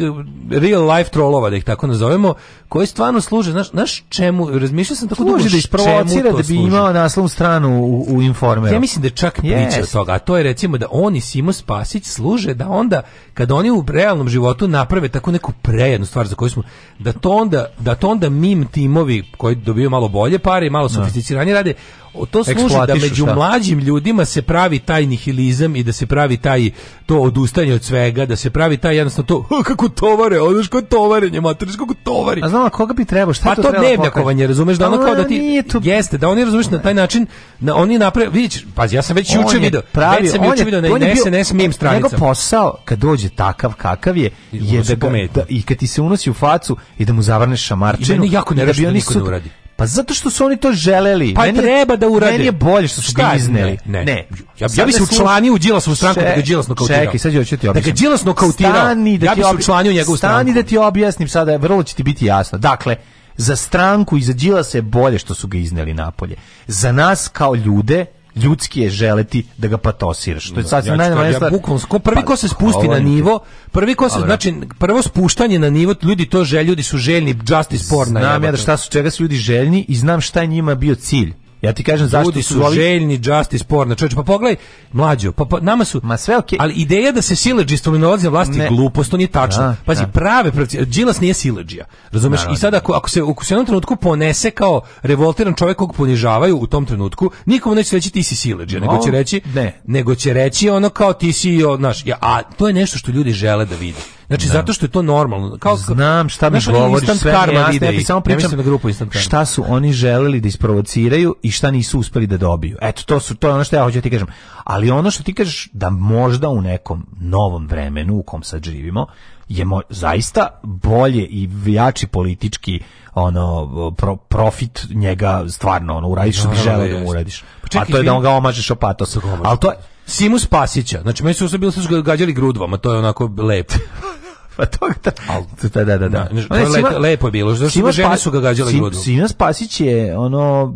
real life trollova, da ih tako nazovemo, koji stvarno služe, znaš, znaš čemu čemu, razmišljao sam tako dugo da isprovocira da bi imao naslovnu stranu u, u informeru. Ja mislim da čak yes. priča od toga, a to je recimo da oni Simo Spasić služe da onda kad oni u realnom životu naprave tako neku prejednu stvar za koju smo da to onda da to onda mim timovi koji dobiju malo bolje pare i malo da. sofisticiranije rade, to služi da među šta? mlađim ljudima se pravi taj nihilizam i da se pravi taj to odustanje od svega, da se pravi taj jednostavno to kako tovare, ono što tovarenje, materiš kako tovari. A znam a koga bi trebao, šta pa to, to da nevljakovanje, razumeš da ono kao da ti to... jeste, da oni razumeš na taj način, na, oni naprave, vidiš, pazi, ja sam već juče video, pravi, već sam juče video na, SNS mim stranicama. Nego posao kad dođe takav kakav je, je da, ga, da i kad ti se unosi u facu i da mu zavrneš šamarčinu. I meni jako da nerešno da niko ne Pa zato što su oni to želeli. Pa meni je, treba da urade. Meni je bolje što su ga izneli. Ne. ne. Ja, ja bi se učlanio u Đilasovu stranku da ga Đilas nokautirao. Čekaj, sad ću ti objasniti. Da ga Đilas nokautirao. Stani da ja bih se učlanio njegovu stranku. Stani da ti objasnim sada, vrlo će ti biti jasno. Dakle, za stranku i za Đilasa je bolje što su ga izneli napolje. Za nas kao ljude ljudski je želeti da ga patosiraš. To je da, sad ja, najvažnija Ja bukvalno prvi pa, ko se spusti na ovaj, nivo, pa, prvi ko se Alright. znači prvo spuštanje na nivo, ljudi to želje, ljudi su željni justice porna. Znam ja da šta su čega su ljudi željni i znam šta je njima bio cilj. Ja ti kažem zašto Ljudi su ovi... željni justice porno. Čoveče, pa pogledaj, mlađo, pa, pa nama su Ma sve okay. Ali ideja da se sileđi stolinolozi vlasti ne. glupost, to nije tačno. Da, Pazi, da. prave pravci, Đilas nije sileđija. Razumeš? Naravno. I sada ako, ako se u jednom trenutku ponese kao revoltiran čovjek kog ponižavaju u tom trenutku, nikomu neće reći ti si sileđija, no, nego će reći ne, nego će reći ono kao ti si, naš, ja, a to je nešto što ljudi žele da vide. Znači da. zato što je to normalno. Kao znam šta mi govoriš, sve karma, mi ja, ja samo pričam ja na grupu instant karma. Šta su oni želeli da isprovociraju i šta nisu uspeli da dobiju. Eto to su to je ono što ja hoću da ti kažem. Ali ono što ti kažeš da možda u nekom novom vremenu u kom sad živimo je mo, zaista bolje i jači politički ono pro, profit njega stvarno ono uradiš što bi da želeo da mu uradiš. Pa čekaj, A to je da on ga omažeš opatos. Al to je Simus Pasića. Znači, meni su se bili sa gađali grudvama, to je onako lepo. pa to da-, da, da, da, da. Ne, Sima, lepo je bilo, zato što žene pa- su ga gađale grudu. Sina Spasić je ono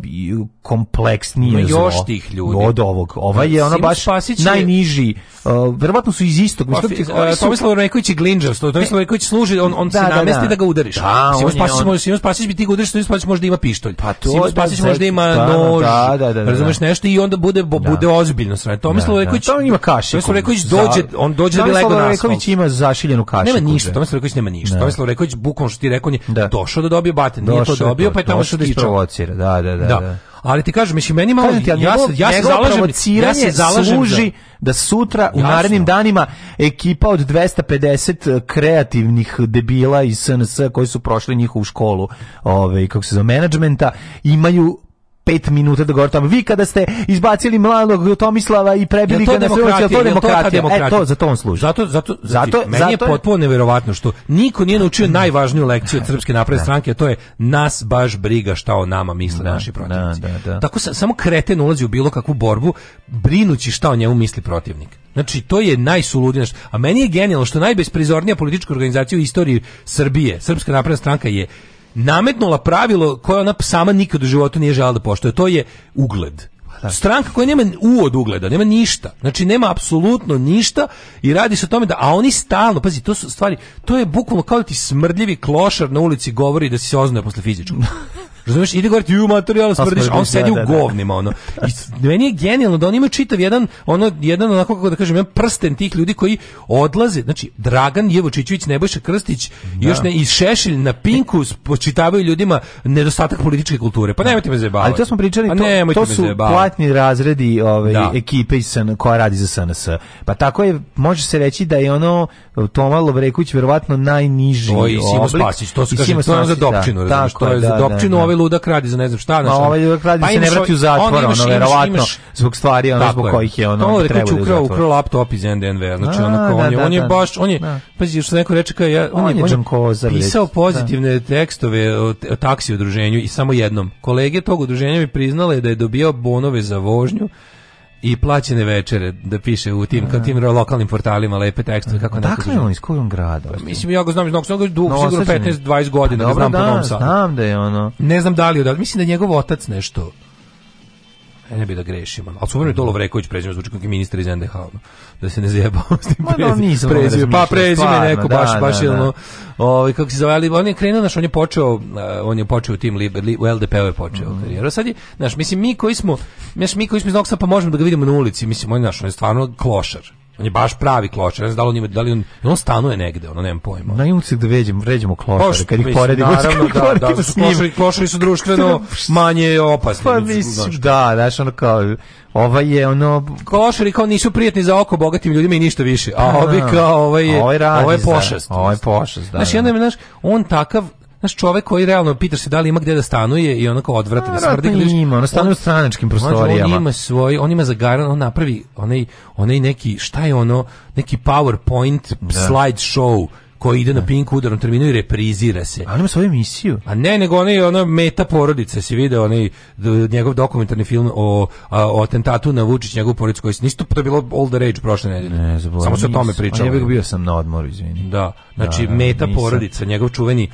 kompleksnije Ima još tih ljudi. od ovog. Ova je ona baš Spasić najniži. Uh, verovatno su iz istog. Pa, mislim, uh, su... Tomislav Reković je glinđav, što Tomislav e, Reković služi, on, on da, se namesti da, da. da ga udariš. Da, Sima Spasić, on... Sima Spasić bi ti ga udariš, Sima Spasić možda ima pištolj. Pa to, Sima da, Spasić možda ima da, da nož, da, da, da, razumeš nešto i onda bude, bude ozbiljno sranje. Tomislav Reković... Da, da. on ima kašiku. Tomislav Reković dođe, on dođe da bi lego na Tomislav Reković ima zašiljenu kašiku ništa. Tomislav Reković nema ništa. Da. Tomislav Reković bukvalno što ti rekao nije da. došao da dobije baten, nije došao to dobio, pa je tamo što da isprovocira. Da, da, da, da. da. Ali ti kažem, mislim meni malo ti, ja, ja se ja se zalažem, ja se zalažem služi da sutra u Jasno. narednim danima ekipa od 250 e, kreativnih debila iz SNS koji su prošli njihovu školu, ovaj kako se zove menadžmenta, imaju 5 minuta da govori tamo. Vi kada ste izbacili mladog Tomislava i prebili ga na sve, to demokratija. E, to, za to on služi. Zato, zato, zato, zato, meni zato je potpuno neverovatno što niko nije naučio da. najvažniju lekciju od da. Srpske napredne da. stranke, a to je nas baš briga šta o nama misle da, naši protivnici. Da, da, Tako samo kreten ulazi u bilo kakvu borbu, brinući šta o njemu misli protivnik. Znači, to je najsuludnije. A meni je genijalno što najbesprizornija politička organizacija u istoriji Srbije, Srpska napredna stranka je nametnula pravilo koje ona sama nikad u životu nije žela da poštuje. To je ugled. Pa da. Stranka koja nema u od ugleda, nema ništa. Znači nema apsolutno ništa i radi se o tome da a oni stalno, pazi, to su stvari, to je bukvalno kao da ti smrdljivi klošar na ulici govori da si se oznoje posle fizičkog. Razumeš, ide gore ti u materijal smrdiš, a on sedi u da, da, da. govnima ono. I meni je genijalno da oni imaju čitav jedan ono jedan onako kako da kažem, jedan prsten tih ljudi koji odlaze, znači Dragan Jevočićević, Nebojša Krstić, da. još ne i Šešilj na Pinku spočitavaju ljudima nedostatak političke kulture. Pa nemojte me zajebavati. Ali to smo pričali, pa to, to su platni razredi ove ovaj, da. ekipe iz SN, koja radi za SNS. Pa tako je, može se reći da je ono Toma Lovreković verovatno najniži. To i Simo Spasić, to su kažem, to je za dopčinu, da, razumiješ, to je za dopčinu, ovaj ludak radi za ne znam šta, znači. Pa ovaj ludak radi pa se ne vrati ovaj- u zatvor, on imaš, ono verovatno zbog stvari ono zbog je. kojih je ono to je da ukrao, ukrao laptop iz NDNV, znači onako on je da, on je da, baš on je pa pazi što neko reče kao ja on je pisao pozitivne tekstove o taksi udruženju i samo jednom. Kolege tog udruženja mi priznale da je dobio bonove za vožnju i plaćene večere da piše u tim kao tim lokalnim portalima lepe tekstove kako nekako. Dakle on iz kojeg grada? Pa, mislim ja ga znam iz Novog Sada, dug sigurno 15 20 godina, pa, ne znam da, po Novom da, Sadu. Znam da je ono. Ne znam da li je, mislim da je njegov otac nešto ne bi da grešimo. Al suvereno Dolo Vreković prezime zvuči kao ministar iz NDH, no. da se ne zajebamo s tim da, prezime. pa prezime neko da, baš da, baš da, jedno. Ovaj kako se zove, on je krenuo, znaš, on je počeo, eh, on je počeo tim liber, li, u LDP-u je počeo mm. karijeru. Sad je, znaš, mislim mi koji smo, znaš, mi koji smo iz Noksa pa možemo da ga vidimo na ulici, mislim on je naš, on je stvarno klošar. On je baš pravi kločar, ne znam da li on ima, da li on, on stanuje negde, ono nemam pojma. Na imam se da veđem, vređemo kločare, kad ih poredimo. Naravno, da, da, da, su klošari, klošari su društveno manje opasni. Pa mislim, da, znaš, ono kao, Ova je ono... Klošari kao nisu prijatni za oko bogatim ljudima i ništa više, a pa ovi da. kao, ovaj ovaj, ovaj je pošast. Ovaj pošast, da. Znaš, jedan, znaš, on takav, Znaš, čovek koji realno pita se da li ima gde da stanuje i onako odvrata da smrdi. Ima, on stanuje u stranačkim prostorijama. On ima svoj, on ima zagaran, on napravi onaj, onaj neki, šta je ono, neki PowerPoint da. slide show koji ide na da. pink udarnom terminu i reprizira se. A on ima svoju emisiju. A ne, nego onaj ona meta porodice, si video onaj njegov dokumentarni film o, a, o atentatu na Vučić, njegovu porodicu koji se nisto to je bilo All the Rage prošle nedelje. Ne, zaboravim. Samo se o tome pričalo. Ja bih bio sam na odmoru, izvini. Da. Znači da, da, meta nisam. porodica, njegov čuveni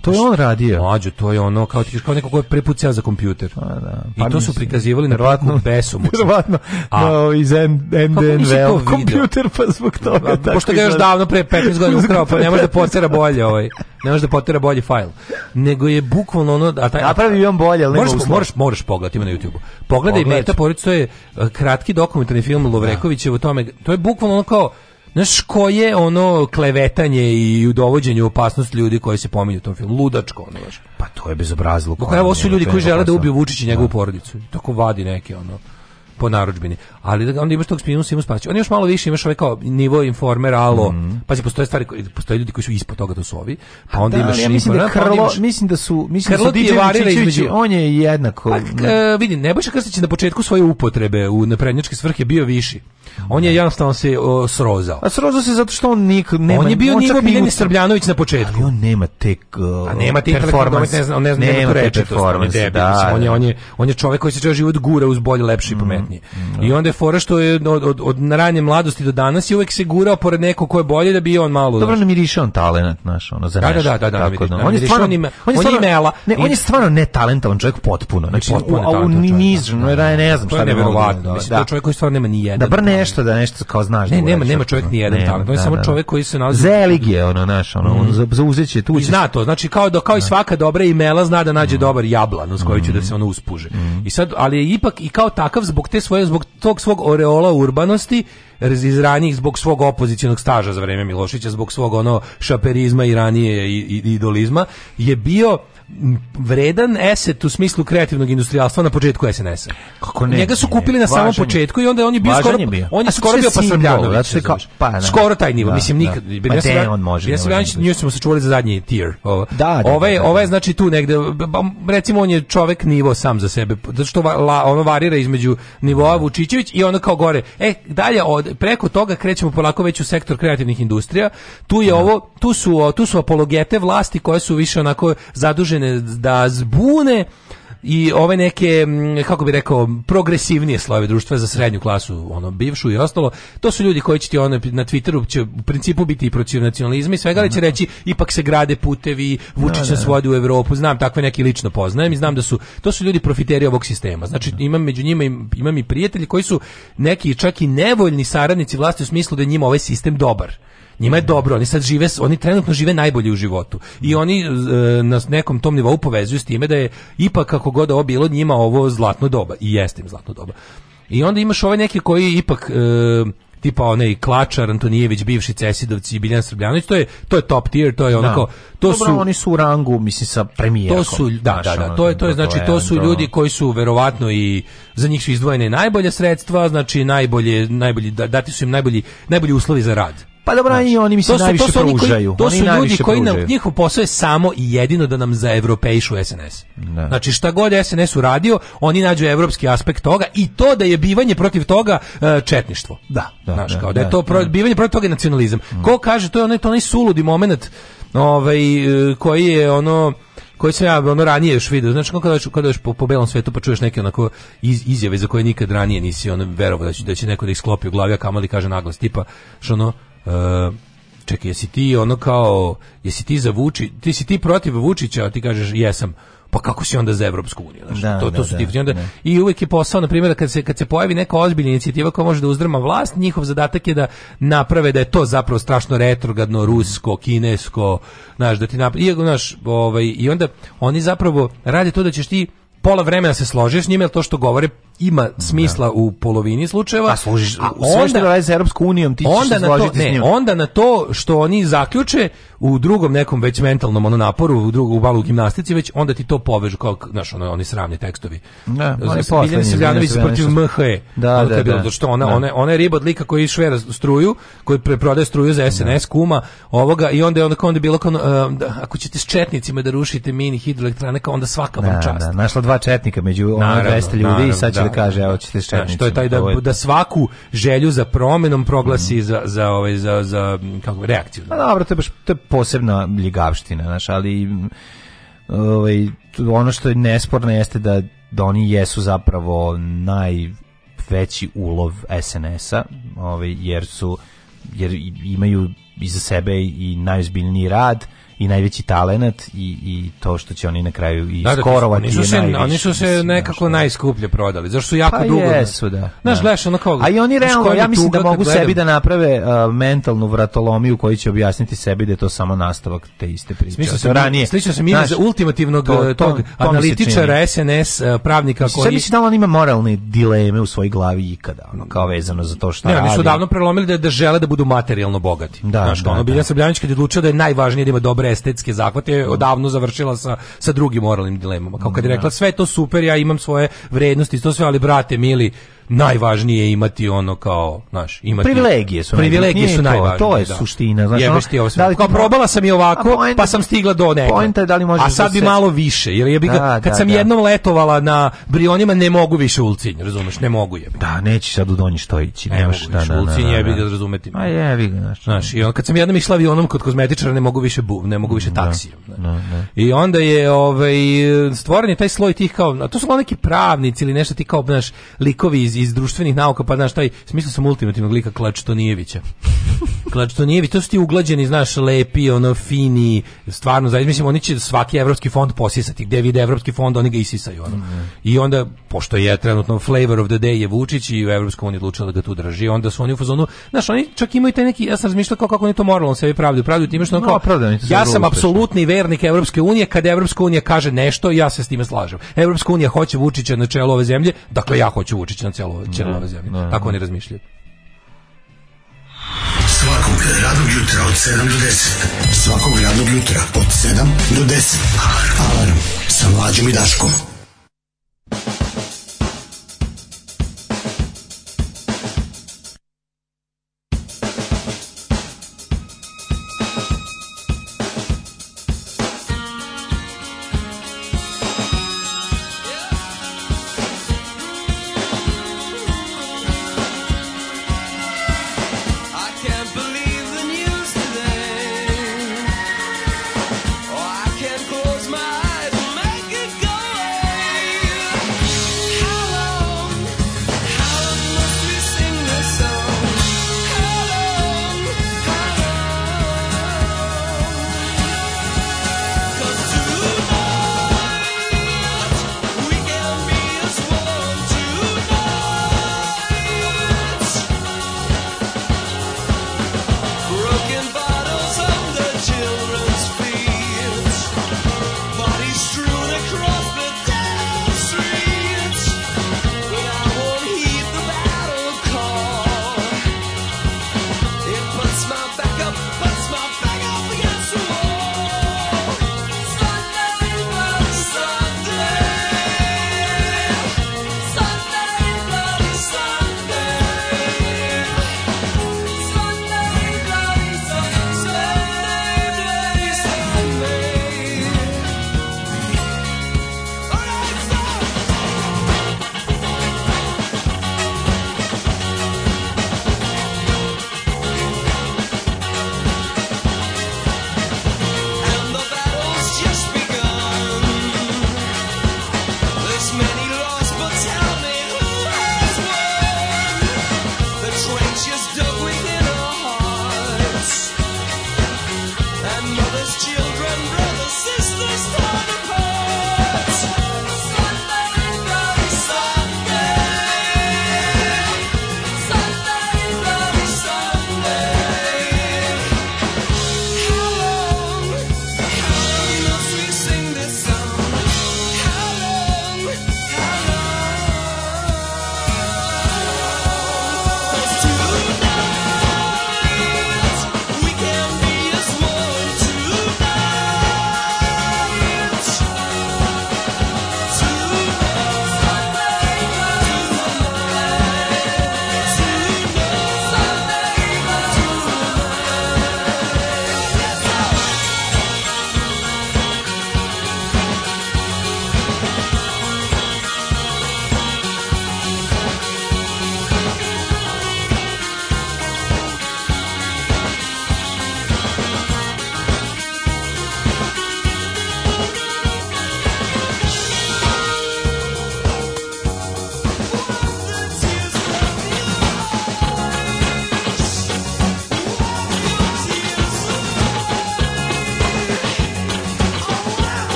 To je on radio. Mlađo, to je ono kao ti kao neko ko je preput za kompjuter. A, pa da. Pa I to pa su prikazivali na verovatno besomučno. Verovatno. A no, iz NDNVL kompjuter pa zbog da, toga. A, pošto ga još davno pre 15 godina ukrao, pa ne može da potera bolje ovaj. Ne može da potera bolji fajl. Nego je bukvalno ono da- a taj napravi on bolje, ali možeš, možeš, možeš pogledati ima na YouTubeu. Pogledaj Pogled. Meta Poricu je eh, kratki dokumentarni film Lovrekovićev o tome. To je bukvalno ono kao Znaš, je ono klevetanje i udovođenje u opasnost ljudi koji se pominju u tom filmu? Ludačko, ono, baš. Pa to je bezobrazluk. Pa evo su ljudi koji žele da ubiju Vučića i njegovu da. porodicu. Tako vadi neke, ono po narudžbini. Ali da onda imaš tog spinu Simu Spasića. On još malo više imaš ovaj kao nivo informer, alo. Mm -hmm. Pazi, postoje stvari, postoje ljudi koji su ispod toga, to su ovi. Pa, pa onda da, imaš... Ja mislim, da pa krlo, imaš, mislim da su... Mislim krlo da su varira između... On je jednako... Pa, vidi, Nebojša Krstić na početku svoje upotrebe u naprednjačke svrhe bio viši. On je da. jednostavno se o, srozao. A srozao se zato što on nik nema. On je bio Niko Biljani Srbljanović na početku. Ali on nema tek uh, A nema te performance, ne znam, ne znam, nema te performance. On da, mislim, on je da. on je on je čovjek koji se ceo život gura uz bolje, lepše i mm, pametnije. Mm, I onda je fora što je od, od, od ranije mladosti do danas je uvek se gurao pored nekog ko je bolji da bi on malo. Dobro, ne miriše on talenat, znaš, ono za Da, da, da, da, da, tako, da, on je stvarno on ima, on je stvarno, ne, on je stvarno netalentovan čovjek potpuno. Znači, potpuno, a on ni niz, ne znam šta je neverovatno. Mislim da čovjek koji stvarno nema ni jedan. Da nešto da nešto kao znaš. Ne, da nema, nema čovjek ni jedan talent. On je da, samo da, čovjek koji se nalazi Zelig je ono naš, ono on mm. zauzeće tu. I zna to, znači kao da kao i svaka dobra imela zna da nađe mm. dobar jablan uz koji će da mm. se ono uspuže. I sad ali je ipak i kao takav zbog te svoje zbog tog svog oreola urbanosti iz ranijih zbog svog opozicionog staža za vrijeme Milošića, zbog svog ono šaperizma i ranije i, i idolizma je bio vredan eset u smislu kreativnog industrijalstva na početku SNS-a. Kako ne? Njega su kupili na važan, samom početku i onda on je bio skoro bio. on je skoro bio pa Znači, kao, pa, na, skoro taj nivo, da, mislim nikad. Da. Ma ja on može. Ja sam ja nju smo se čuvali za zadnji tier. Ovo. Da, da, ovaj, da, da, ovaj znači tu negde recimo on je čovek nivo sam za sebe. Zato što la, ono varira između nivoa Vučićević i ono kao gore. E, dalje od preko toga krećemo polako već u sektor kreativnih industrija. Tu je da. ovo, tu su tu su apologete vlasti koje su više onako zadužene određene da zbune i ove neke kako bi rekao progresivnije slojeve društva za srednju klasu ono bivšu i ostalo to su ljudi koji će ti ono na Twitteru će u principu biti i protiv nacionalizma i svega ali će mhm. reći ipak se grade putevi Vučić da, da, se svodi da. u Evropu, znam takve neki lično poznajem i znam da su to su ljudi profiteri ovog sistema znači imam među njima imam i prijatelji koji su neki čak i nevoljni saradnici vlasti u smislu da je njima ovaj sistem dobar Njima je dobro, oni sad žive, oni trenutno žive najbolje u životu. I oni e, na nekom tom nivou povezuju s time da je ipak kako god ovo bilo njima ovo zlatno doba i jeste im zlatno doba. I onda imaš ove ovaj neki koji ipak e, tipa onaj Klačar, Antonijević, bivši Cesidovci i Biljan Srbljanović, to je to je top tier, to je da. onako to Dobro, su oni su u rangu, mislim sa premijerom. To su da, da, da, to je to je da, znači to su ljudi koji su verovatno i za njih su izdvojene najbolje sredstva, znači najbolje najbolji da, dati su im najbolji najbolji uslovi za rad. Pa dobro, znači, oni mi se najviše to su pružaju. Koji, to su oni ljudi koji pružaju. nam, njihov posao je samo i jedino da nam za zaevropejšu SNS. Da. Znači šta god SNS uradio, oni nađu evropski aspekt toga i to da je bivanje protiv toga e, četništvo. Da, da, znači, kao da, je da, to pro, da. bivanje protiv toga je nacionalizam. Mm. Ko kaže, to je onaj, to onaj suludi moment ovaj, e, koji je ono koji sam ja ono ranije još video. Znači kako kada kada po, po belom svetu pa čuješ neke onako iz, izjave za koje nikad ranije nisi ono verovao da će da će neko da isklopi u glavi a kamali kaže naglas tipa što ono uh, čekaj, jesi ti ono kao, jesi ti za Vučić, ti si ti protiv Vučića, a ti kažeš jesam, pa kako si onda za Evropsku uniju, znači, da, to, to da, su ti, da, onda, da. i uvek je posao, na primjer, da kad se, kad se pojavi neka ozbiljna inicijativa koja može da uzdrma vlast, njihov zadatak je da naprave da je to zapravo strašno retrogadno, rusko, kinesko, znaš, da ti naprave, i, znaš, ovaj, i onda oni zapravo rade to da ćeš ti pola vremena se složiš s njima, jer to što govore ima da. smisla u polovini slučajeva. A služiš, a onda, sve što Europskom unijom, ti onda ćeš na to, ne, s njim. Onda na to što oni zaključe u drugom nekom već mentalnom ono naporu, u drugom u balu gimnastici, već onda ti to povežu kao, znaš, ono, oni sravni tekstovi. Ne, da, oni poslednji. Miljana protiv MHE. Da, ono da, bilo, da. Što ona, da. ona, ona je riba od lika koji švera struju, koji preprodaje struju za SNS da. kuma ovoga i onda je onda, onda bilo kao, da, ako ćete s četnicima da rušite mini hidroelektrane, kao onda svaka vam da, čast. Da, našla dva četnika među ono 200 ljudi i sad će sad kaže, evo ćete ščernicu. Što je taj da, da svaku želju za promenom proglasi mm. za, za, ovaj, za, za kako, reakciju. A pa dobro, to je, baš, to je posebna ljigavština, znaš, ali ovaj, ono što je nesporno jeste da, da oni jesu zapravo najveći ulov SNS-a, ovaj, jer su jer imaju iza sebe i najozbiljniji rad, i najveći talenat i, i to što će oni na kraju i da, da skorovati. Oni su se, najviše, oni su se mislim, nekako što... Da. najskuplje prodali, zašto su jako pa dugo. Jesu, da. Znaš, da. gledaš ono kao... A i oni realno, ja mislim da mogu gledam. sebi da naprave uh, mentalnu vratolomiju koji će objasniti sebi da je to samo nastavak te iste priče. Smislio sam, ranije, slično sam ime za ultimativnog to, uh, tog analitičara SNS uh, pravnika koji... Sad mislim da on ima moralne dileme u svojoj glavi ikada, ono, kao vezano za to što ne, oni su davno prelomili da, da žele da budu materijalno bogati. Da, Znaš, da, ono, Biljan da. Srbljanić kad je odlučio da je najvažnije da ima dobre estetske zahvate odavno završila sa, sa drugim moralnim dilemama. Kao kad je da. rekla sve to super, ja imam svoje vrednosti, to sve, ali brate mili, najvažnije je imati ono kao, znaš, imati privilegije su privilegije su najvažnije. To je da. suština, znaš. Jebeš ti ovo sve. Da kao probala sam i ovako, pa sam stigla do negde. Poenta je da li možeš A da sad bi malo više, jer je bi da, kad da, sam da. jednom letovala na Brionima ne mogu više ulcinj, razumeš, ne mogu je. Da, neće sad u Donji Stojići, ne možeš da, da, ulcinj da, je bi ga razumeti. A je, vi ga, znaš. i on kad sam jednom išla avionom kod kozmetičara ne mogu više buv, ne mogu više taksijom. I onda je ovaj stvoren taj sloj tih kao, a to su neki pravnici ili nešto ti kao, znaš, likovi iz iz društvenih nauka, pa znaš taj, smislio sam ultimativnog lika Klačtonijevića. Klačtonijević, to su ti uglađeni, znaš, lepi, ono, fini, stvarno, znači, mislim, oni će svaki evropski fond posisati, gde vide evropski fond, oni ga isisaju, ono. Mm -hmm. I onda, pošto je trenutno flavor of the day je Vučić i u Evropskoj uniji odlučila da ga tu drži, onda su oni u fazonu, znaš, oni čak imaju taj neki, ja sam razmišljao kao kako oni to moralno sebi pravdu, pravdu time što no, kao, pravda, ja sam apsolutni vernik Evropske unije, kada Evropska unija kaže nešto, ja se s time slažem. Evropska unija hoće Vučića na čelo ove zemlje, dakle ja hoću Vučića na čelo, čelo ove zemlje. Tako da. oni razmišljaju. Svakog radnog jutra od 7 do 10. Svakog radnog jutra od 7 do 10. Alarm. Alarm. Sa mlađom i Daškom.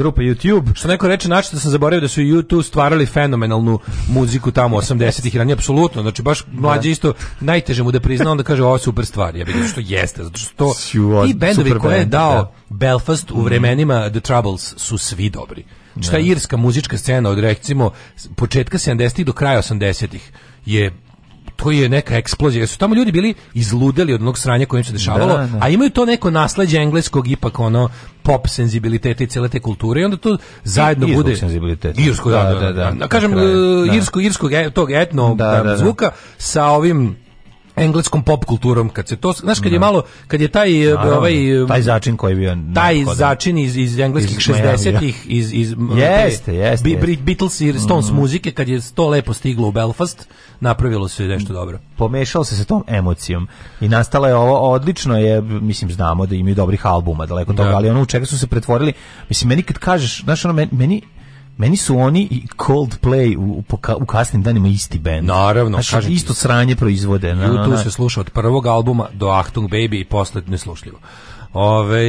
grupa YouTube. Što neko reče, znači da sam zaboravio da su YouTube stvarali fenomenalnu muziku tamo 80-ih ranije, apsolutno. Znači baš da. mlađe isto najteže mu da prizna onda kaže ovo super stvar. Ja vidim što jeste, zato što to i bendovi koje je dao da. Belfast u mhm. vremenima The Troubles su svi dobri. Znači ta da. irska muzička scena od recimo početka 70-ih do kraja 80-ih je to je neka eksplozija. su tamo ljudi bili izludeli od onog sranja kojim se dešavalo, da, da. a imaju to neko nasleđe engleskog ipak ono pop senzibiliteta i cele te kulture i onda to zajedno I, bude Irsko, da da, da, da, da, da. Kažem e, da. irsko irskog e, tog etno zvuka sa ovim engleskom pop kulturom kad se to znaš kad je da. malo kad je taj e, Naravno, ovaj e, taj začin koji je bio taj da- začin iz iz engleskih 60-ih iz iz jeste jeste yes. Beatles i Stones mm. muzike kad je to lepo stiglo u Belfast napravilo se nešto dobro pomešalo se sa tom emocijom i nastala je ovo odlično je mislim znamo da imaju dobrih albuma daleko toga da. ali ono u čega su se pretvorili mislim meni kad kažeš znaš ono meni meni su oni i Coldplay u, u, kasnim danima isti bend. Naravno, znači, kažem isto sranje proizvode. Na, na, na. se sluša od prvog albuma do Achtung Baby i posle neslušljivo. Ove,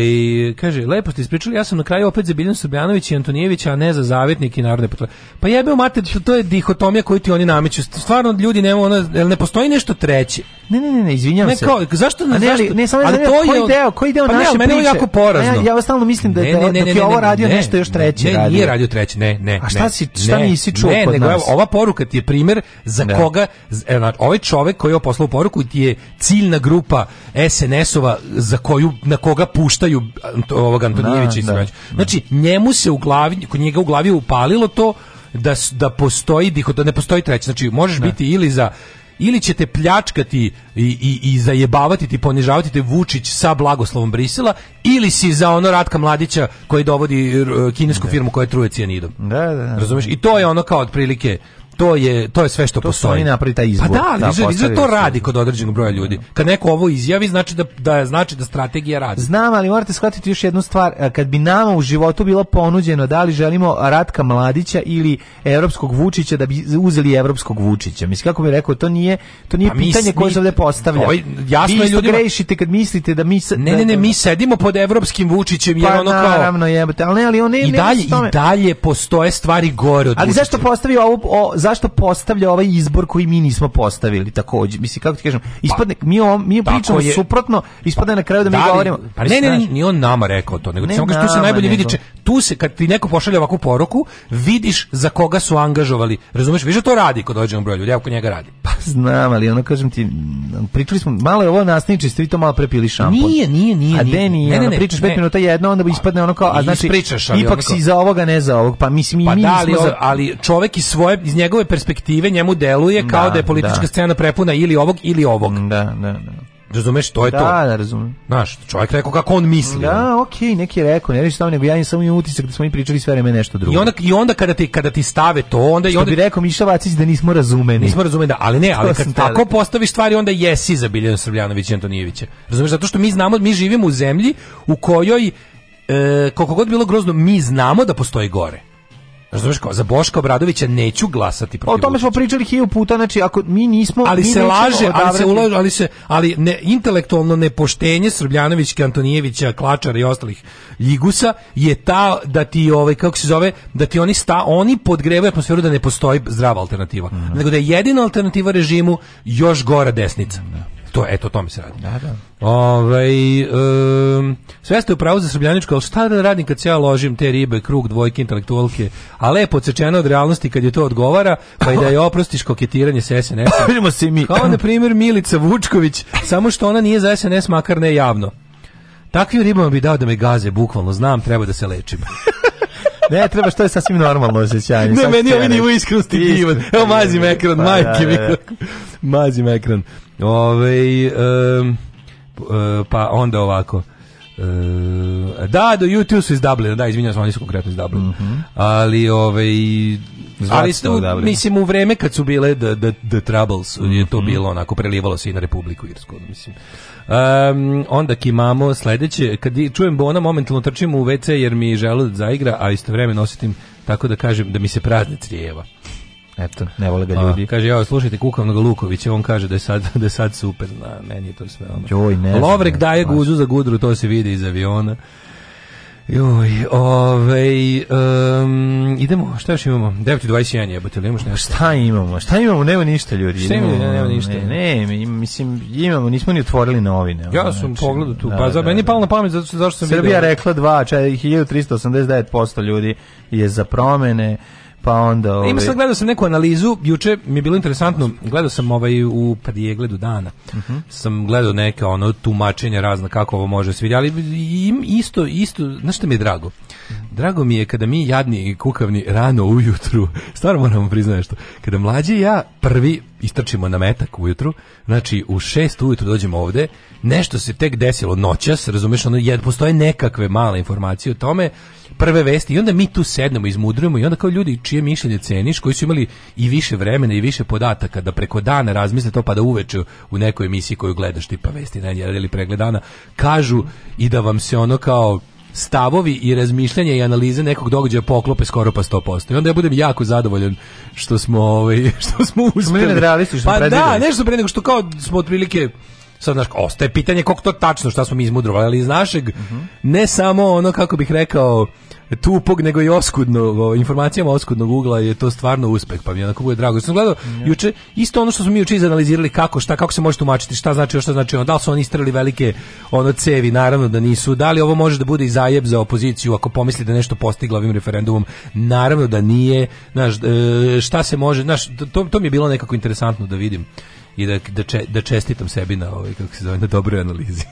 kaže, lepo ste ispričali, ja sam na kraju opet za Biljan Srbljanović i Antonijević, a ne za zavetnik i narodne potrebe. Pa jebeo u mater, to je dihotomija koju ti oni nameću. Stvarno, ljudi, nema ono, jel ne postoji nešto treće? Ne, ne, ne, ne izvinjam se. Kao, zašto, ne, zašto? Ne, ne, samo ali to koji je, deo, koji deo pa naše ne, meni priče? jako porazno. Ne, ja vas stalno mislim da, ne, ne, ne, da je ovo radio ne, nešto još treće. Ne, radio. nije radio treće, ne, ne. A šta, si, šta ne, nisi čuo ne, kod nego, nas? Ova poruka ti je primer za ne. Da. koga, e, ovaj čovek koji je poslao poruku ti je ciljna grupa SNS-ova za koju, na koju koga puštaju ovog Antonijevića da, i da. Znači, njemu se u glavi, kod njega u glavi upalilo to da, da postoji, da ne postoji treće. Znači, možeš ne. Da. biti ili za ili ćete pljačkati i, i, i zajebavati ti, ponižavati te Vučić sa blagoslovom Brisela, ili si za ono Ratka Mladića koji dovodi kinesku firmu koja truje cijanidom. Da, da, da. Razumeš? I to je ono kao otprilike to je to je sve što to postoji. To oni napravi taj izbor. Pa da, ali da, izbor, da izbor da to radi kod određenog broja ljudi. Kad neko ovo izjavi, znači da, da znači da strategija radi. Znam, ali morate shvatiti još jednu stvar. Kad bi nama u životu bilo ponuđeno da li želimo Ratka Mladića ili evropskog Vučića, da bi uzeli evropskog Vučića. Mislim, kako bi rekao, to nije, to nije pa pitanje mi, koje se ovdje postavlja. Ovaj, jasno vi isto ljudima, grešite kad mislite da mi... ne, ne, da- ne, mi sedimo pod evropskim Vučićem, pa jer pa, ono kao... Naravno, jebate, ali ne, ali on ne... I dalje, ne, i dalje postoje stvari gore od Ali Vučića. zašto postavi ovu... O, za zašto postavlja ovaj izbor koji mi nismo postavili takođe. Mislim kako ti kažem, ispadne pa, mi o, mi pričamo je, suprotno, ispadne na kraju da mi da li, govorimo. Pa ne, ne, ne, ni on nama rekao to, nego ne samo tu se najbolje vidi, če, tu se kad ti neko pošalje ovakvu poruku, vidiš za koga su angažovali. Razumeš, više to radi kod određenog broja ljudi, ja ako njega radi. Znam, ali ono kažem ti, pričali smo, malo je ovo nasničisto i to malo prepili šampon. Nije, nije, nije. A de nije, ne, ne, ono, pričaš 5 minuta jedno, onda ispadne ono kao, a znači, ispričaš, ali ipak si za ovoga, ne za ovog, pa mislim, pa mi da, ali, za... ali čovek iz svoje, iz njegove perspektive njemu deluje kao da, da je politička da. scena prepuna ili ovog, ili ovog. Da, da, da. Razumeš, to je da, to. Da, razumem. Znaš, čovjek rekao kako on misli. Da, okej, okay, neki je rekao, ne reći samo nego ja im samo imam utisak da smo mi pričali sve vreme nešto drugo. I onda, i onda kada, ti, kada ti stave to, onda... Što i onda, bi rekao Miša Vacić da nismo razumeni. Nismo razumeni, da, ali ne, ali kad tako postaviš stvari, onda jesi za Biljana Srbljanovića i Antonijevića. Razumeš, zato što mi znamo, mi živimo u zemlji u kojoj, e, koliko god bilo grozno, mi znamo da postoji gore. Razumeš ko? Za Boška Obradovića neću glasati protiv. O tome smo pričali hiljadu puta, znači ako mi nismo Ali mi se laže, odabrati. ali se ulaže, ali se ali ne intelektualno nepoštenje Srbljanovićke, Antonijevića, Klačara i ostalih Ljigusa je ta da ti ovaj kako se zove, da ti oni sta oni podgrevaju atmosferu da ne postoji zdrava alternativa. Mm -hmm. Nego da je jedina alternativa režimu još gora desnica. Mm -hmm. To, eto, o tome se radi. Da, da. Ovaj, um, sve ste upravo za srbljaničko, ali šta da radim kad se ja ložim te ribe, krug, dvojke, intelektualke, a lepo odsečeno od realnosti kad je to odgovara, pa i da je oprostiš koketiranje sa SNS-om. Vidimo se mi. Kao, na primjer, Milica Vučković, samo što ona nije za SNS, makar ne javno. Takvim ribama bi dao da me gaze, bukvalno, znam, treba da se lečim ne treba, što je sasvim normalno osjećanje. Ne, meni ovi ovaj nivo iskrosti divan. Evo, mazim da, ekran, pa, majke da, mi. Da, mazim ekran. Ove, um, e, pa onda ovako. E, da, do YouTube su iz Dublina, da, izvinjavam se, oni su konkretno iz Dublina. Mm -hmm. Ali, ovaj, ali stu, mislim u vreme kad su bile the, the, the troubles mm -hmm. je to bilo onako prelivalo se i na Republiku Irsku mislim Um, onda kimamo sledeće, kad čujem Bona, momentalno trčim u WC jer mi želudac zaigra, a istovremeno osetim, tako da kažem, da mi se prazne crijeva. Eto, ne vole ga ljudi. A, kaže, ja, slušajte Kukavnog Lukovića, on kaže da je sad, da je sad super, na, meni je to sve ono. Joj, ne Lovrek daje guzu za gudru, to se vidi iz aviona. Joj, ovej, um, idemo, šta još imamo? 9.21 jebate, ili imaš nešto? Šta imamo? Šta imamo? Nema ništa, ljudi. Šta imamo? Nema, nema ništa. Ne, ne, mislim, imamo, nismo ni otvorili novine. Ja sam znači, pogledao tu, da, pa da, meni je da. palo na pamet zato, zašto sam Srbija vidio. rekla 2, 1389% ljudi je za promene, pa onda e, ovaj... Ima sad gledao sam neku analizu, juče mi je bilo interesantno, gledao sam ovaj u pregledu dana. Uh mhm. -huh. Sam gledao neka ono tumačenja razna kako ovo može svidjeti, ali im isto isto, znaš što mi je drago? Drago mi je kada mi jadni i kukavni rano ujutru, stvarno moramo priznati što kada mlađi ja prvi istrčimo na metak ujutru, znači u šest ujutru dođemo ovde, nešto se tek desilo noćas, razumeš, ono, jer postoje nekakve male informacije o tome, prve vesti i onda mi tu sednemo, izmudrujemo i onda kao ljudi čije mišljenje ceniš, koji su imali i više vremena i više podataka da preko dana razmisle to pa da uveče u nekoj emisiji koju gledaš tipa vesti na ili pregledana kažu i da vam se ono kao stavovi i razmišljanja i analize nekog događaja poklope skoro pa 100%. I onda ja budem jako zadovoljan što smo ovaj što smo uspeli. Pa da, nešto pre nego što kao smo otprilike sad znaš, ostaje pitanje koliko to tačno šta smo mi izmudrovali, ali iz našeg uh -huh. ne samo ono, kako bih rekao, tupog, nego i oskudnog, informacijama oskudnog ugla je to stvarno uspeh, pa mi je onako bude drago. sam gledao mm. juče, isto ono što smo mi juče izanalizirali kako, šta, kako se može tumačiti, šta znači, šta znači, ono, da li su oni istrali velike ono cevi, naravno da nisu, da li ovo može da bude i zajeb za opoziciju ako pomisli da nešto postigla ovim referendumom, naravno da nije, znaš, e, šta se može, znaš, to, to mi je bilo nekako interesantno da vidim i da, da, če, da čestitam sebi na, ovaj, kako se zove, na dobroj analizi.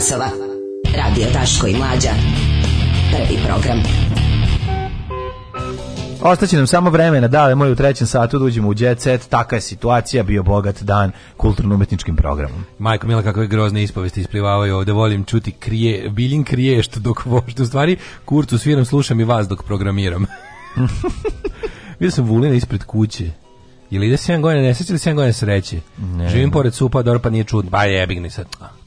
časova. Radio Daško i Mlađa. Prvi program. Ostaće nam samo vremena, da, li moj u trećem satu da uđemo u jet set, taka je situacija, bio bogat dan kulturno-umetničkim programom. Majko Mila, kakve grozne ispovesti isplivavaju ovde, volim čuti krije, biljin kriješt dok vožda, u stvari kurcu sviram, slušam i vas dok programiram. Vidio sam Vulina ispred kuće Ili ide 7 godina nesreće ili 7 godina sreće? Ne, Živim pored supa, dobro pa nije čudno. Ba jebigni sad.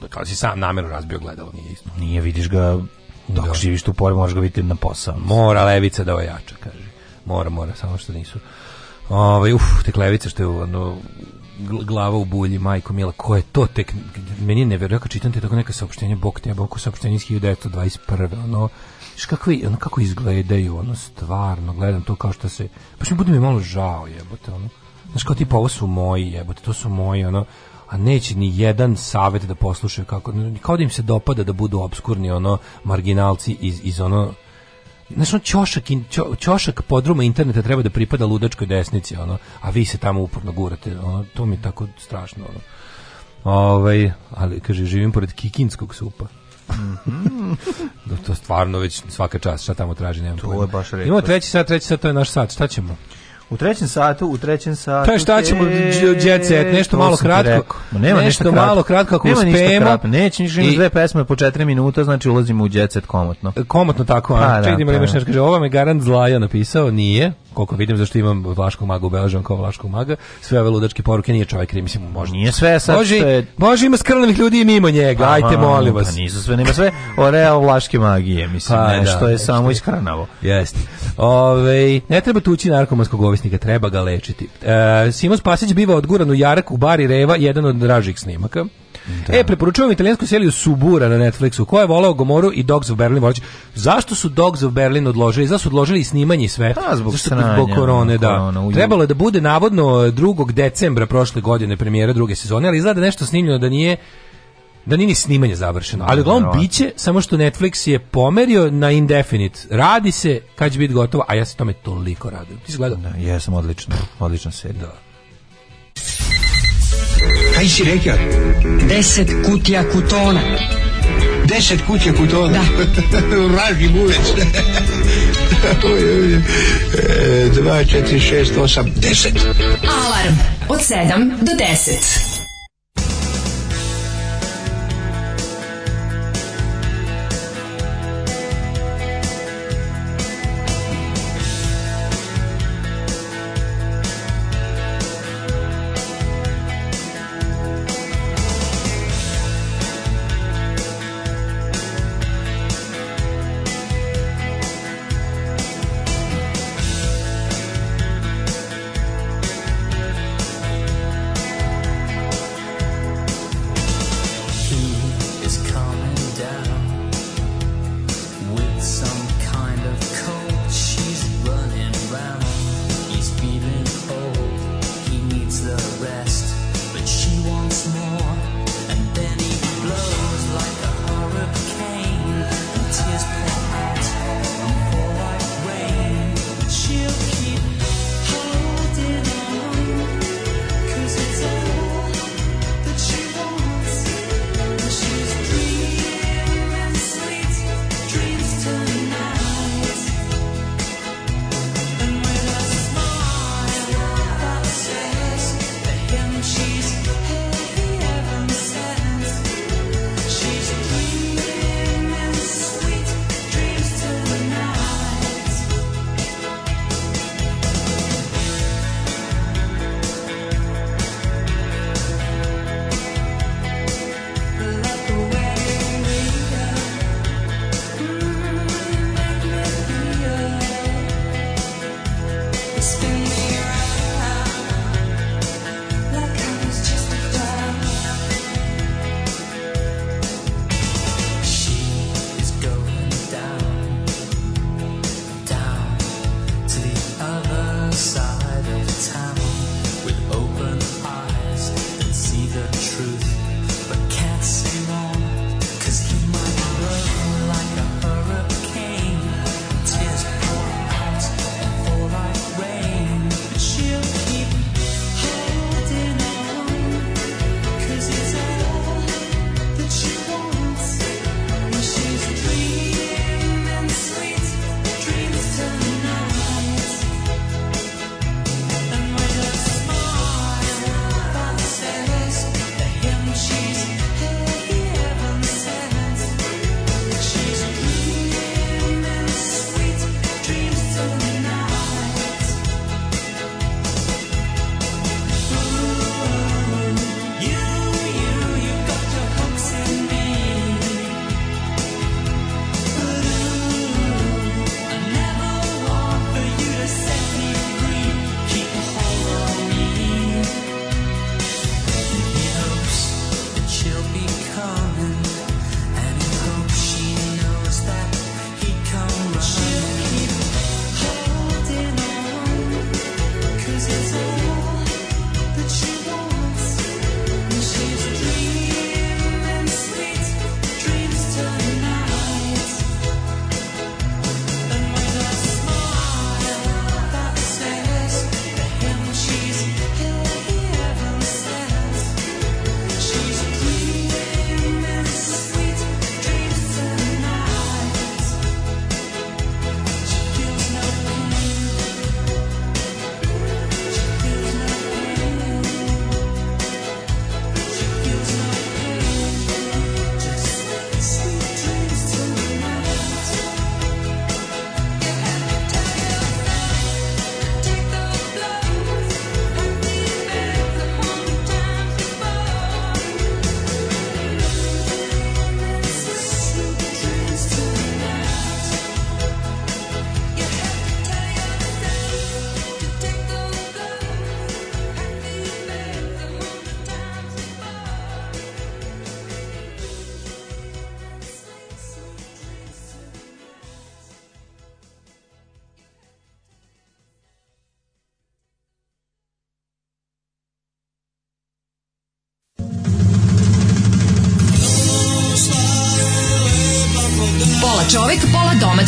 Kao da si sam namjerno razbio gledalo, nije isto. Nije, vidiš ga, dok da. živiš tu pored, možeš ga vidjeti na posao. Mora levica da ojača, kaže. Mora, mora, samo što nisu. Ovaj, uf, te levice što je ono, glava u bulji, majko mila, ko je to tek, meni je nevjerojatno čitam te tako neka saopštenja, bok te, bok saopštenja iz 1921. Ono, Viš kakvi, ono kako izgledaju, ono stvarno, gledam to kao što se, baš mi bude mi malo žao jebote, ono. Znaš, kao tipa, ovo su moji, jebote, to su moji, ono, a neće ni jedan savet da poslušaju kako kao da im se dopada da budu obskurni ono marginalci iz iz ono Znaš, on ćošak, in, čo, ćošak podruma interneta treba da pripada ludačkoj desnici, ono, a vi se tamo uporno gurate, ono, to mi je tako strašno, ono. Ovaj, ali, kaže, živim pored kikinskog supa. Mhm. Da, to stvarno već svaka čast, šta tamo traži, nemam to pojma. Je baš Imamo treći sat, treći sat, to je naš sat, šta ćemo? U trećem satu, u trećem satu. Pa šta ćemo jet set, nešto malo kratko. Ma nema ništa kratko. malo kratko ako nema uspemo. Kratko. Neće ništa, ima dve pesme po 4 minuta, znači ulazimo u jet set komotno. Komotno tako, a. Pa da, Čekaj, da, imaš nešto kaže, ovo me garant zlaja napisao, nije koliko vidim zašto imam vlaškog maga u kao vlaškog maga, sve ove ludačke poruke nije čovjek kri mislim, može Nije sve sad Boži, što je... Boži ima skrlenih ljudi i mimo njega, Aha, pa, ajte molim pa, vas. Pa nisu sve, nema sve o real vlaške magije, mislim, pa, nešto da, je nešto samo je. iskrnavo. Jeste. Ove, ne treba tući narkomanskog ovisnika, treba ga lečiti. E, Simo Spasić biva odguran u Jarak u bari Reva, jedan od dražih snimaka. Da. E, preporučujem italijansku seriju Subura na Netflixu, Ko je voleo Gomoru i Dogs of Berlin. Volao Zašto su Dogs of Berlin odložili? Zašto su odložili snimanje sve? A, pa, zbog, Zašto, stranja, zbog korone, da. Korona, Trebalo je da bude navodno 2. decembra prošle godine premijera druge sezone, ali izgleda da nešto snimljeno da nije da nije snimanje završeno. Ali uglavnom biće, samo što Netflix je pomerio na indefinite. Radi se kad će biti gotovo, a ja se tome toliko radujem. Ti si gledao? Ja, da, sam odlično, odlično serija. Da. Kaj si rekao? Deset kutija kutona. Deset kutija kutona? Da. Vraži buvec. E, dva, četiri, šest, osam, deset. Alarm od sedam do deset.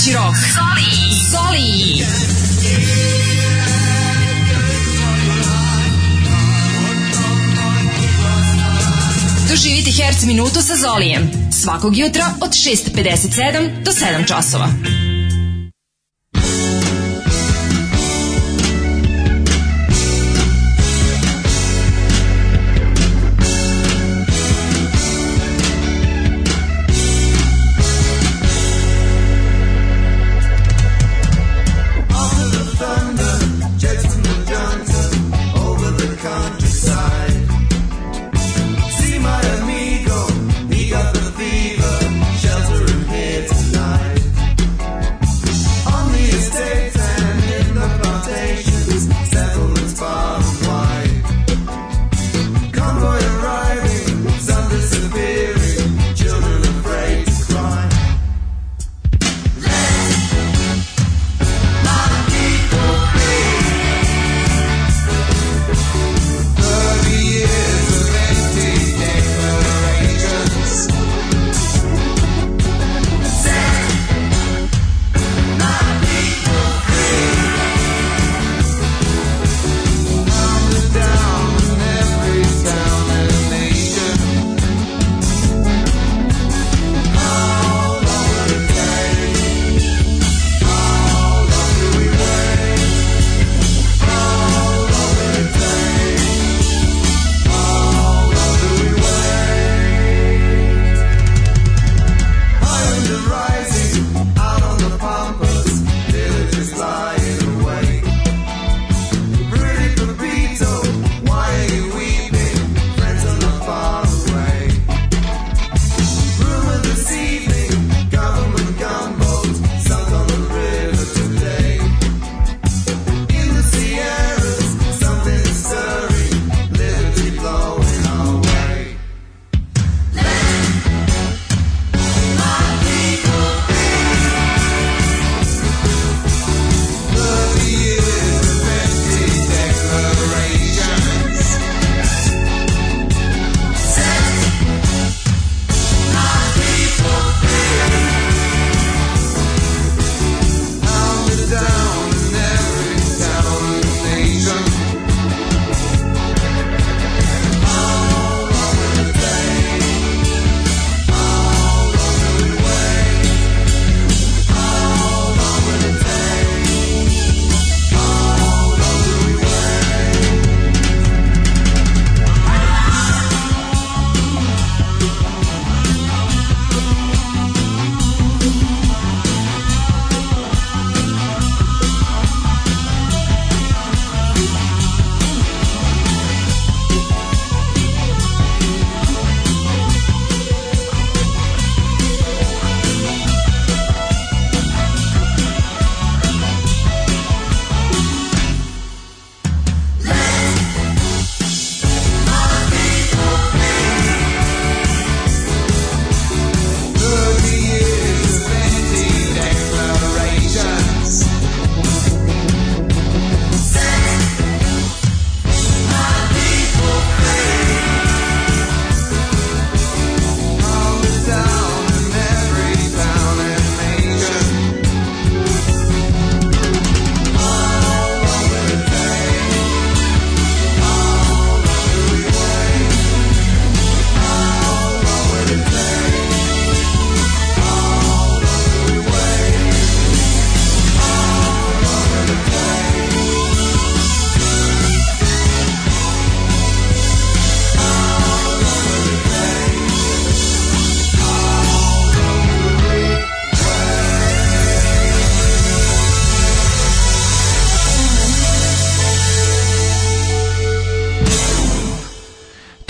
Mlađi rok. Zoli. Zoli. Doživite Herc minutu sa Zolijem. Svakog jutra od 6.57 do 7 časova.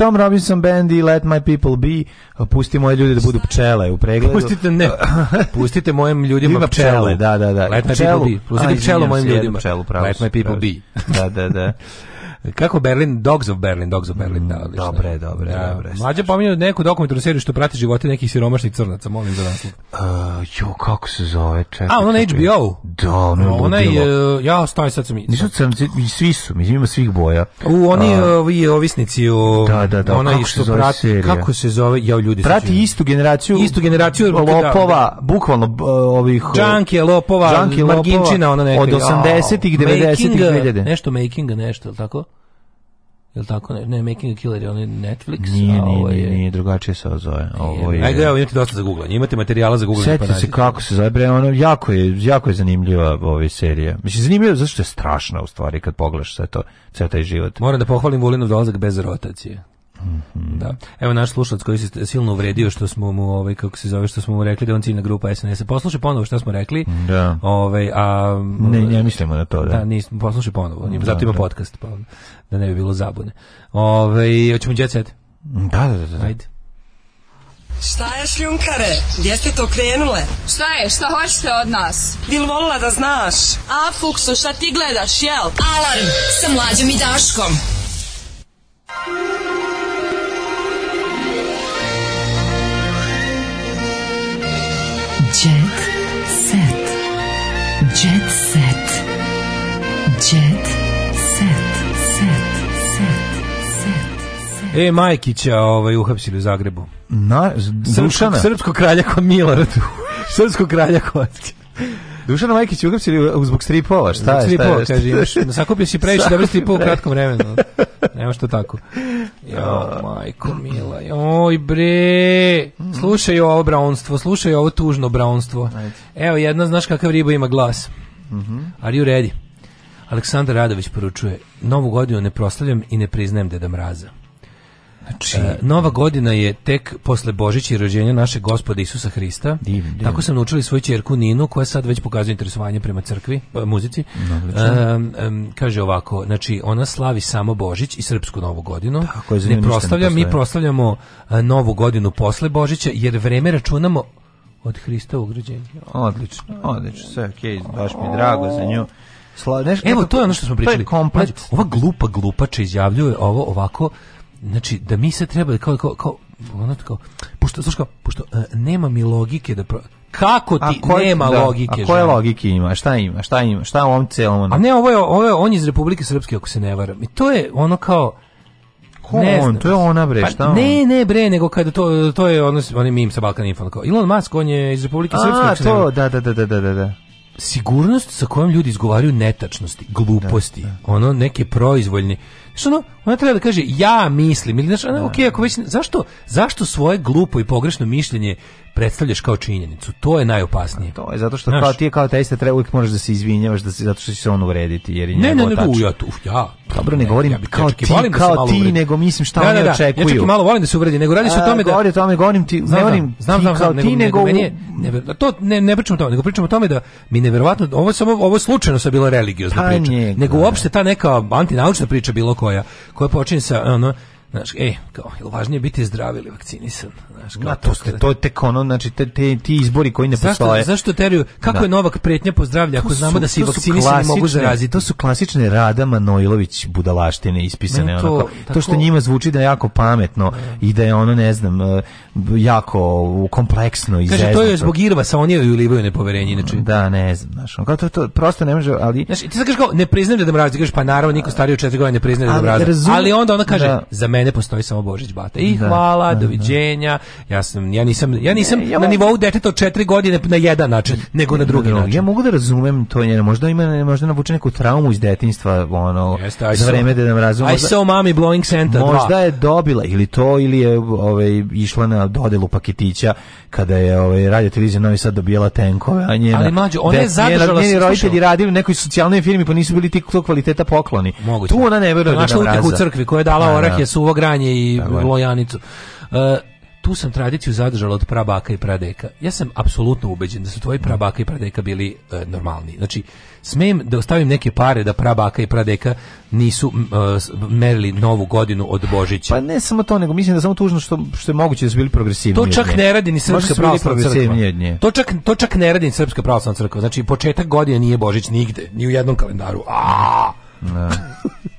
Tom Robinson Band i Let My People Be, pusti moje ljude da budu pčele u pregledu. Pustite, ne. Pustite mojim ljudima pčele. Da, da, da. Let My pčelu. People Be. Pustite pčelu mojim ljudima. Pčelu, Let My People Be. da, da, da. Kako Berlin, Dogs of Berlin, Dogs of Berlin, mm, da, odlično. Dobre, dobre, da. dobre. Mlađa pominja neku dokumentarnu seriju što prati živote nekih siromašnih crnaca, molim za naslov. Uh, jo, kako se zove? Čekaj, A, ona na HBO? Da, ono je Ona je, uh, ja, stoj, sad sam... Nisu crnci, svi su, mi ima svih boja. U, oni uh, ovi ovisnici o... Da, da, da, ona kako se zove prati, serija? Kako se zove, ja, ljudi... Prati saču, istu generaciju... Istu generaciju... Lopova, bukvalno uh, ovih... Džanke, lopova, Džanke, Marginčina, ona neka. Od 80-ih, 90-ih, 2000. Nešto makinga, nešto, tako? Jel tako? Ne, Making a Killer je onaj Netflix. Nije, a ovo ovaj je... nije, nije, drugačije se zove. Ovo je... Ajde, evo, imate dosta za googlanje. Imate materijala za googlanje. Sjetite pa se kako se zove, bre, ono, jako je, jako je zanimljiva ova serija. Mislim, zanimljiva je zašto je strašna, u stvari, kad pogledaš sve to, sve taj život. Moram da pohvalim Vulinov dolazak bez rotacije. Mhm. Da. Evo naš slušalac koji se silno uvredio što smo mu ovaj kako se zove što smo mu rekli da on ciljna grupa SNS. Poslušaj ponovo šta smo rekli. Da. Ovaj a ne ne mislimo na to, da. Da, nismo poslušaj ponovo. Da, zato ima da, da. podcast pa da ne bi bilo zabune. Ovaj hoćemo đecet. Da, da, da. da. Ajde. Šta je šljunkare? Gdje ste to krenule? Šta je? Šta hoćete od nas? Bil volila da znaš? A, Fukso, šta ti gledaš, jel? Alarm sa mlađom i Daškom. E, Majkića ovaj, uhapsili u Zagrebu. Na, Dušana? Srpsko kralja ko Milorad. Srpsko kralja kocki. Dušana Majkić uhapsili zbog stripova, šta je? Zbog stripova, kaže, imaš, sakupio si previše dobre stripova u kratkom vremenu. Nema što tako. Jo, majko mila, oj bre, slušaj ovo braunstvo, slušaj ovo tužno braunstvo. Evo, jedna, znaš kakav riba ima glas. Mhm. Are you ready? Aleksandar Radović poručuje, novu godinu ne proslavljam i ne priznajem Deda Mraza. Znači, e, nova godina je tek posle Božića i rođenja našeg gospoda Isusa Hrista. Divim, divim. Tako sam naučili svoju čerku Ninu, koja sad već pokazuje interesovanje prema crkvi, e, muzici. Um, um, kaže ovako, znači, ona slavi samo Božić i Srpsku novu godinu. Tako, ne proslavlja, mi proslavljamo e, novu godinu posle Božića, jer vreme računamo od Hristovog rođenja. Odlično, odlično, sve okej, okay, baš mi drago za nju. Sla, nešto, Evo, to je ono što smo pričali. To je komplet. Ova glupa glupača izjavljuje ovo ovako, znači da mi se treba kao kao kao ono kao pošto znaš kao pošto uh, nema mi logike da pro... kako ti a nema da, logike a koje žena? logike ima šta ima šta ima šta u ovom celom ono? a ne ovo je ovo je on iz Republike Srpske ako se ne varam i to je ono kao Ko ne on, to je ona bre, pa šta on? Ne, ne bre, nego kada to, to je ono, on je mim sa Balkan Info. Elon Musk, on je iz Republike Srpske. A, to, da, da, da, da, da, da, da sigurnost sa kojom ljudi izgovaraju netačnosti, gluposti, da, da. ono neke proizvoljne. Što ono, Ona treba da kaže ja mislim ili znači, ona, da, okay, ako da. već zašto zašto svoje glupo i pogrešno mišljenje predstavljaš kao činjenicu. To je najopasnije. Pa to je zato što Znaš, kao ti je kao taj ste treba uvijek možeš da se izvinjavaš da se zato što će se on uvrediti jer je Ne, ne, nego ja tu, ja. Dobro ne, govorim ja bi, kao ti, volim da kao da ti, nego mislim šta da, oni da, da, očekuju. Ja čak i malo volim da se uvredi, nego radi se o tome da Govorim o tome, govorim ti, znam, ne govorim znam, znam, ti kao ti nego meni ne, to ne ne pričamo o tome, nego pričamo o tome da mi neverovatno ovo samo ovo slučajno sa bilo religiozna priča. Nego uopšte ta neka antinaučna priča bilo koja koja počinje sa ono Znaš, e, kao, je važnije biti zdrav ili vakcinisan? Znaš, kao, Na, to, ste, to je tek ono, znači, te, te, ti izbori koji ne zašto, postoje. Zašto teriju? Kako da. je Novak pretnja po zdravlju ako znamo su, da se i vakcinisani mogu zaraziti? To su klasične Rada Manojlović budalaštine ispisane. to, onako, tako, to što njima zvuči da je jako pametno ne. i da je ono, ne znam, eh, jako kompleksno i Kaže, to je zbog Irvasa, je joj ulivaju nepoverenje, inače. Da, ne znam, znaš, kao to, to prosto ne može, ali... Znaš, ti sad kažeš kao, ne priznajem da mrazi, kažeš, pa naravno, niko stariji od četiri godine ne priznaje da mrazi. Ali onda ona kaže, da. za mene mene postoji samo Božić Bata. I da, da, hvala, da, doviđenja. Ja sam ja nisam ja nisam ne, ja na nivou deteta od 4 godine na jedan način, nego na drugi da, način. Ja mogu da razumem to njeno, možda ima možda navuče neku traumu iz detinjstva, ono Jeste, za vreme da nam razumem. I saw mommy blowing center. Možda je dobila ili to ili je ovaj išla na dodelu paketića kada je ovaj radio televizija Novi Sad dobijala tenkove, a njena, Ali mlađe, ona je zadržala njeni roditelji radili u nekoj socijalnoj firmi, pa nisu bili ti kvaliteta pokloni. Moguće. Tu ona ne veruje da našla u crkvi koja je dala orahe su čuvao granje i Tako lojanicu. Uh, tu sam tradiciju zadržala od prabaka i pradeka. Ja sam apsolutno ubeđen da su tvoji mm. prabaka i pradeka bili e, normalni. Znači, smem da ostavim neke pare da prabaka i pradeka nisu e, merili novu godinu od Božića. Pa ne samo to, nego mislim da samo tužno što, što je moguće da su bili progresivni. To čak ne radi ni Srpska pravoslavna crkva. To čak, to čak ne radi ni Srpska pravoslavna crkva. Znači, početak godine nije Božić nigde, ni u jednom kalendaru. Aaaa! Da.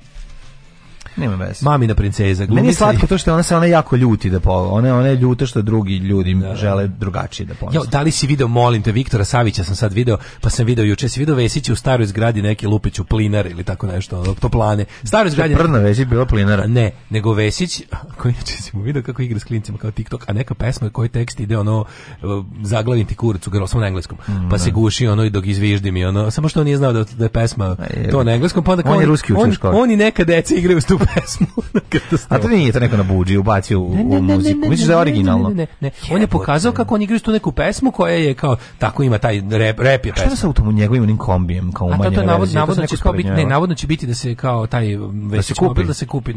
Nema veze. Mami na princeza. Glumi Meni je slatko to što ona se ona jako ljuti da pol, ona ona je ljuta što drugi ljudi da. da. žele drugačije da pomenu. Jo, da li si video, molim te, Viktora Savića sam sad video, pa sam video juče, si video Vesić u staroj zgradi neki Lupić u plinar ili tako nešto, ono, to plane. Staroj zgradi. Prna Vesić bila plinara. Ne, nego Vesić koji će se mu video kako igra s klincima kao TikTok, a neka pesma koji tekst ide ono e, zaglavim ti kurac u samo na engleskom. Mm, pa da. se guši ono i dok izviždim i ono, samo što on nije znao da, da je pesma to na engleskom, pa onda on, on, on, on, i neka deca igraju stup pesmu. A to nije to neko na buđi ubacio u, u muziku. Ne, Misliš da je originalno? Ne, ne, On je pokazao kako on igra tu neku pesmu koja je kao tako ima taj rep, rep je pesma. Šta je sa autom njegovim onim kombijem kao umanje? A to, to navodno, navodno, će kao biti, ne, navodno će biti da se kao taj um, da se kupi, da se kupi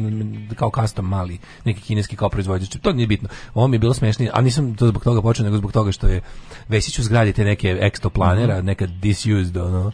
kao custom mali, neki kineski kao proizvođač. To nije bitno. Ovo mi je bilo smešnije, a nisam to zbog toga počeo, nego zbog toga što je Vesić u zgradi te neke ekstoplanera, mm -hmm. neka disused, ono, mm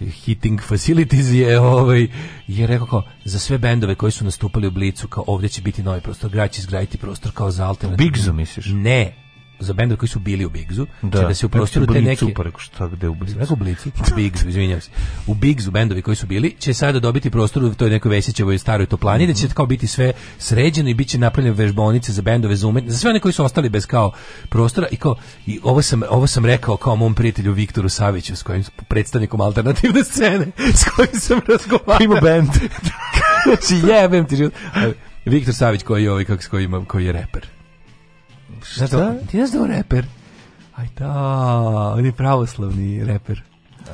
-hmm. heating facilities je, ovaj, je rekao kao, za sve bendove koji su nastupali u Blicu, kao ovdje će biti novi prostor, grad izgraditi prostor kao za alternativno. Bigzu misliš? Ne, za bende koji su bili u Bigzu, da, znači da se u da prostoru te neke super, šta gde da u Bigzu, u Blicu, u Bigzu, izvinjavam se. U Bigzu bendovi koji su bili će sada dobiti prostor u toj nekoj Vesićevoj staroj toplani, mm -hmm. da će mhm. kao biti sve sređeno i biće napravljene vežbaonice za bendove za umetnike, za sve one koji su ostali bez kao prostora i kao i ovo sam ovo sam rekao kao mom prijatelju Viktoru Saviću s kojim predstavnikom alternativne scene s kojim sam razgovarao. Ima bend. znači jebem ti život. Viktor Savić koji je ovaj kako koji, koji je reper Znaš da, ti znaš da on reper? Aj da, on je pravoslavni reper.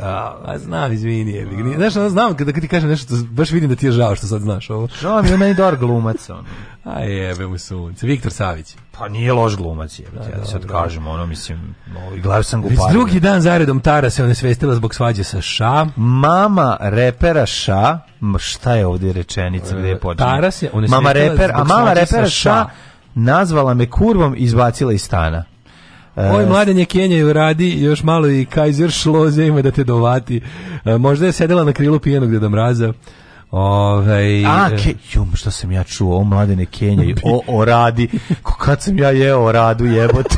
A, a znam, izvini, je. Znaš, ono, znam, kada ti kažem nešto, baš vidim da ti je žao što sad znaš ovo. Žao mi je meni dobar glumac, on. A jebe mu sunce. Viktor Savić. Pa nije loš glumac, jebe. Da, ja da, sad kažem, ono, mislim, ovaj, glav sam ga upario. drugi dan zaredom Tara se ona onesvestila zbog svađe sa Ša. Mama repera Ša, šta je ovdje rečenica, gde je e, počinje? Tara se ona onesvestila Mama reper, a mama repera ša nazvala me kurvom i izbacila iz stana. E, Oj, mladen je Kenjaju radi, još malo i Kaiser Šloze ima da te dovati. E, možda je sedela na krilu pijenog deda mraza. Ovaj A, ke, jum, što sam ja čuo, o mladene Kenje, o, o radi. Kad sam ja jeo o radu, jebote.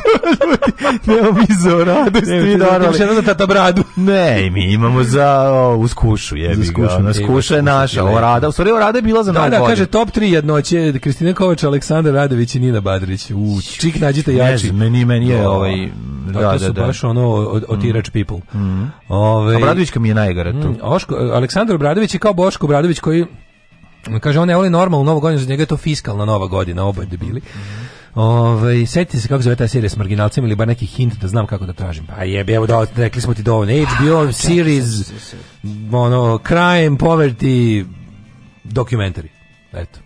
Nema mi za o radu, svi darali. Nema za tata bradu. Ne, mi imamo za o, uskušu, jebi ga. Na skuša je naša, o rada. U stvari, o rada je bila za da, Da, kaže top 3 jednoće, Kristina Kovač, Aleksandar Radović i Nina Badrić. U, čik nađite jači. Ne, meni, meni je ovaj... Da, da, da, su baš ono otirač people. Mm. Obradovićka mi je najgore tu. Oško, Aleksandar Bradović je kao Boško Bradović koji kaže on ne voli normalnu novu godinu, za njega je to fiskalna nova godina, oboje debili. Ovaj setite se kako zove ta serija s marginalcima ili bar neki hint da znam kako da tražim. Pa jebi, evo da rekli smo ti dovoljno pa, HBO da, series da, da, ono crime poverty documentary. Eto.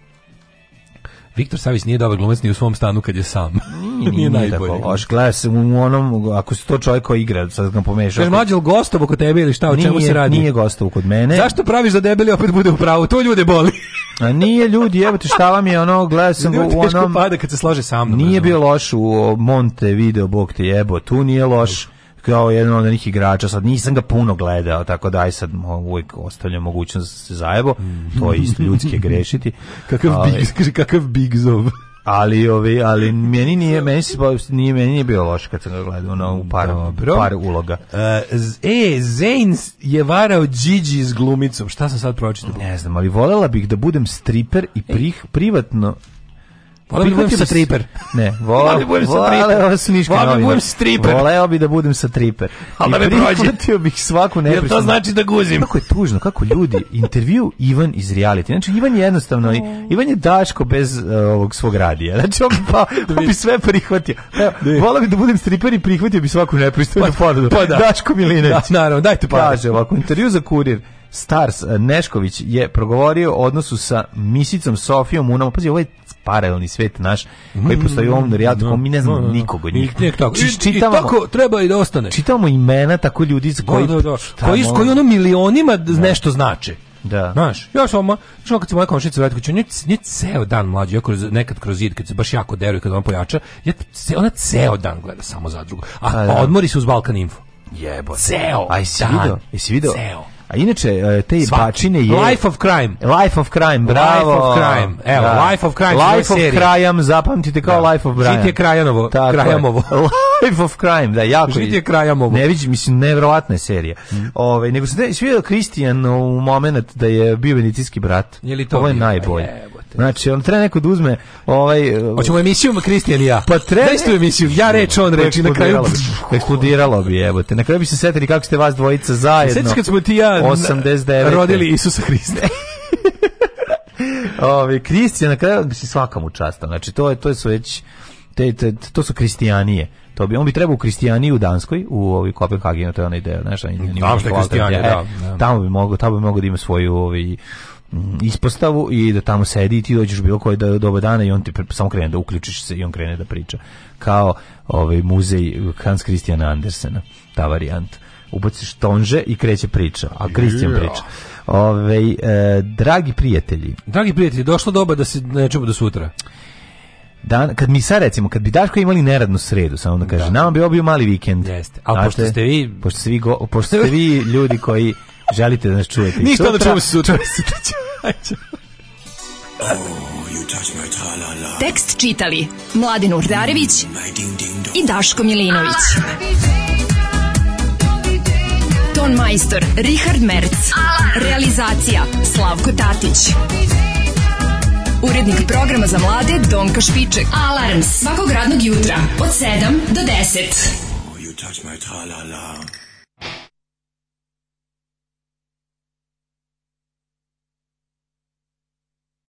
Viktor Savić nije dobar glumac ni u svom stanu kad je sam. nije, nije najbolji. Loš glas u onom ako se to čovjek koji igra, sad ga pomešao. Jel mlađi gostovo kod tebe ili šta, o čemu se radi? Nije gostovo kod mene. Zašto praviš da debeli opet bude u pravu? To ljude boli. A nije ljudi, evo ti šta vam je ono, gledao sam u onom... pada kad se slože sa mnom. Nije bio loš u Monte video, bog te jebo, tu nije loš kao jedan od njih igrača, sad nisam ga puno gledao, tako da aj sad uvijek ostavljam mogućnost da se zajebo, mm. to je isto ljudski grešiti. kakav, ali, big, kaže, kakav big zov. ali ovi, ali meni nije meni se nije meni nije bilo loše kad sam ga gledao na u par Dobro. par uloga. Uh, e Zayn je varao Gigi s glumicom. Šta sam sad pročitao? Ne znam, ali volela bih da budem striper i prih, privatno Da voleo bi da budem sa triper. Ne, voleo bi da budem sa triper. Voleo sniške da budem sa triper. Voleo da budem sa Ali da me prođe. bih svaku nepričnu. Jer to znači da guzim. Kako je tužno, kako ljudi, intervju Ivan iz reality. Znači, Ivan je jednostavno, oh. Ivan je Daško bez uh, ovog svog radija. Znači, on, pa, da on bi sve prihvatio. Da voleo bih da budem striper i prihvatio bih svaku nepristojnu pa, Pa da. Daško Milinović. Da, naravno, dajte pa. Kaže ovako, intervju za kurir. Stars e, Nešković je progovorio o odnosu sa misicom Sofijom Unamo. Pazi, ovo je paralelni svet naš koji mm, postoji u ovom realitetu, no, da. mi ne znamo no, da, no. Da, nikog od njih. Nik, tako. I, čitavamo, I tako treba i da ostane. Čitamo imena tako ljudi koji, da, da, da. koji, koji ono milionima nešto znače. Da. Znaš, ja sam ma, što kad se moja komšinica vrati kuću, nje, nje ceo dan mlađi, ja kroz, nekad kroz zid, kad se baš jako deruje, kad on pojača, ja, ce, ona ceo dan gleda samo za drugo. A, A da. odmori se uz Balkan Info. Jebo. Ceo. Aj, si video? Jesi video? Ceo. A inače, e, te Svaki. bačine je... Life of crime. Life of crime, bravo. Life of crime, evo, da. Life of crime. Life of crime, zapamtite kao da. Life of Crime. Žit je Krajanovo. Tako krajamovo. Life of crime, da, jako. Žit je Krajamovo. Ne vidim, mislim, neverovatna serija. Mm. Ove, nego se svidio Kristijan u momenat da je bio venecijski brat. Je li to Ovo je najbolje. Pa Znači, on treba neko da uzme ovaj... Hoćemo emisiju, Kristi ili ja? Pa treba... Daj emisiju, ja reč, on reč na kraju... eksplodiralo bi, evo te. Na kraju bi se setili kako ste vas dvojica zajedno... Sjetiš kad smo ti ja 89. rodili Isusa Hriste. Ovi ovaj, Kristijan na kraju bi se svakamu častan. Znači to je to su već te, te, to su kristijanije. To bi on bi trebao u Kristijaniju u Danskoj, u ovoj Kopenhagenu, to je ona ideja, znaš, tamo, on, on, da, da, da. Tamo bi mogao, tamo bi mogao da ima svoju ovaj ispostavu i da tamo sedi i ti dođeš bilo koje doba dana i on ti samo krene da uključiš se i on krene da priča. Kao ovaj muzej Hans Christian Andersena, ta varijanta ubaciš tonže i kreće priča, a Kristijan priča. Ove, ovaj, e, dragi prijatelji. Dragi prijatelji, došlo doba da se nečemu do sutra. Dan, kad mi sad recimo, kad bi Daško imali neradnu sredu, samo da kaže, da. nama bi ovo bio mali vikend. Jeste, ali pošto ste vi... Pošto ste vi, go, pošto ste vi ljudi koji Želite da nas čujete i Ništa sutra. da čujemo se sutra. Tekst čitali Mladin Urdarević i Daško Milinović. Ton majstor Richard Merc. Realizacija Slavko Tatić. Urednik programa za mlade Donka Špiček. Alarms svakog radnog jutra od 7 do 10. Oh, you touch my la la